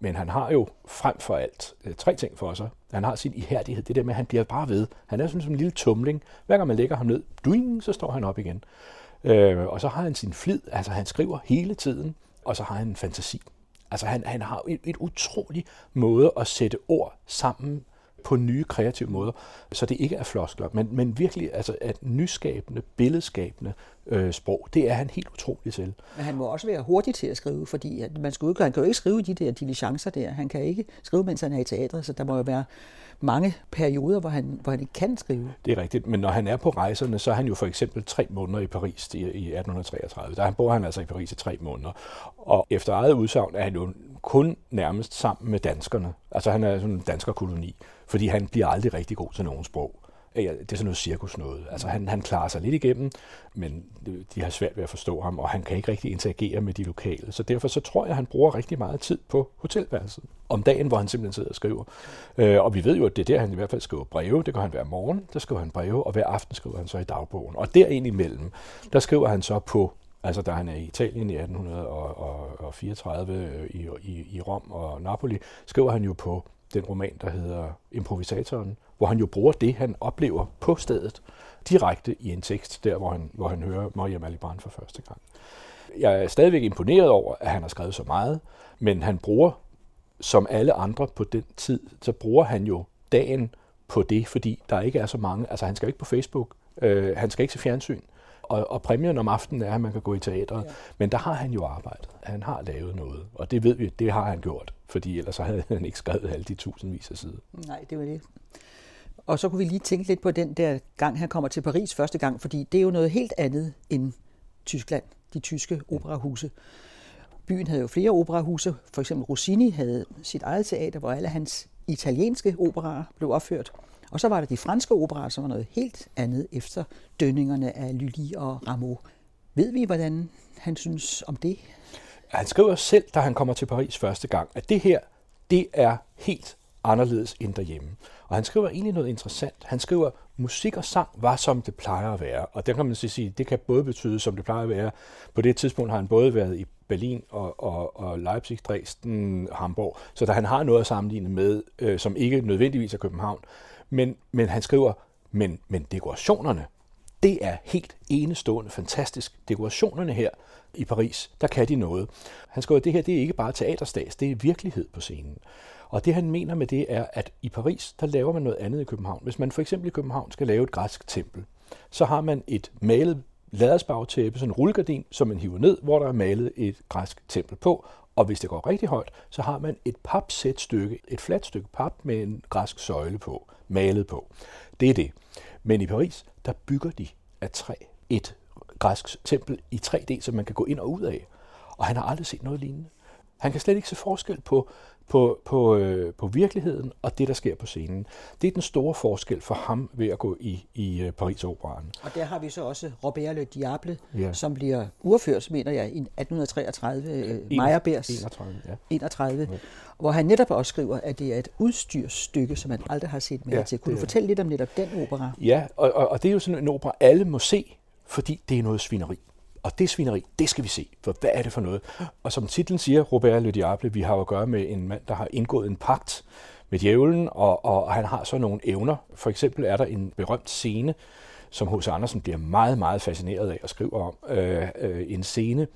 Men han har jo frem for alt øh, tre ting for sig. Han har sin ihærdighed, det der med, at han bliver bare ved. Han er sådan som en lille tumling. Hver gang man lægger ham ned, duing, så står han op igen. Øh, og så har han sin flid, altså han skriver hele tiden, og så har han en fantasi. Altså han, han har en, en utrolig måde at sætte ord sammen på nye kreative måder, så det ikke er floskler, men, men virkelig altså, at nyskabende, billedskabende øh, sprog, det er han helt utrolig til. Men han må også være hurtig til at skrive, fordi at man skal, han kan jo ikke skrive de der diligencer der. Han kan ikke skrive, mens han er i teatret, så der må jo være mange perioder, hvor han, hvor han ikke kan skrive. Det er rigtigt, men når han er på rejserne, så er han jo for eksempel tre måneder i Paris i, i 1833. Der bor han altså i Paris i tre måneder. Og efter eget udsagn er han jo kun nærmest sammen med danskerne. Altså han er sådan en danskerkoloni, fordi han bliver aldrig rigtig god til nogen sprog ja, Det er sådan noget cirkus noget. Altså han, han klarer sig lidt igennem, men de har svært ved at forstå ham, og han kan ikke rigtig interagere med de lokale. Så derfor så tror jeg, at han bruger rigtig meget tid på hotelværelset. Om dagen, hvor han simpelthen sidder og skriver. Øh, og vi ved jo, at det er der, han i hvert fald skriver breve. Det gør han hver morgen, der skriver han breve, og hver aften skriver han så i dagbogen. Og derimellem, der skriver han så på Altså da han er i Italien i 1834 øh, i, i, i Rom og Napoli, skriver han jo på den roman, der hedder Improvisatoren, hvor han jo bruger det, han oplever på stedet, direkte i en tekst, der hvor han, hvor han hører Maria Malibran for første gang. Jeg er stadigvæk imponeret over, at han har skrevet så meget, men han bruger, som alle andre på den tid, så bruger han jo dagen på det, fordi der ikke er så mange, altså han skal ikke på Facebook, øh, han skal ikke se fjernsyn, og, og præmien om aftenen er, at man kan gå i teatret. Ja. Men der har han jo arbejdet. Han har lavet noget. Og det ved vi, det har han gjort. Fordi ellers havde han ikke skrevet alle de tusindvis af sider. Nej, det var det. Og så kunne vi lige tænke lidt på den der gang, han kommer til Paris første gang, fordi det er jo noget helt andet end Tyskland, de tyske operahuse. Byen havde jo flere operahuse. For eksempel Rossini havde sit eget teater, hvor alle hans italienske operaer blev opført. Og så var der de franske operaer, som var noget helt andet efter dønningerne af Lully og Rameau. Ved vi, hvordan han synes om det? Han skriver selv, da han kommer til Paris første gang, at det her, det er helt anderledes end derhjemme. Og han skriver egentlig noget interessant. Han skriver, musik og sang var som det plejer at være. Og der kan man sige, det kan både betyde, som det plejer at være. På det tidspunkt har han både været i Berlin og, og, og Leipzig, Dresden, Hamburg. Så der han har noget at sammenligne med, øh, som ikke nødvendigvis er København. Men, men han skriver, men, men dekorationerne, det er helt enestående fantastisk. Dekorationerne her i Paris, der kan de noget. Han skriver, at det her det er ikke bare teaterstats, det er virkelighed på scenen. Og det han mener med det er, at i Paris, der laver man noget andet i København. Hvis man for eksempel i København skal lave et græsk tempel, så har man et malet ladersbagtæppe, sådan en rullegardin, som man hiver ned, hvor der er malet et græsk tempel på. Og hvis det går rigtig højt, så har man et papsæt stykke, et fladt stykke pap med en græsk søjle på, malet på. Det er det. Men i Paris, der bygger de af træ et græsk tempel i 3D, som man kan gå ind og ud af. Og han har aldrig set noget lignende. Han kan slet ikke se forskel på, på, på, øh, på virkeligheden og det, der sker på scenen. Det er den store forskel for ham ved at gå i, i øh, Paris Operaen. Og der har vi så også Robert Le Diable, Ja. som bliver urført, mener jeg, i 1833, øh, Meyerbeers 31, ja. 31, hvor han netop også skriver, at det er et udstyrsstykke, som man aldrig har set mere Ja, ja, til. Kunne du fortælle lidt om netop den opera? Ja, og, og, og det er jo sådan en opera, alle må se, fordi det er noget svineri. Og det svineri, det skal vi se, for hvad er det for noget? Og som titlen siger, Robert Le Diable, vi har at gøre med en mand, der har indgået en pagt med djævlen, og, og han har så nogle evner. For eksempel er der en berømt scene, som H.C. Andersen bliver meget, meget fascineret af og skriver om. Øh, øh, en scene,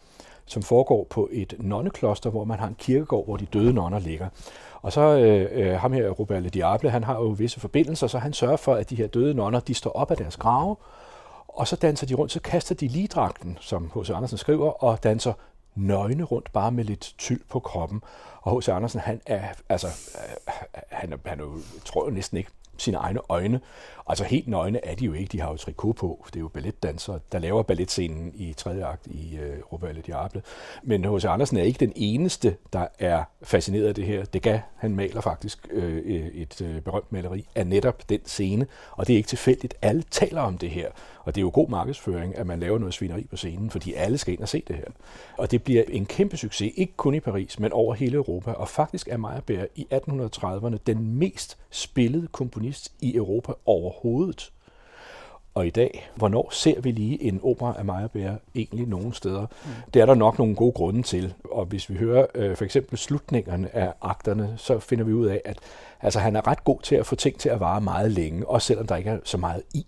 som foregår på et nonnekloster, hvor man har en kirkegård, hvor de døde nonner ligger. Og så øh, øh ham her, Robert Le Diable, han har jo visse forbindelser, så han sørger for, at de her døde nonner, de står op af deres grave, og så danser de rundt, så kaster de ligedragten, som H.C. Andersen skriver, og danser nøgne rundt, bare med lidt tyld på kroppen. Og H.C. Andersen, han er, altså, øh, han han jo, tror jo næsten ikke sine egne øjne. Altså helt nøgne er de jo ikke, de har jo trikot på. Det er jo balletdansere, der laver balletscenen i tredje akt i øh, Robert Le Diable. Men H.C. Andersen er ikke den eneste, der er fascineret af det her. Det Degas, han maler faktisk øh, et øh, berømt maleri af netop den scene, og det er ikke tilfældigt. Alle taler om det her, og det er jo god markedsføring, at man laver noget svineri på scenen, fordi alle skal ind og se det her. Og det bliver en kæmpe succes, ikke kun i Paris, men over hele Europa, og faktisk er Meyerbeer i 1830'erne den mest spillede komponist i Europa overhovedet. Og i dag, hvornår ser vi lige en opera af Meyerbeer egentlig nogen steder? Mm. Det er der nok nogle gode grunde til. Og hvis vi hører øh, for eksempel slutningerne af akterne, så finder vi ud af, at altså, han er ret god til at få ting til at vare meget længe, også selvom der ikke er så meget i.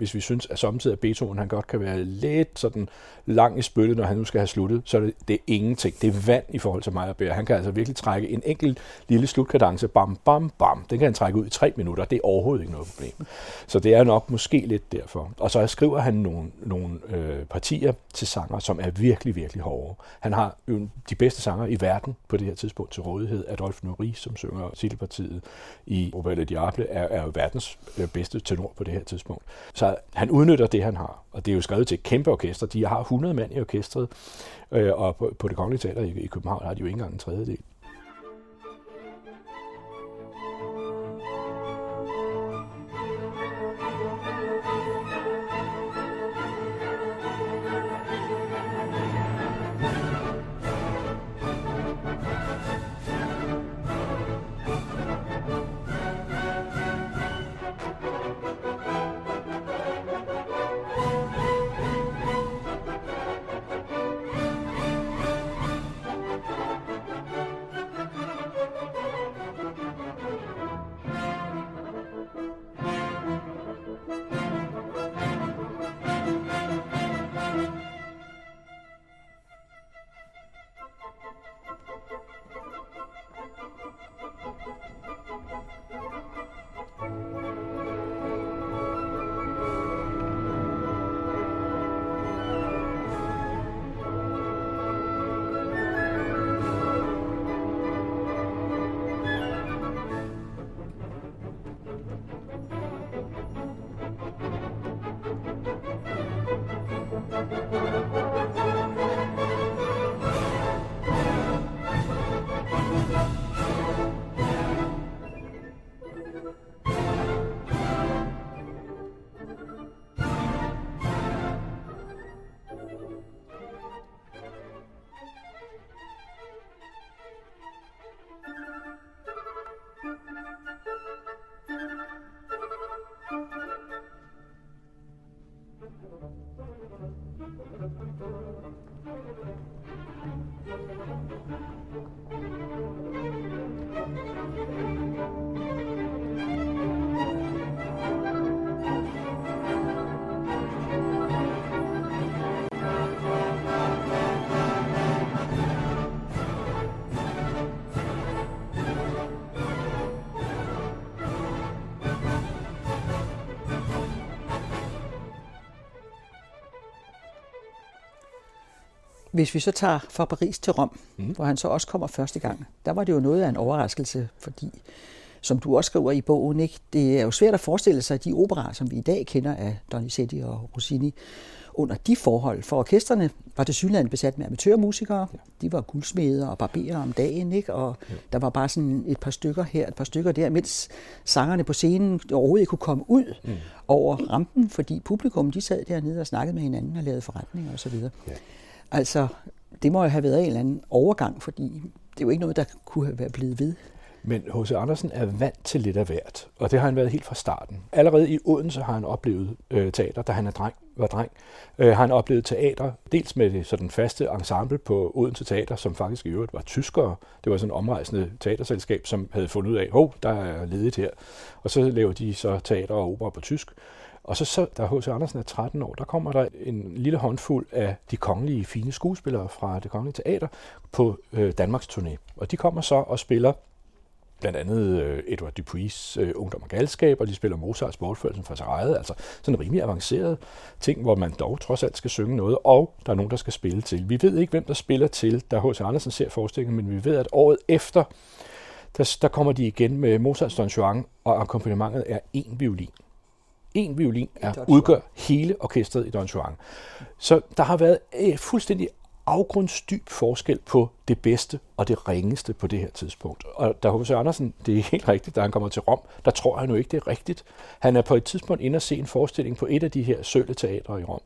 Hvis vi synes, at samtidig at Beethoven han godt kan være lidt sådan lang i spyttet, når han nu skal have sluttet, så er det, det er ingenting. Det er vand i forhold til Meyerbeer. Han kan altså virkelig trække en enkelt lille slutkadence, bam, bam, bam. Den kan han trække ud i tre minutter. Det er overhovedet ikke noget problem. Så det er nok måske lidt derfor. Og så skriver han nogle, nogle øh, partier til sanger, som er virkelig, virkelig hårde. Han har jo de bedste sanger i verden på det her tidspunkt til rådighed. Adolf Nourri, som synger titelpartiet i Robert Diable, er, er verdens øh, bedste tenor på det her tidspunkt. Så han udnytter det, han har. Og det er jo skrevet til et kæmpe orkester. De har 100 mand i orkestret, øh, og på, på det kongelige teater i, i København har de jo ikke engang en tredjedel. Hvis vi så tager fra Paris til Rom, mm. hvor han så også kommer første gang, der var det jo noget af en overraskelse, fordi som du også skriver i bogen, ikke? det er jo svært at forestille sig, at de operaer, som vi i dag kender af Donizetti og Rossini, under de forhold. For orkestrene var det synligheden besat med amatørmusikere. De var guldsmeder og barberer om dagen, ikke? og ja. der var bare sådan et par stykker her, et par stykker der, mens sangerne på scenen overhovedet ikke kunne komme ud mm. over rampen, fordi publikum de sad dernede og snakkede med hinanden og lavede forretninger osv. Ja. Altså, det må jo have været en eller anden overgang, fordi det er jo ikke noget, der kunne have været blevet ved. Men H.C. Andersen er vant til lidt af hvert, og det har han været helt fra starten. Allerede i Odense har han oplevet øh, teater, da han er dreng, var dreng. Øh, har han oplevet teater, dels med det sådan faste ensemble på Odense Teater, som faktisk i øvrigt var tyskere. Det var sådan en omrejsende teaterselskab, som havde fundet ud af, hov, der er ledigt her. Og så laver de så teater og opera på tysk. Og så, så da H.C. Andersen er 13 år, der kommer der en lille håndfuld af de kongelige fine skuespillere fra det kongelige teater på øh, Danmarks turné. Og de kommer så og spiller blandt andet øh, Edward Dupuis øh, Ungdom og Galskab, og de spiller Mozarts bortførelsen fra Sarejet, altså sådan en rimelig avanceret ting, hvor man dog trods alt skal synge noget, og der er nogen, der skal spille til. Vi ved ikke, hvem der spiller til, da H.C. Andersen ser forestillingen, men vi ved, at året efter, der, der kommer de igen med Mozarts Don Juan, og akkompagnementet er en violin. En violin er, udgør hele orkestret i Don Juan. Så der har været øh, fuldstændig afgrundsdyb forskel på det bedste og det ringeste på det her tidspunkt. Og da H.C. Andersen, det er helt rigtigt, da han kommer til Rom, der tror han jo ikke, det er rigtigt. Han er på et tidspunkt inde og se en forestilling på et af de her sølle i Rom,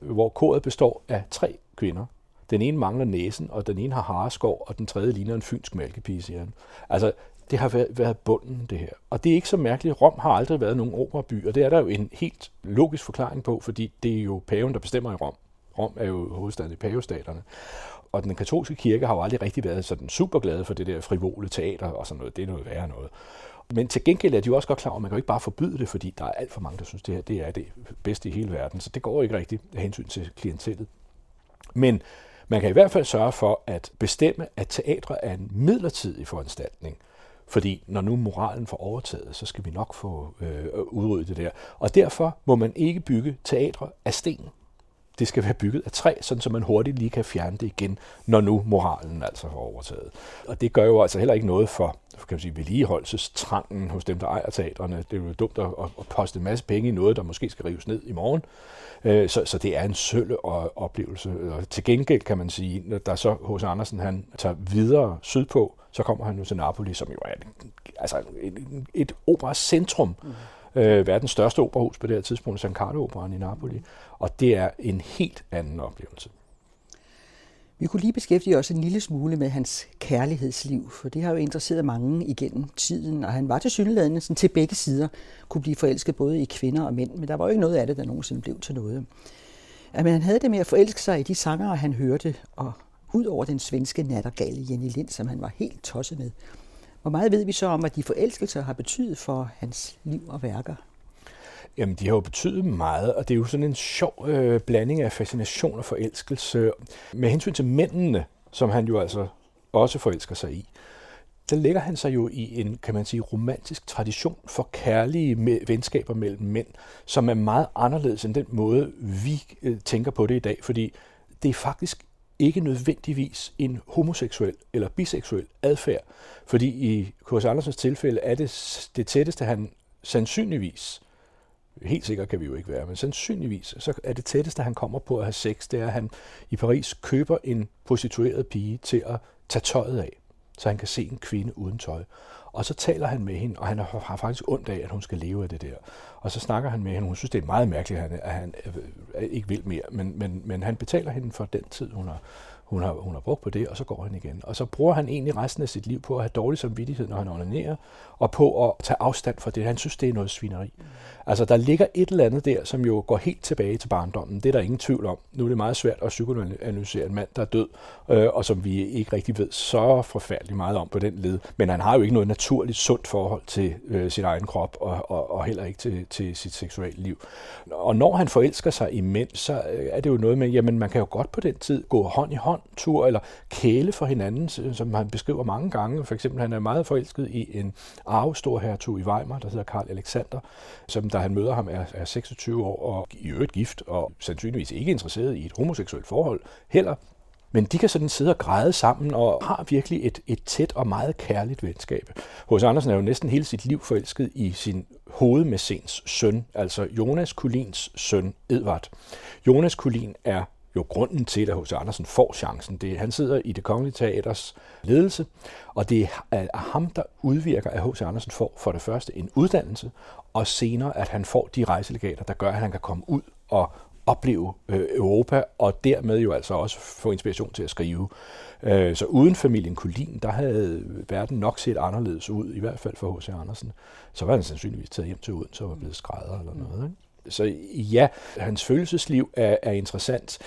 hvor koret består af tre kvinder. Den ene mangler næsen, og den ene har hareskår, og den tredje ligner en fynsk mælkepige, siger han. Altså, det har været, været bunden, det her. Og det er ikke så mærkeligt. Rom har aldrig været nogen operaby, og det er der jo en helt logisk forklaring på, fordi det er jo paven, der bestemmer i Rom. Rom er jo hovedstaden i pavestaterne. Og den katolske kirke har jo aldrig rigtig været sådan super glade for det der frivole teater og sådan noget. Det er noget værre noget. Men til gengæld er de jo også godt klar over, at man kan jo ikke bare forbyde det, fordi der er alt for mange, der synes, det her det er det bedste i hele verden. Så det går ikke rigtigt af hensyn til klientellet. Men man kan i hvert fald sørge for at bestemme, at teatre er en midlertidig foranstaltning. Fordi når nu moralen får overtaget, så skal vi nok få øh, udryddet det der. Og derfor må man ikke bygge teatre af sten det skal være bygget af træ, sådan så man hurtigt lige kan fjerne det igen, når nu moralen altså har overtaget. Og det gør jo altså heller ikke noget for kan man sige, vedligeholdelsestrangen hos dem, der ejer teatrene. Det er jo dumt at, at poste en masse penge i noget, der måske skal rives ned i morgen. Øh, så, så det er en sølle oplevelse. Og til gengæld kan man sige, når der så hos Andersen han tager videre sydpå, så kommer han nu til Napoli, som jo er altså et, et operacentrum. Mm øh, verdens største operahus på det her tidspunkt, San Carlo Operan i Napoli. Og det er en helt anden oplevelse. Vi kunne lige beskæftige os en lille smule med hans kærlighedsliv, for det har jo interesseret mange igennem tiden, og han var til synligheden til begge sider, kunne blive forelsket både i kvinder og mænd, men der var jo ikke noget af det, der nogensinde blev til noget. Men han havde det med at forelske sig i de sanger, han hørte, og ud over den svenske nattergale Jenny Lind, som han var helt tosset med. Hvor meget ved vi så om, at de forelskelser har betydet for hans liv og værker? Jamen, de har jo betydet meget, og det er jo sådan en sjov øh, blanding af fascination og forelskelse. Med hensyn til mændene, som han jo altså også forelsker sig i, der ligger han sig jo i en, kan man sige, romantisk tradition for kærlige venskaber mellem mænd, som er meget anderledes end den måde, vi øh, tænker på det i dag, fordi det er faktisk ikke nødvendigvis en homoseksuel eller biseksuel adfærd, fordi i K.S. Andersens tilfælde er det det tætteste, han sandsynligvis, helt sikkert kan vi jo ikke være, men sandsynligvis, så er det tætteste, han kommer på at have sex, det er, at han i Paris køber en prostitueret pige til at tage tøjet af, så han kan se en kvinde uden tøj. Og så taler han med hende, og han har faktisk ondt af, at hun skal leve af det der. Og så snakker han med hende. Hun synes, det er meget mærkeligt, at han, at han øh, ikke vil mere, men, men, men han betaler hende for den tid, hun har, hun har, hun har brugt på det, og så går han igen. Og så bruger han egentlig resten af sit liv på at have dårlig samvittighed, når han onanerer, og på at tage afstand fra det. Han synes, det er noget svineri. Mm. Altså, der ligger et eller andet der, som jo går helt tilbage til barndommen. Det er der ingen tvivl om. Nu er det meget svært at psykoanalysere en mand, der er død, øh, og som vi ikke rigtig ved så forfærdeligt meget om på den led. Men han har jo ikke noget naturligt sundt forhold til øh, sin egen krop, og, og, og heller ikke til, til sit seksuelle liv. Og når han forelsker sig i mænd, så øh, er det jo noget med, jamen man kan jo godt på den tid gå hånd i hånd tur, eller kæle for hinanden, som han beskriver mange gange. For eksempel, han er meget forelsket i en arvestorhertug i Weimar, der hedder Karl Alexander, som da han møder ham er, er 26 år og i øvrigt gift, og sandsynligvis ikke interesseret i et homoseksuelt forhold heller. Men de kan sådan sidde og græde sammen og har virkelig et, et tæt og meget kærligt venskab. Hos Andersen er jo næsten hele sit liv forelsket i sin hovedmessens søn, altså Jonas Kulins søn Edvard. Jonas Kulin er jo grunden til, at H.C. Andersen får chancen. Det, han sidder i det kongelige teaters ledelse, og det er ham, der udvirker, at H.C. Andersen får for det første en uddannelse, og senere, at han får de rejselegater, der gør, at han kan komme ud og opleve øh, Europa, og dermed jo altså også få inspiration til at skrive. Øh, så uden familien Kulin, der havde verden nok set anderledes ud, i hvert fald for H.C. Andersen. Så var han sandsynligvis taget hjem til Odense og var blevet skrædder eller noget. Ikke? Så ja, hans følelsesliv er, er interessant,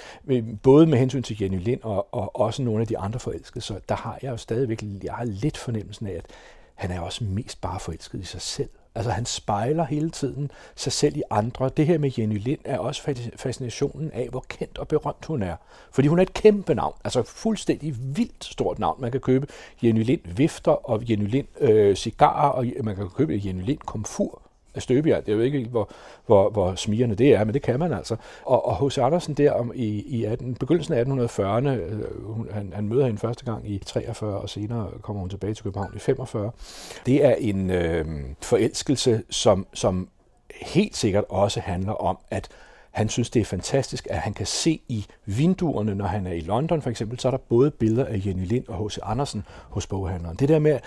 både med hensyn til Jenny Lind og, og også nogle af de andre forelskede. Så der har jeg jo stadigvæk jeg har lidt fornemmelsen af, at han er også mest bare forelsket i sig selv. Altså han spejler hele tiden sig selv i andre. Det her med Jenny Lind er også fascinationen af, hvor kendt og berømt hun er. Fordi hun er et kæmpe navn, altså fuldstændig vildt stort navn. Man kan købe Jenny Lind vifter og Jenny Lind øh, cigarer, og man kan købe Jenny Lind komfur af Støbjerg. Jeg ved ikke, hvor, hvor, hvor smirende det er, men det kan man altså. Og, og H.C. Andersen der om i, i 18, begyndelsen af 1840'erne, øh, hun, han, han møder hende første gang i 43, og senere kommer hun tilbage til København i 45. Det er en øh, forelskelse, som, som helt sikkert også handler om, at han synes, det er fantastisk, at han kan se i vinduerne, når han er i London for eksempel, så er der både billeder af Jenny Lind og H.C. Andersen hos boghandleren. Det der med,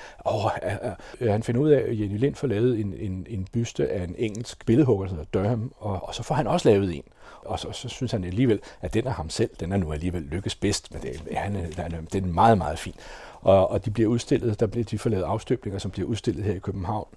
at han finder ud af, at Jenny Lind får lavet en, en, en byste af en engelsk billedhugger, der hedder Durham, og, og så får han også lavet en. Og så, så synes han alligevel, at den er ham selv, den er nu alligevel lykkes bedst, men det, han, han, den er meget, meget fin. Og, og de bliver udstillet, der bliver de får lavet afstøbninger, som bliver udstillet her i København.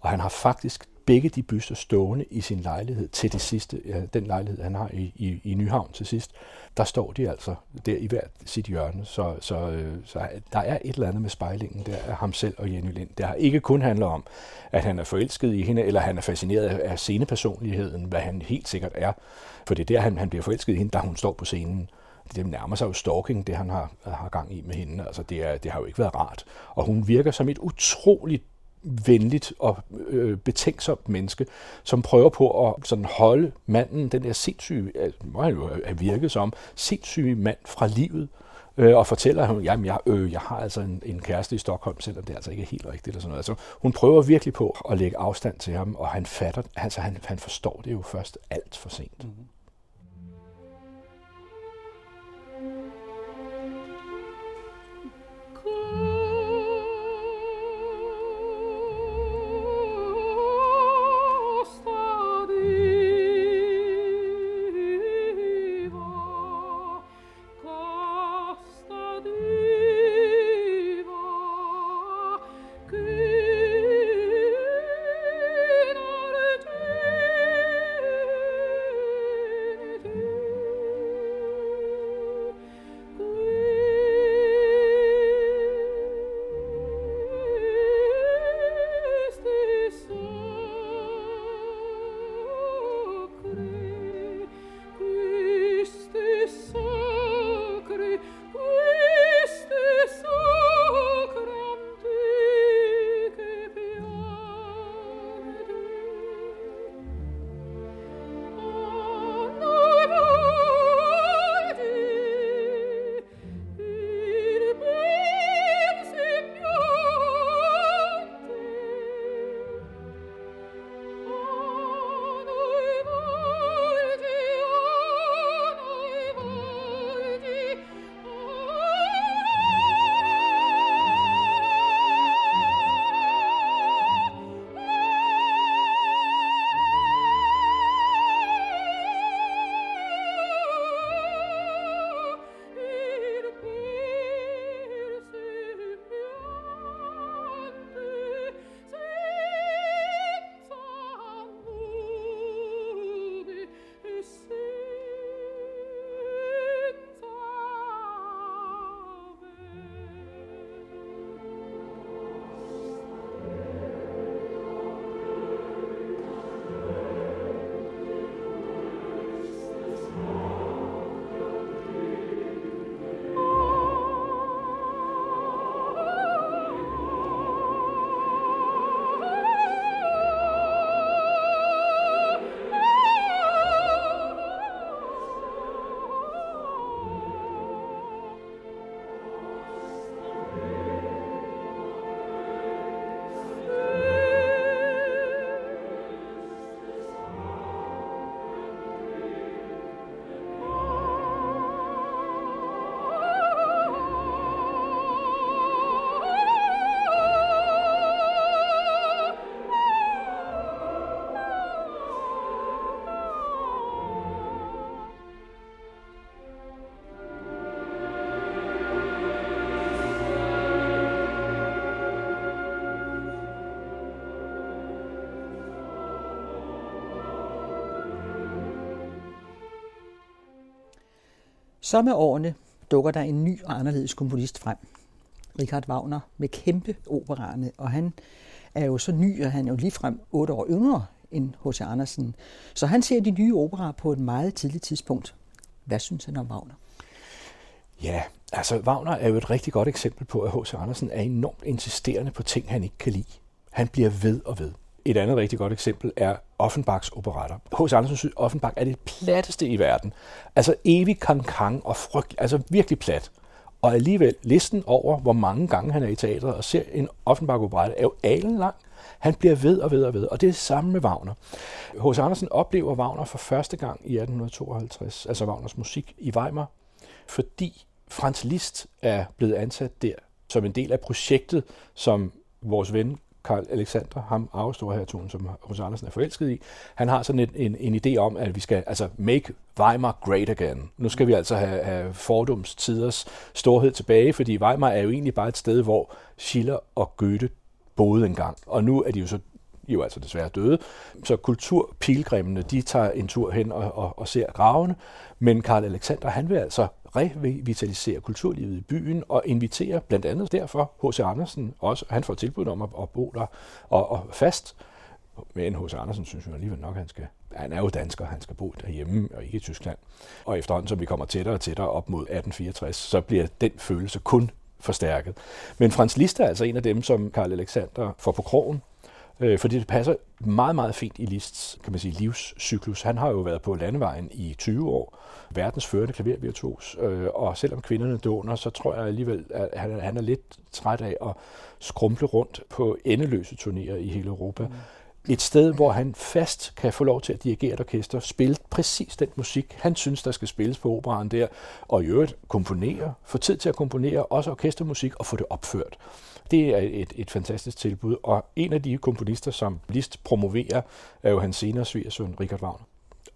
Og han har faktisk begge de byster stående i sin lejlighed til det sidste, ja, den lejlighed, han har i, i, i Nyhavn til sidst, der står de altså der i hvert sit hjørne. Så, så, øh, så der er et eller andet med spejlingen der af ham selv og Jenny Lind. Det har ikke kun handlet om, at han er forelsket i hende, eller han er fascineret af scenepersonligheden, hvad han helt sikkert er. For det er der, han, han bliver forelsket i hende, da hun står på scenen det nærmer sig jo stalking, det han har, har gang i med hende. Altså, det, er, det har jo ikke været rart. Og hun virker som et utroligt venligt og øh, betænksomt menneske, som prøver på at sådan holde manden, den der sindssyge, må han jo have virket som, sindssyge mand fra livet, øh, og fortæller ham, jamen jeg, øh, jeg har altså en, en kæreste i Stockholm, selvom det altså ikke er helt rigtigt. Eller sådan noget. Altså, hun prøver virkelig på at lægge afstand til ham, og han fatter, altså han, han forstår det jo først alt for sent. Mm-hmm. Så med årene dukker der en ny og anderledes komponist frem. Richard Wagner med kæmpe operaerne, og han er jo så ny, og han er jo ligefrem otte år yngre end H.C. Andersen. Så han ser de nye operaer på et meget tidligt tidspunkt. Hvad synes han om Wagner? Ja, altså Wagner er jo et rigtig godt eksempel på, at H.C. Andersen er enormt insisterende på ting, han ikke kan lide. Han bliver ved og ved. Et andet rigtig godt eksempel er Offenbachs operetter. H.C. Andersen synes, Offenbach er det platteste i verden. Altså evig kang og frygt, altså virkelig plat. Og alligevel, listen over, hvor mange gange han er i teatret og ser en Offenbach-operette, er jo alen lang. Han bliver ved og ved og ved, og det er det samme med Wagner. H.C. Andersen oplever Wagner for første gang i 1852, altså Wagners musik i Weimar, fordi Franz Liszt er blevet ansat der som en del af projektet, som vores ven Karl Alexander, ham arvestorhertugen, som Hos Andersen er forelsket i, han har sådan en, en, en idé om, at vi skal altså make Weimar great again. Nu skal vi altså have, have fordumstiders storhed tilbage, fordi Weimar er jo egentlig bare et sted, hvor Schiller og Goethe boede engang. Og nu er de jo så jo altså desværre døde. Så kulturpilgrimene, de tager en tur hen og, og, og ser gravene. Men Karl Alexander, han vil altså revitalisere kulturlivet i byen og invitere blandt andet derfor H.C. Andersen også. Han får tilbud om at, at bo der og, og fast. Men H.C. Andersen synes jo alligevel nok, at han skal han er jo dansker, han skal bo derhjemme og ikke i Tyskland. Og efterhånden, som vi kommer tættere og tættere op mod 1864, så bliver den følelse kun forstærket. Men Frans Liszt er altså en af dem, som Karl Alexander får på krogen, øh, fordi det passer meget, meget fint i Liszt's kan man sige, livscyklus. Han har jo været på landevejen i 20 år, verdens førende klavervirtuos, øh, og selvom kvinderne dåner, så tror jeg alligevel, at han, han er lidt træt af at skrumple rundt på endeløse turnéer i hele Europa. Mm et sted, hvor han fast kan få lov til at dirigere et orkester, spille præcis den musik, han synes, der skal spilles på operan der, og i øvrigt komponere, få tid til at komponere også orkestermusik og få det opført. Det er et, et fantastisk tilbud, og en af de komponister, som Liszt promoverer, er jo hans senere svigersøn, Richard Wagner.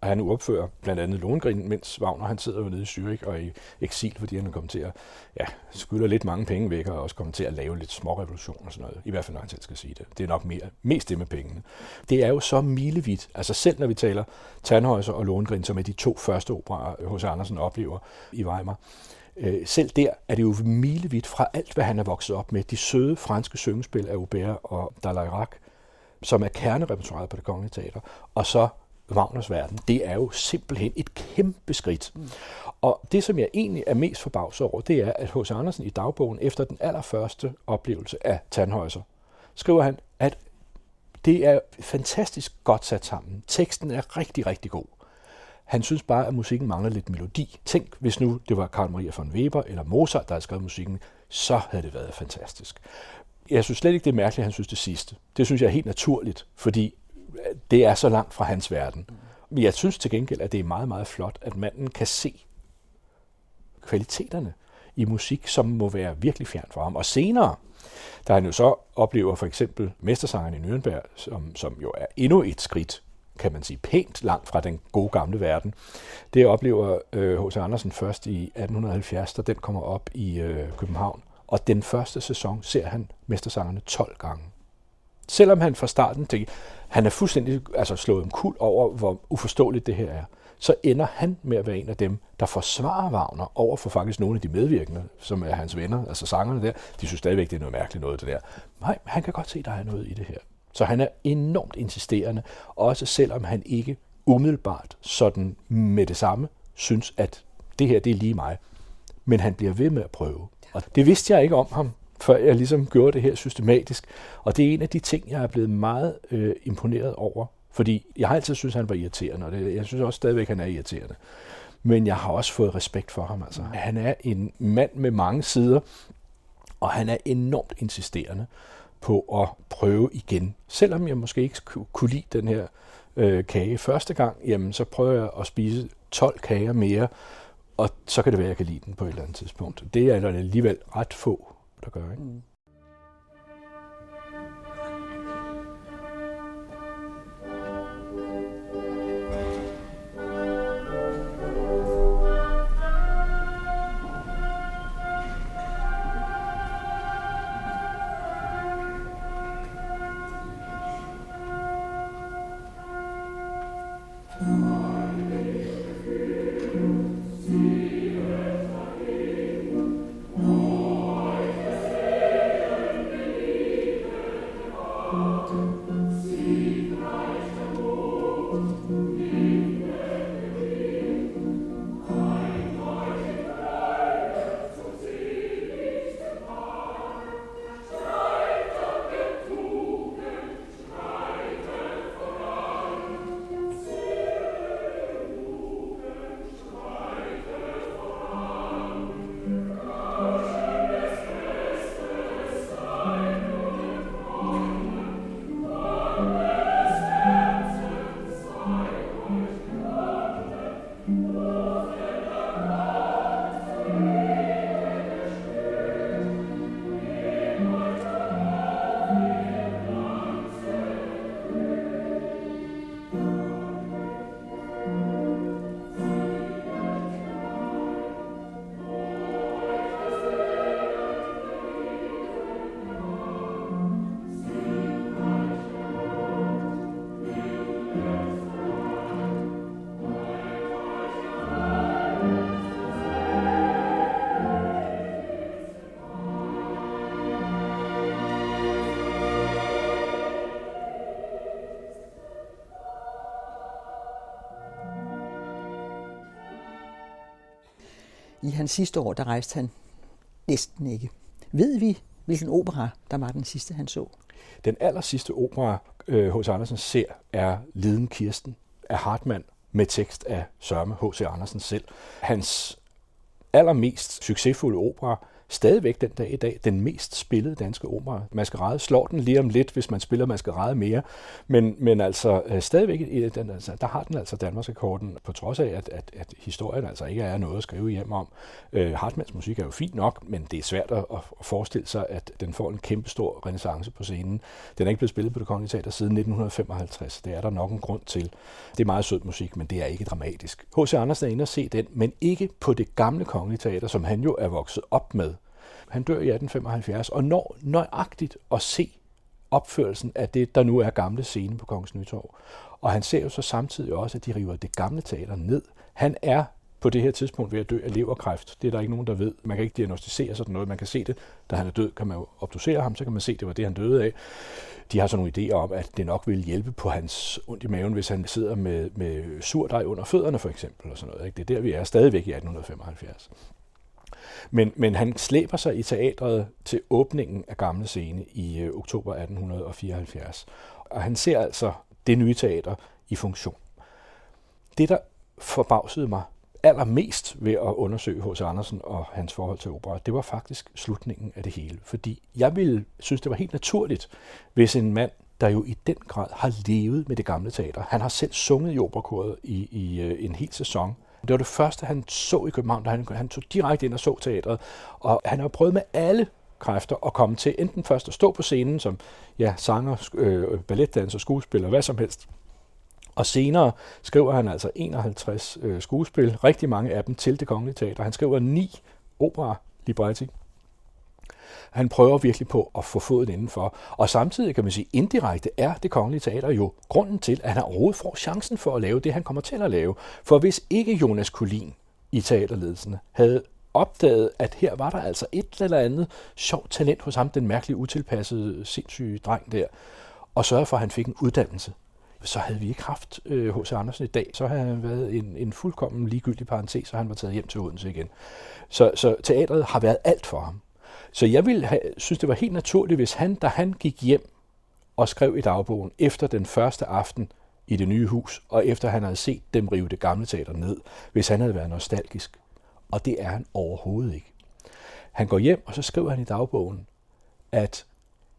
Og han opfører blandt andet Lohengrin, mens Wagner han sidder jo nede i Zürich og i eksil, fordi han kommer til at ja, skylder lidt mange penge væk, og også kommer til at lave lidt små revolutioner og sådan noget. I hvert fald, når han selv skal sige det. Det er nok mere, mest det med pengene. Det er jo så milevidt. Altså selv når vi taler Tannhäuser og Lohengrin, som er de to første operer, øh, hos Andersen oplever i Weimar, øh, selv der er det jo milevidt fra alt, hvad han er vokset op med. De søde franske syngespil af Aubert og Dalairac, som er kernerepertoireet på det kongelige teater, og så Wagners verden, det er jo simpelthen et kæmpe skridt. Mm. Og det, som jeg egentlig er mest forbavset over, det er, at H.C. Andersen i dagbogen, efter den allerførste oplevelse af Tannhäuser, skriver han, at det er fantastisk godt sat sammen. Teksten er rigtig, rigtig god. Han synes bare, at musikken mangler lidt melodi. Tænk, hvis nu det var Karl Maria von Weber eller Mozart, der havde skrevet musikken, så havde det været fantastisk. Jeg synes slet ikke, det er mærkeligt, at han synes det sidste. Det synes jeg er helt naturligt, fordi det er så langt fra hans verden. Men jeg synes til gengæld, at det er meget, meget flot, at manden kan se kvaliteterne i musik, som må være virkelig fjern for ham. Og senere, da han jo så oplever for eksempel Mestersangeren i Nürnberg, som, som jo er endnu et skridt, kan man sige, pænt langt fra den gode gamle verden. Det oplever H.C. Øh, Andersen først i 1870, da den kommer op i øh, København. Og den første sæson ser han Mestersangerne 12 gange. Selvom han fra starten tænker, han er fuldstændig altså, slået en kul over, hvor uforståeligt det her er, så ender han med at være en af dem, der forsvarer Wagner over for faktisk nogle af de medvirkende, som er hans venner, altså sangerne der. De synes stadigvæk, det er noget mærkeligt noget, det der. Nej, han kan godt se, der er noget i det her. Så han er enormt insisterende, også selvom han ikke umiddelbart sådan med det samme synes, at det her det er lige mig. Men han bliver ved med at prøve. Og det vidste jeg ikke om ham, før jeg ligesom gjorde det her systematisk. Og det er en af de ting, jeg er blevet meget øh, imponeret over. Fordi jeg har altid synes han var irriterende, og det, jeg synes også stadigvæk, han er irriterende. Men jeg har også fået respekt for ham. Altså. Han er en mand med mange sider, og han er enormt insisterende på at prøve igen. Selvom jeg måske ikke kunne lide den her øh, kage første gang, jamen så prøver jeg at spise 12 kager mere, og så kan det være, at jeg kan lide den på et eller andet tidspunkt. Det er alligevel ret få der gør. Ikke? Mm. Hans sidste år, der rejste han næsten ikke. Ved vi, hvilken opera, der var den sidste, han så? Den aller sidste opera, øh, H.C. Andersen ser, er Liden Kirsten af Hartmann med tekst af Sørme H.C. Andersen selv. Hans allermest succesfulde opera stadigvæk den dag i dag den mest spillede danske opera. Maskerade slår den lige om lidt, hvis man spiller Maskerade mere, men, men altså øh, stadigvæk, den, altså, der har den altså Danmarks rekorden, på trods af, at, at, at historien altså ikke er noget at skrive hjem om. Øh, Hartmanns musik er jo fint nok, men det er svært at, at forestille sig, at den får en kæmpe stor renaissance på scenen. Den er ikke blevet spillet på det kongelige teater siden 1955. Det er der nok en grund til. Det er meget sød musik, men det er ikke dramatisk. H.C. Andersen er inde og se den, men ikke på det gamle kongelige teater, som han jo er vokset op med. Han dør i 1875 og når nøjagtigt at se opførelsen af det, der nu er gamle scene på Kongens Nytorv. Og han ser jo så samtidig også, at de river det gamle teater ned. Han er på det her tidspunkt ved at dø af leverkræft. Det er der ikke nogen, der ved. Man kan ikke diagnostisere sådan noget. Man kan se det, da han er død, kan man jo obducere ham, så kan man se, at det var det, han døde af. De har så nogle idéer om, at det nok vil hjælpe på hans ondt i maven, hvis han sidder med, med surdej under fødderne, for eksempel. Og sådan noget. Ikke? Det er der, vi er stadigvæk i 1875. Men, men han slæber sig i teatret til åbningen af Gamle Scene i øh, oktober 1874. Og han ser altså det nye teater i funktion. Det, der forbavsede mig allermest ved at undersøge H.C. Andersen og hans forhold til opera, det var faktisk slutningen af det hele. Fordi jeg ville synes, det var helt naturligt, hvis en mand, der jo i den grad har levet med det gamle teater, han har selv sunget i operakoret i, i øh, en hel sæson, det var det første, han så i København, da han, han tog direkte ind og så teatret. Og han har prøvet med alle kræfter at komme til enten først at stå på scenen som ja, sanger, øh, balletdanser, skuespiller, hvad som helst. Og senere skriver han altså 51 øh, skuespil, rigtig mange af dem til det kongelige teater. Han skriver ni opera libretti han prøver virkelig på at få foden indenfor. Og samtidig kan man sige, indirekte er det kongelige teater jo grunden til, at han overhovedet får chancen for at lave det, han kommer til at lave. For hvis ikke Jonas Kulin i teaterledelsen havde opdaget, at her var der altså et eller andet sjovt talent hos ham, den mærkelige, utilpassede, sindssyge dreng der, og sørgede for, at han fik en uddannelse, så havde vi ikke haft H.C. Øh, Andersen i dag. Så havde han været en, en fuldkommen ligegyldig parentes, og han var taget hjem til Odense igen. Så, så teatret har været alt for ham. Så jeg ville have, synes, det var helt naturligt, hvis han, da han gik hjem og skrev i dagbogen efter den første aften i det nye hus, og efter han havde set dem rive det gamle teater ned, hvis han havde været nostalgisk. Og det er han overhovedet ikke. Han går hjem, og så skriver han i dagbogen, at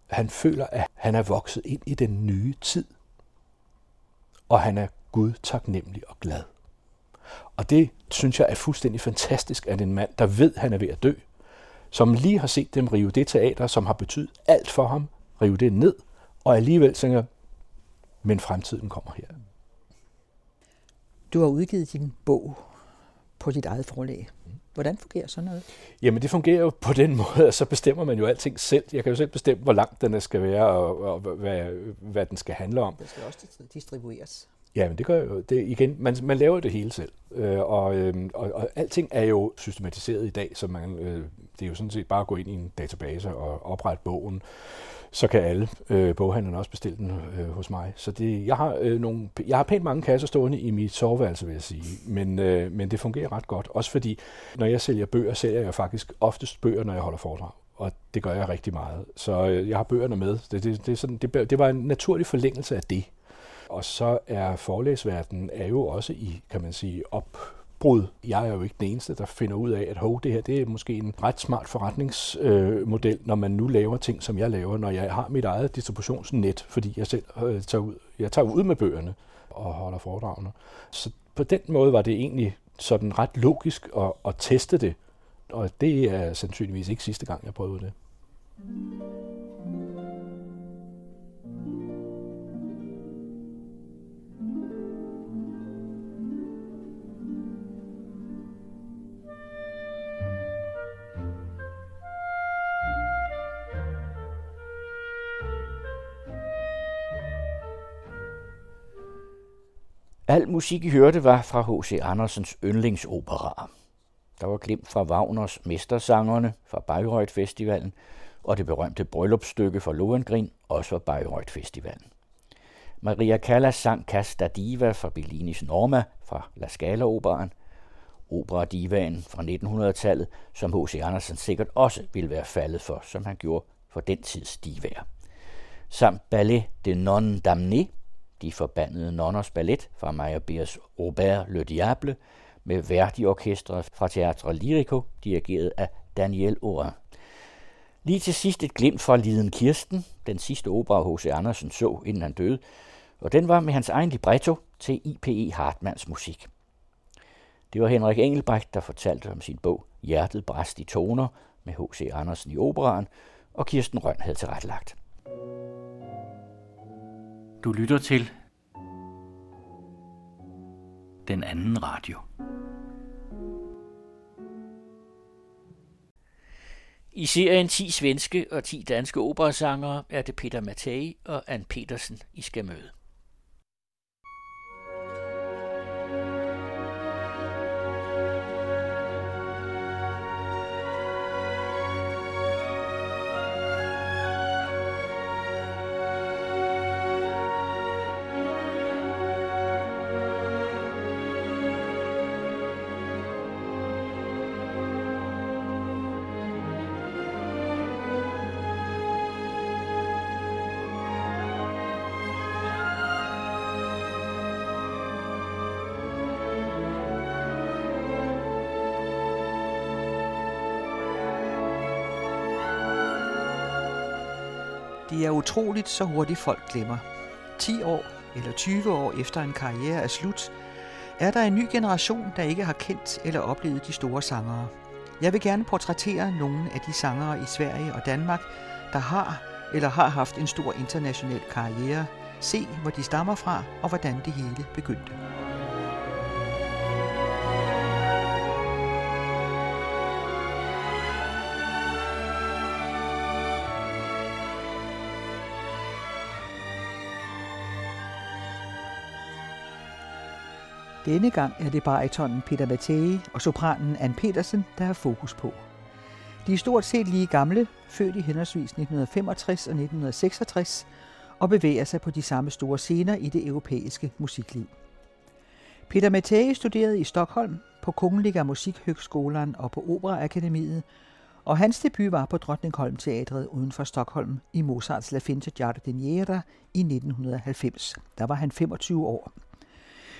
han føler, at han er vokset ind i den nye tid. Og han er Gud taknemmelig og glad. Og det synes jeg er fuldstændig fantastisk, at en mand, der ved, at han er ved at dø, som lige har set dem rive det teater, som har betydet alt for ham, rive det ned, og alligevel tænker, men fremtiden kommer her. Du har udgivet din bog på dit eget forlag. Hvordan fungerer sådan noget? Jamen det fungerer jo på den måde, at så bestemmer man jo alting selv. Jeg kan jo selv bestemme, hvor langt den skal være, og, og hvad, hvad den skal handle om. Det skal også distribueres. Ja, men det gør jo det igen. Man, man laver det hele selv, øh, og, øh, og, og alting er jo systematiseret i dag, så man, øh, det er jo sådan set bare at gå ind i en database og oprette bogen, så kan alle øh, boghandlerne også bestille den øh, hos mig. Så det, jeg, har, øh, nogle, jeg har pænt mange kasser stående i mit soveværelse, vil jeg sige, men, øh, men det fungerer ret godt. Også fordi, når jeg sælger bøger, sælger jeg faktisk oftest bøger, når jeg holder foredrag og det gør jeg rigtig meget. Så øh, jeg har bøgerne med. Det, det, det, er sådan, det, det var en naturlig forlængelse af det. Og så er forlægsverdenen er jo også i, kan man sige, opbrud. Jeg er jo ikke den eneste, der finder ud af, at hov, det her det er måske en ret smart forretningsmodel, øh, når man nu laver ting, som jeg laver, når jeg har mit eget distributionsnet, fordi jeg selv øh, tager ud, jeg tager ud med bøgerne og holder foredragene. Så på den måde var det egentlig sådan ret logisk at, at teste det, og det er sandsynligvis ikke sidste gang, jeg prøvede det. Al musik, I hørte, var fra H.C. Andersens yndlingsoperaer. Der var glimt fra Wagners Mestersangerne fra Bayreuth Festivalen, og det berømte bryllupsstykke fra Lohengrin, også fra Bayreuth Festivalen. Maria Callas sang Casta Diva fra Bellinis Norma fra La Scala Operaen, Opera-divaen fra 1900-tallet, som H.C. Andersen sikkert også ville være faldet for, som han gjorde for den tids divaer. Samt Ballet de Non Damné, de forbandede nonners ballet fra Meyerbeers Robert Le Diable, med Verdi-orkestret fra Teatro Lirico, dirigeret af Daniel Orin. Lige til sidst et glimt fra Liden Kirsten, den sidste opera H.C. Andersen så, inden han døde, og den var med hans egen libretto til I.P.E. Hartmanns musik. Det var Henrik Engelbrecht, der fortalte om sin bog Hjertet bræst i toner med H.C. Andersen i operaen, og Kirsten Røn havde tilrettelagt. Du lytter til den anden radio. I serien 10 svenske og 10 danske operasangere er det Peter Mattei og Ann Petersen, I skal møde. Er utroligt, så hurtigt folk glemmer. 10 år eller 20 år efter en karriere er slut, er der en ny generation, der ikke har kendt eller oplevet de store sangere. Jeg vil gerne portrættere nogle af de sangere i Sverige og Danmark, der har eller har haft en stor international karriere, se hvor de stammer fra og hvordan det hele begyndte. Denne gang er det baritonen Peter Mattei og sopranen Ann Petersen, der har fokus på. De er stort set lige gamle, født i henholdsvis 1965 og 1966, og bevæger sig på de samme store scener i det europæiske musikliv. Peter Mattei studerede i Stockholm på Kungliga Musikhögskolan og på Operaakademiet, og hans debut var på Drottningholm Teatret uden for Stockholm i Mozarts La Finta Giardiniera i 1990. Der var han 25 år.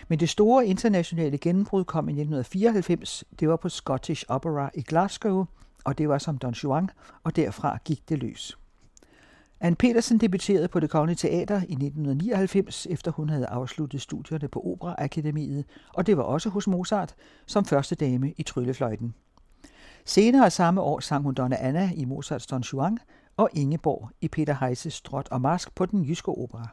Men det store internationale gennembrud kom i 1994. Det var på Scottish Opera i Glasgow, og det var som Don Juan, og derfra gik det løs. Anne Petersen debuterede på det Kongelige Teater i 1999, efter hun havde afsluttet studierne på Operaakademiet, og det var også hos Mozart, som første dame i Tryllefløjten. Senere samme år sang hun Donna Anna i Mozarts Don Juan og Ingeborg i Peter Heises Strot og Mask på den jyske opera.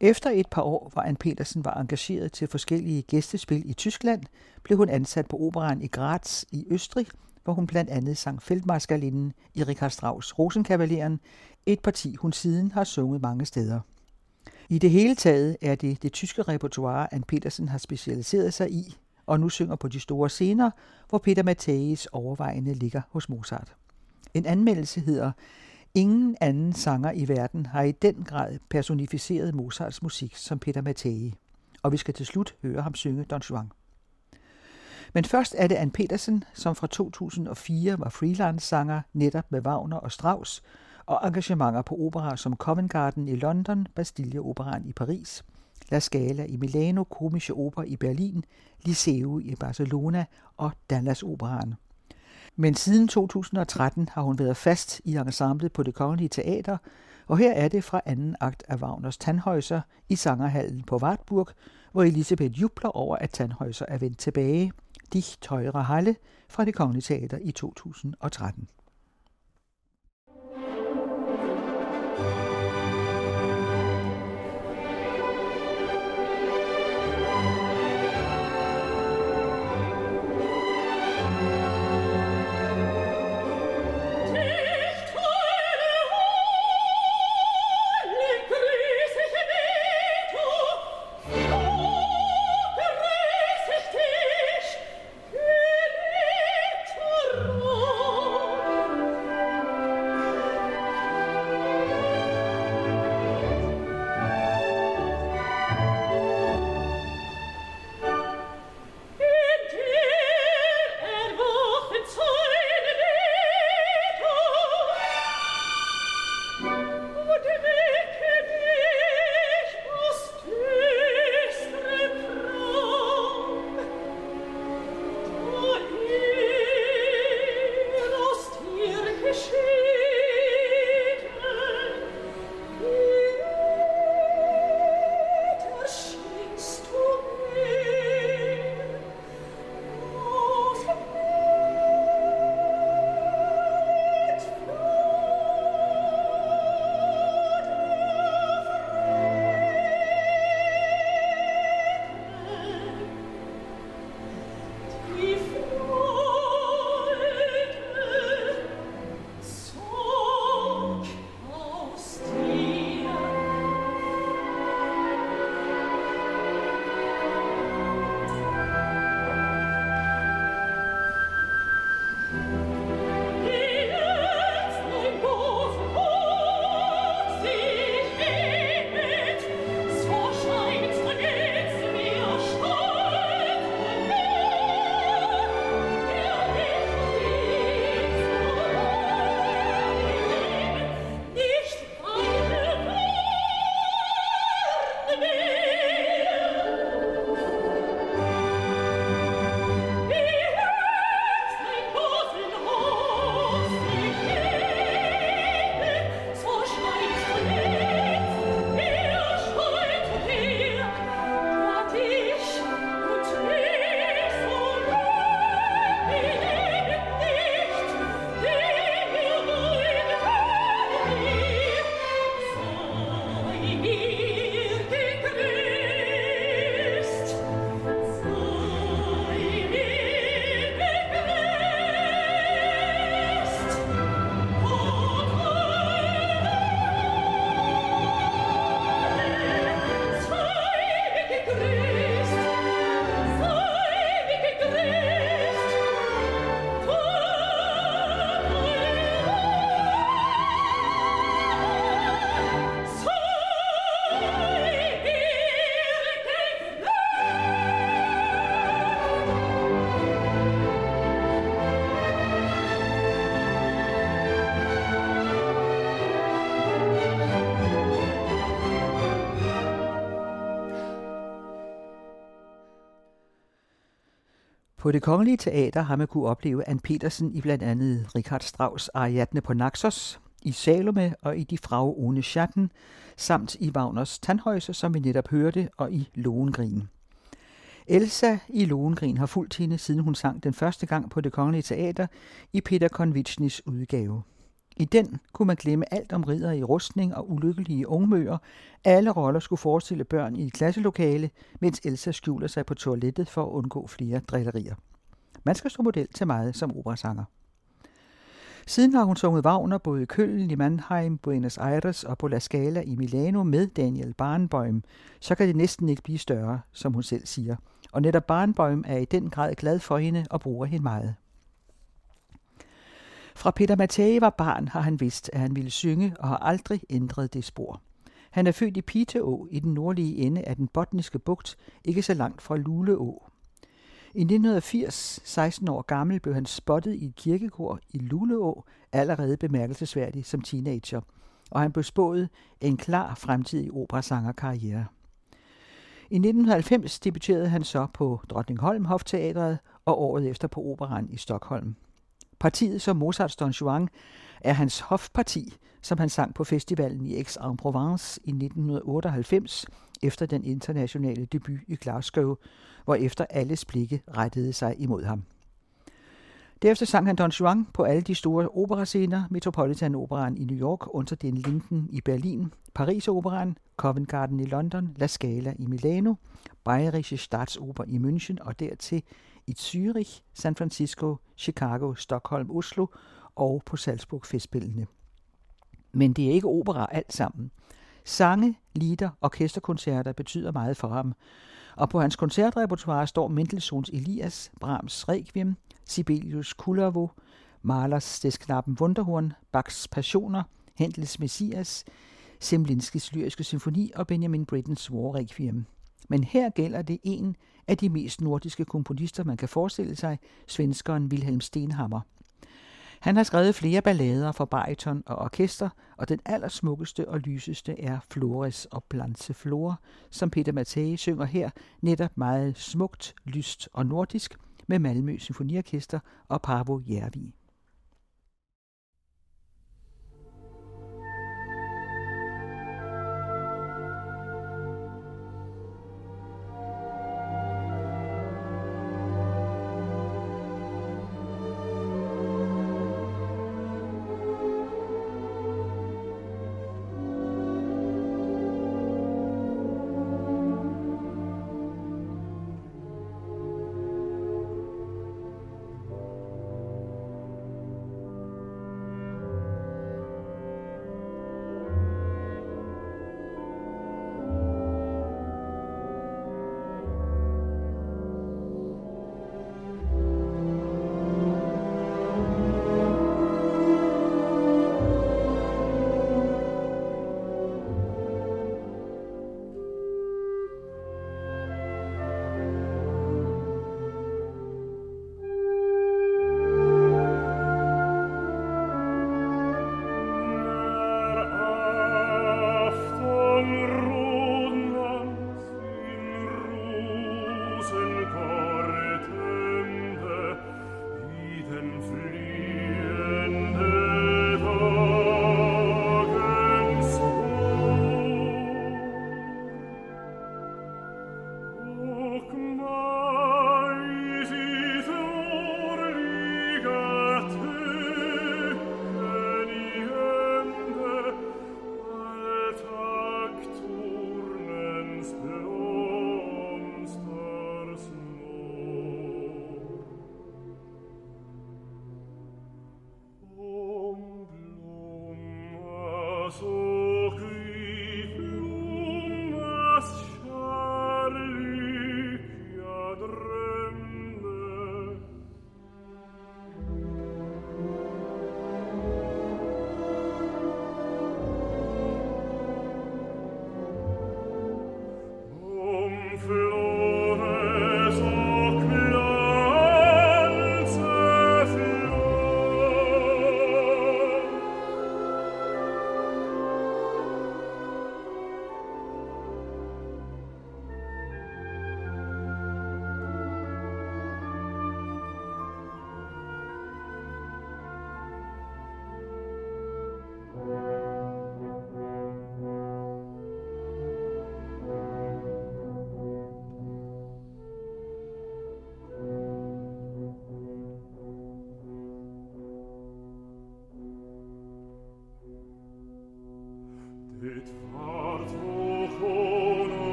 Efter et par år, hvor Ann Petersen var engageret til forskellige gæstespil i Tyskland, blev hun ansat på operan i Graz i Østrig, hvor hun blandt andet sang feltmarskalinden i Richard Strauss Rosenkavaleren, et parti hun siden har sunget mange steder. I det hele taget er det det tyske repertoire, Ann Petersen har specialiseret sig i, og nu synger på de store scener, hvor Peter Matthäus overvejende ligger hos Mozart. En anmeldelse hedder Ingen anden sanger i verden har i den grad personificeret Mozarts musik som Peter Mattei, og vi skal til slut høre ham synge Don Juan. Men først er det Ann Petersen, som fra 2004 var freelance-sanger netop med Wagner og Strauss, og engagementer på operaer som Covent Garden i London, Bastille Operan i Paris, La Scala i Milano, Komische Oper i Berlin, Liceo i Barcelona og Dallas Operaen. Men siden 2013 har hun været fast i ensemblet på det Kongelige Teater, og her er det fra anden akt af Wagners Tannhäuser i Sangerhallen på Wartburg, hvor Elisabeth jubler over, at Tannhäuser er vendt tilbage. Dicht Teure Halle fra det Kongelige Teater i 2013. På det kongelige teater har man kunne opleve Ann Petersen i blandt andet Richard Strauss Ariadne på Naxos, i Salome og i De Frau ohne Schatten, samt i Wagners Tandhøjse, som vi netop hørte, og i Lohengrin. Elsa i Lohengrin har fulgt hende, siden hun sang den første gang på det kongelige teater i Peter Konvitschnis udgave. I den kunne man glemme alt om ridder i rustning og ulykkelige ungmøer. Alle roller skulle forestille børn i et klasselokale, mens Elsa skjuler sig på toilettet for at undgå flere drillerier. Man skal stå model til meget som operasanger. Siden har hun sunget Wagner både i Køln, i Mannheim, Buenos Aires og på La Scala i Milano med Daniel Barnbøm, så kan det næsten ikke blive større, som hun selv siger. Og netop Barnbøm er i den grad glad for hende og bruger hende meget. Fra Peter Mattei var barn, har han vidst, at han ville synge og har aldrig ændret det spor. Han er født i Piteå i den nordlige ende af den botniske bugt, ikke så langt fra Luleå. I 1980, 16 år gammel, blev han spottet i et kirkekor i Luleå, allerede bemærkelsesværdig som teenager, og han blev spået en klar fremtidig operasangerkarriere. I 1990 debuterede han så på Drottningholm Hofteatret og året efter på Operan i Stockholm. Partiet som Mozarts Don Juan er hans hofparti, som han sang på festivalen i Aix-en-Provence i 1998 efter den internationale debut i Glasgow, hvor efter alles blikke rettede sig imod ham. Derefter sang han Don Juan på alle de store operascener, Metropolitan Operaen i New York, Unter den Linden i Berlin, Paris Operaen, Covent Garden i London, La Scala i Milano, Bayerische Staatsoper i München og dertil i Zürich, San Francisco, Chicago, Stockholm, Oslo og på Salzburg Festspillene. Men det er ikke opera alt sammen. Sange, lieder, orkesterkoncerter betyder meget for ham, og på hans koncertrepertoire står Mendelssohns Elias, Brahms Requiem, Sibelius Kullervo, Mahlers Des Knappen Wunderhorn, Bachs Passioner, Händels Messias, Semlinskis Lyriske Symfoni og Benjamin Brittens War Requiem. Men her gælder det en af de mest nordiske komponister, man kan forestille sig, svenskeren Wilhelm Stenhammer. Han har skrevet flere ballader for bariton og orkester, og den allersmukkeste og lyseste er Flores og Blanse Flore, som Peter Mattei synger her netop meget smukt, lyst og nordisk med Malmø Symfoniorkester og Parvo Järvi.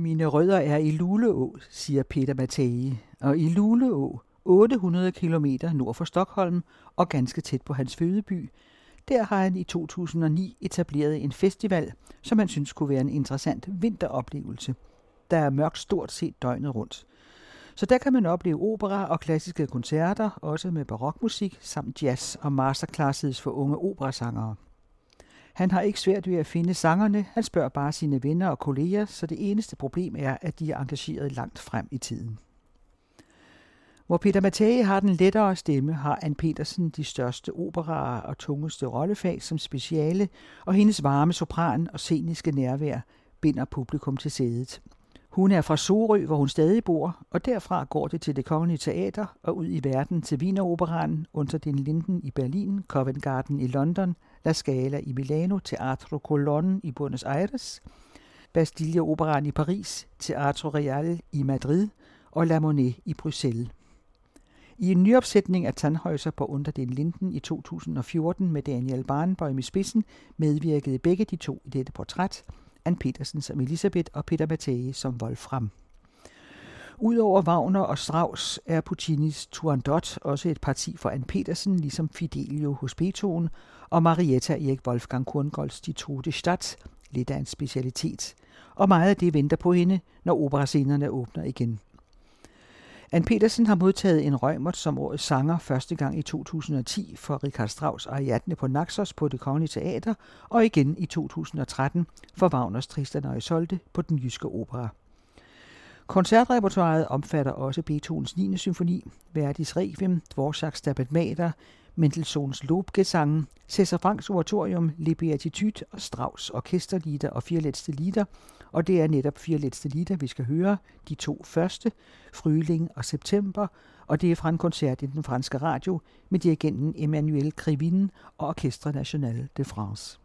Mine rødder er i Luleå, siger Peter Mattei, og i Luleå, 800 km nord for Stockholm og ganske tæt på hans fødeby, der har han i 2009 etableret en festival, som han synes kunne være en interessant vinteroplevelse. Der er mørkt stort set døgnet rundt. Så der kan man opleve opera og klassiske koncerter, også med barokmusik samt jazz og masterclasses for unge operasangere. Han har ikke svært ved at finde sangerne, han spørger bare sine venner og kolleger, så det eneste problem er, at de er engageret langt frem i tiden. Hvor Peter Mattei har den lettere stemme, har Ann Petersen de største operaer og tungeste rollefag som speciale, og hendes varme sopran og sceniske nærvær binder publikum til sædet. Hun er fra Sorø, hvor hun stadig bor, og derfra går det til det kongelige teater og ud i verden til Wieneroperaen, Unter den Linden i Berlin, Covent Garden i London, La Scala i Milano, Teatro Colón i Buenos Aires, Bastille Operaen i Paris, Teatro Real i Madrid og La Monet i Bruxelles. I en nyopsætning af Tannhäuser på Under den Linden i 2014 med Daniel Barnbøjm i spidsen medvirkede begge de to i dette portræt, Ann Petersen som Elisabeth og Peter Mattei som Wolfram. Udover Wagner og Strauss er Puccinis Turandot også et parti for Ann Petersen, ligesom Fidelio hos Beethoven, og Marietta Erik Wolfgang Korngolds De Tote Stadt, lidt af en specialitet. Og meget af det venter på hende, når operascenerne åbner igen. Ann Petersen har modtaget en Rømert som årets sanger første gang i 2010 for Richard Strauss Ariadne på Naxos på det Kongelige Teater, og igen i 2013 for Wagners Tristan og Isolde på den jyske opera. Koncertrepertoiret omfatter også Beethovens 9. symfoni, Verdis Requiem, Dvorak's Stabat Mater, Mendelssohns Lobgesang, Cæsar Franks oratorium, Le Beatitude og Strauss orkesterlieder og fire lieder, og det er netop fire lieder, vi skal høre. De to første, Fryling og September, og det er fra en koncert i den franske radio med dirigenten Emmanuel Krivine og Orchestre National de France.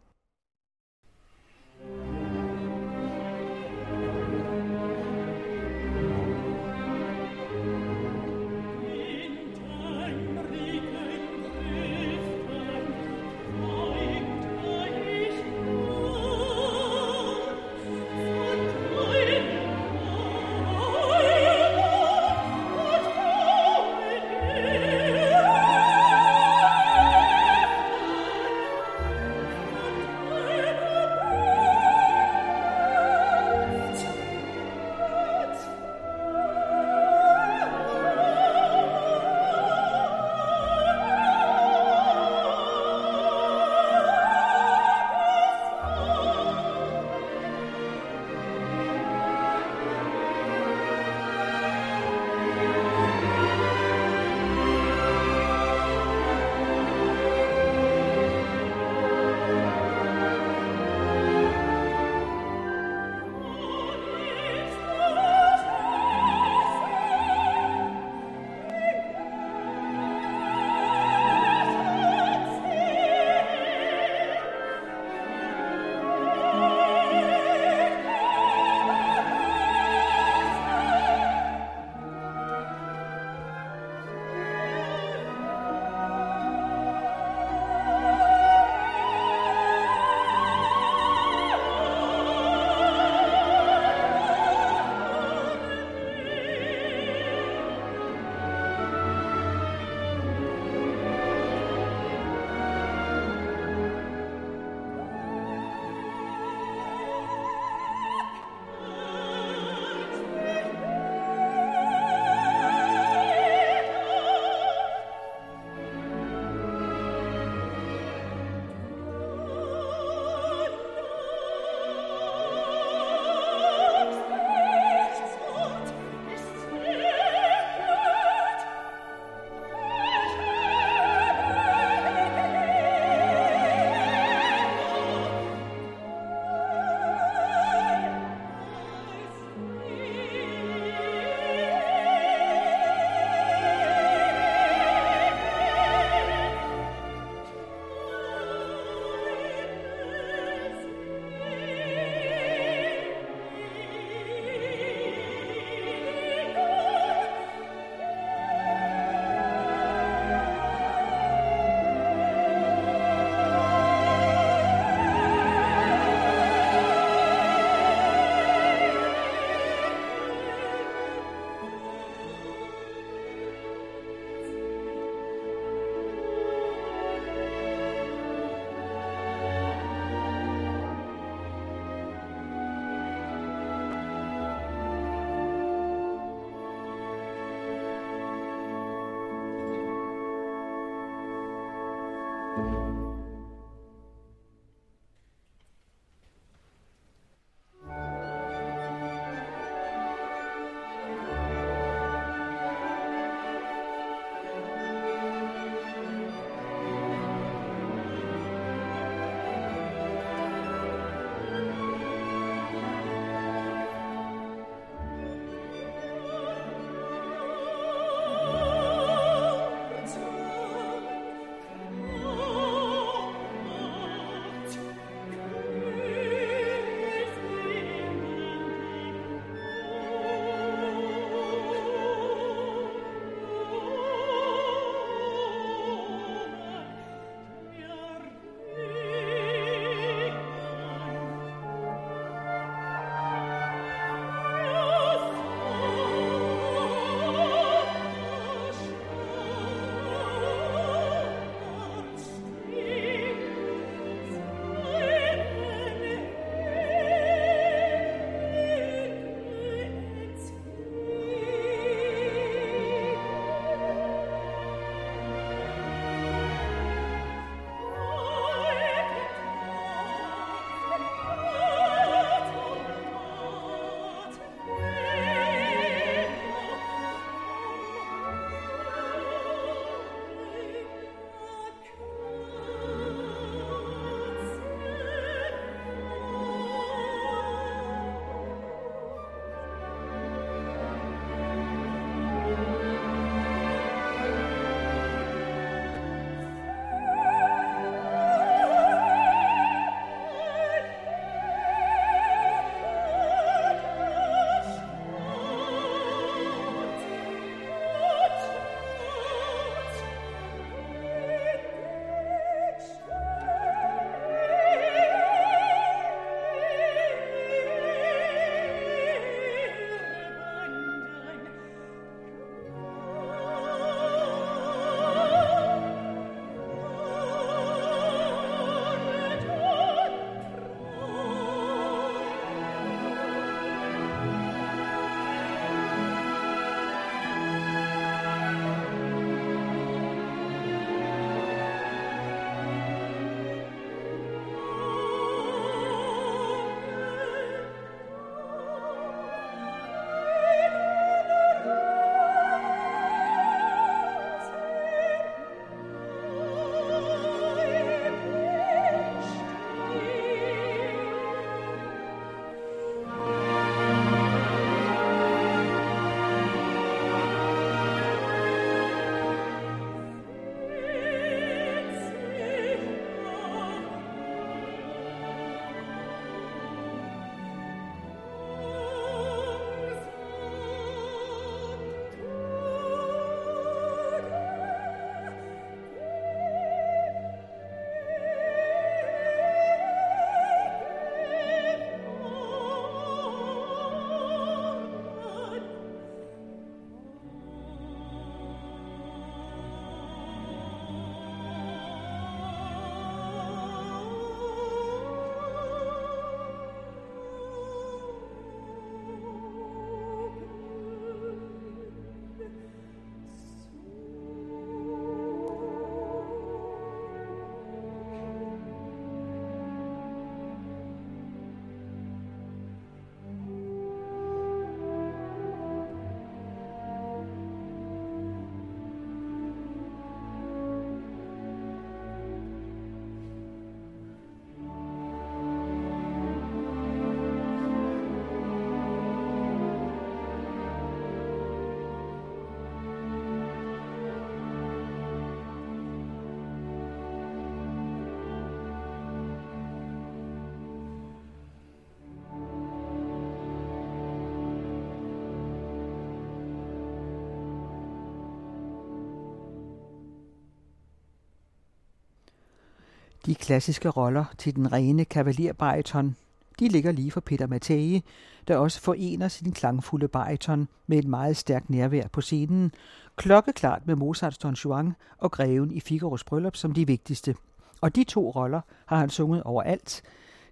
De klassiske roller til den rene kavalierbariton, de ligger lige for Peter Mattei, der også forener sin klangfulde bariton med et meget stærkt nærvær på scenen, klokkeklart med Mozarts Don Juan og Greven i Figaros bryllup som de vigtigste. Og de to roller har han sunget overalt.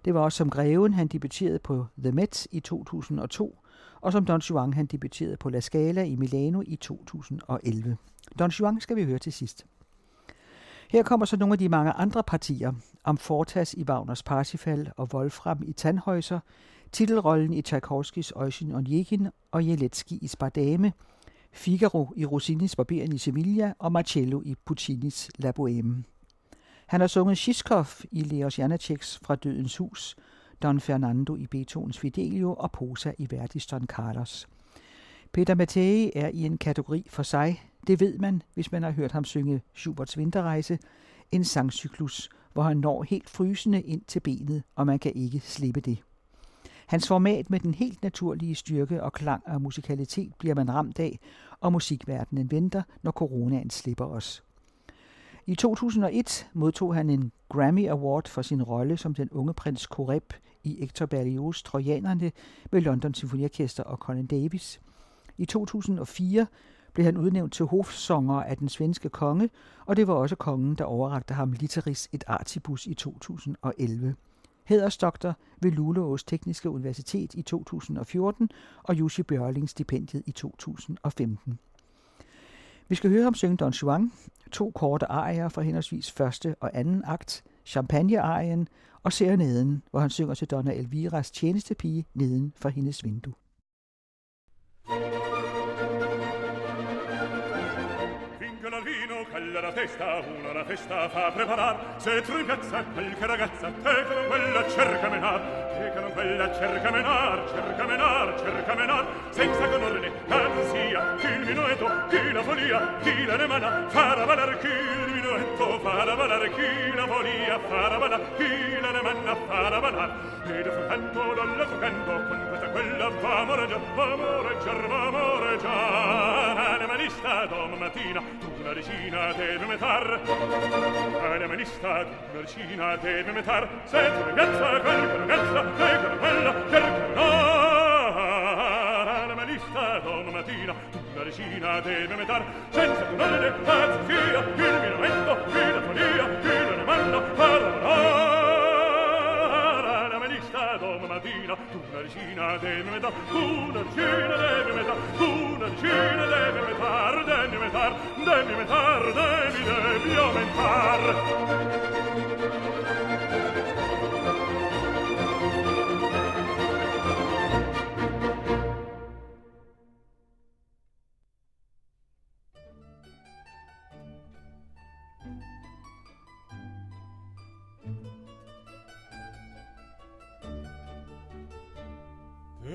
Det var også som Greven, han debuterede på The Met i 2002, og som Don Juan, han debuterede på La Scala i Milano i 2011. Don Juan skal vi høre til sidst. Her kommer så nogle af de mange andre partier, om Fortas i Wagners Parsifal og Wolfram i Tannhäuser, titelrollen i Tchaikovskis Eugen Onegin og Jeletski i Spardame, Figaro i Rossinis Barberen i Sevilla og Marcello i Puccinis La Bohème. Han har sunget Shishkov i Leos Janaceks Fra Dødens Hus, Don Fernando i Beethovens Fidelio og Posa i Verdis Don Carlos. Peter Mattei er i en kategori for sig. Det ved man, hvis man har hørt ham synge Schuberts Vinterrejse, en sangcyklus, hvor han når helt frysende ind til benet, og man kan ikke slippe det. Hans format med den helt naturlige styrke og klang og musikalitet bliver man ramt af, og musikverdenen venter, når coronaen slipper os. I 2001 modtog han en Grammy Award for sin rolle som den unge prins Coreb i Hector Berlioz' Trojanerne med London Symfoniorkester og Colin Davis. I 2004 blev han udnævnt til hofsanger af den svenske konge, og det var også kongen, der overrakte ham Literis et artibus i 2011. Hædersdoktor ved Luleås Tekniske Universitet i 2014 og Jussi Bjørling stipendiet i 2015. Vi skal høre ham synge Don Juan, to korte arier fra henholdsvis første og anden akt, Champagne-arien og serenaden, hvor han synger til Donna Elviras tjenestepige neden for hendes vindue. testa, una la festa fa preparar, se tu ragazza, qualche ragazza, te che non quella cerca menar, te che non quella cerca menar, cerca menar, cerca menar, senza conorne, canzia, chi il minuetto, chi la folia, chi la nemana, farà valar chi il minuetto, farà valar chi la folia, farà valar chi la nemana, farà valar, ed fu canto, dalla fu canto, con quella v'amore già, v'amore già, v'amore già. Animalista, domattina, tu una regina devi metar. Animalista, tu una regina devi metar. Se tu ragazza, quel che ragazza, te che quella, cerca no. dom mattina, tu una regina devi metar. Senza donare, anzi, via, il miramento, via, via, via, via, via, via, via, via, tu una regina devi metà una regina devi metà una regina devi metar devi metar devi metar devi devi aumentar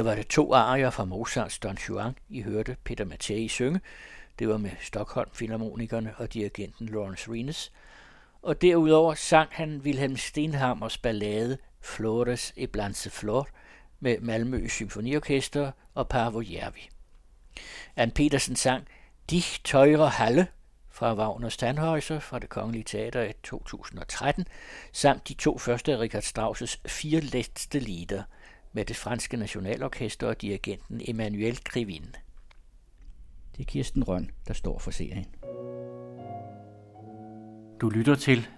Her var det to arier fra Mozarts Don Juan, I hørte Peter Mattei synge. Det var med Stockholm Philharmonikerne og dirigenten Lawrence Rines. Og derudover sang han Wilhelm Stenhammers ballade Flores e Blanse Flor med Malmø Symfoniorkester og Parvo Jervi. Ann Petersen sang Dich teure Halle fra Wagners Tannhäuser fra det Kongelige Teater i 2013, samt de to første af Richard Strauss' fire letste lieder med det franske nationalorkester og dirigenten Emmanuel Krivin. Det er Kirsten Røn, der står for serien. Du lytter til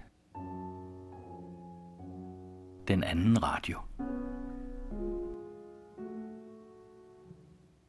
den anden radio.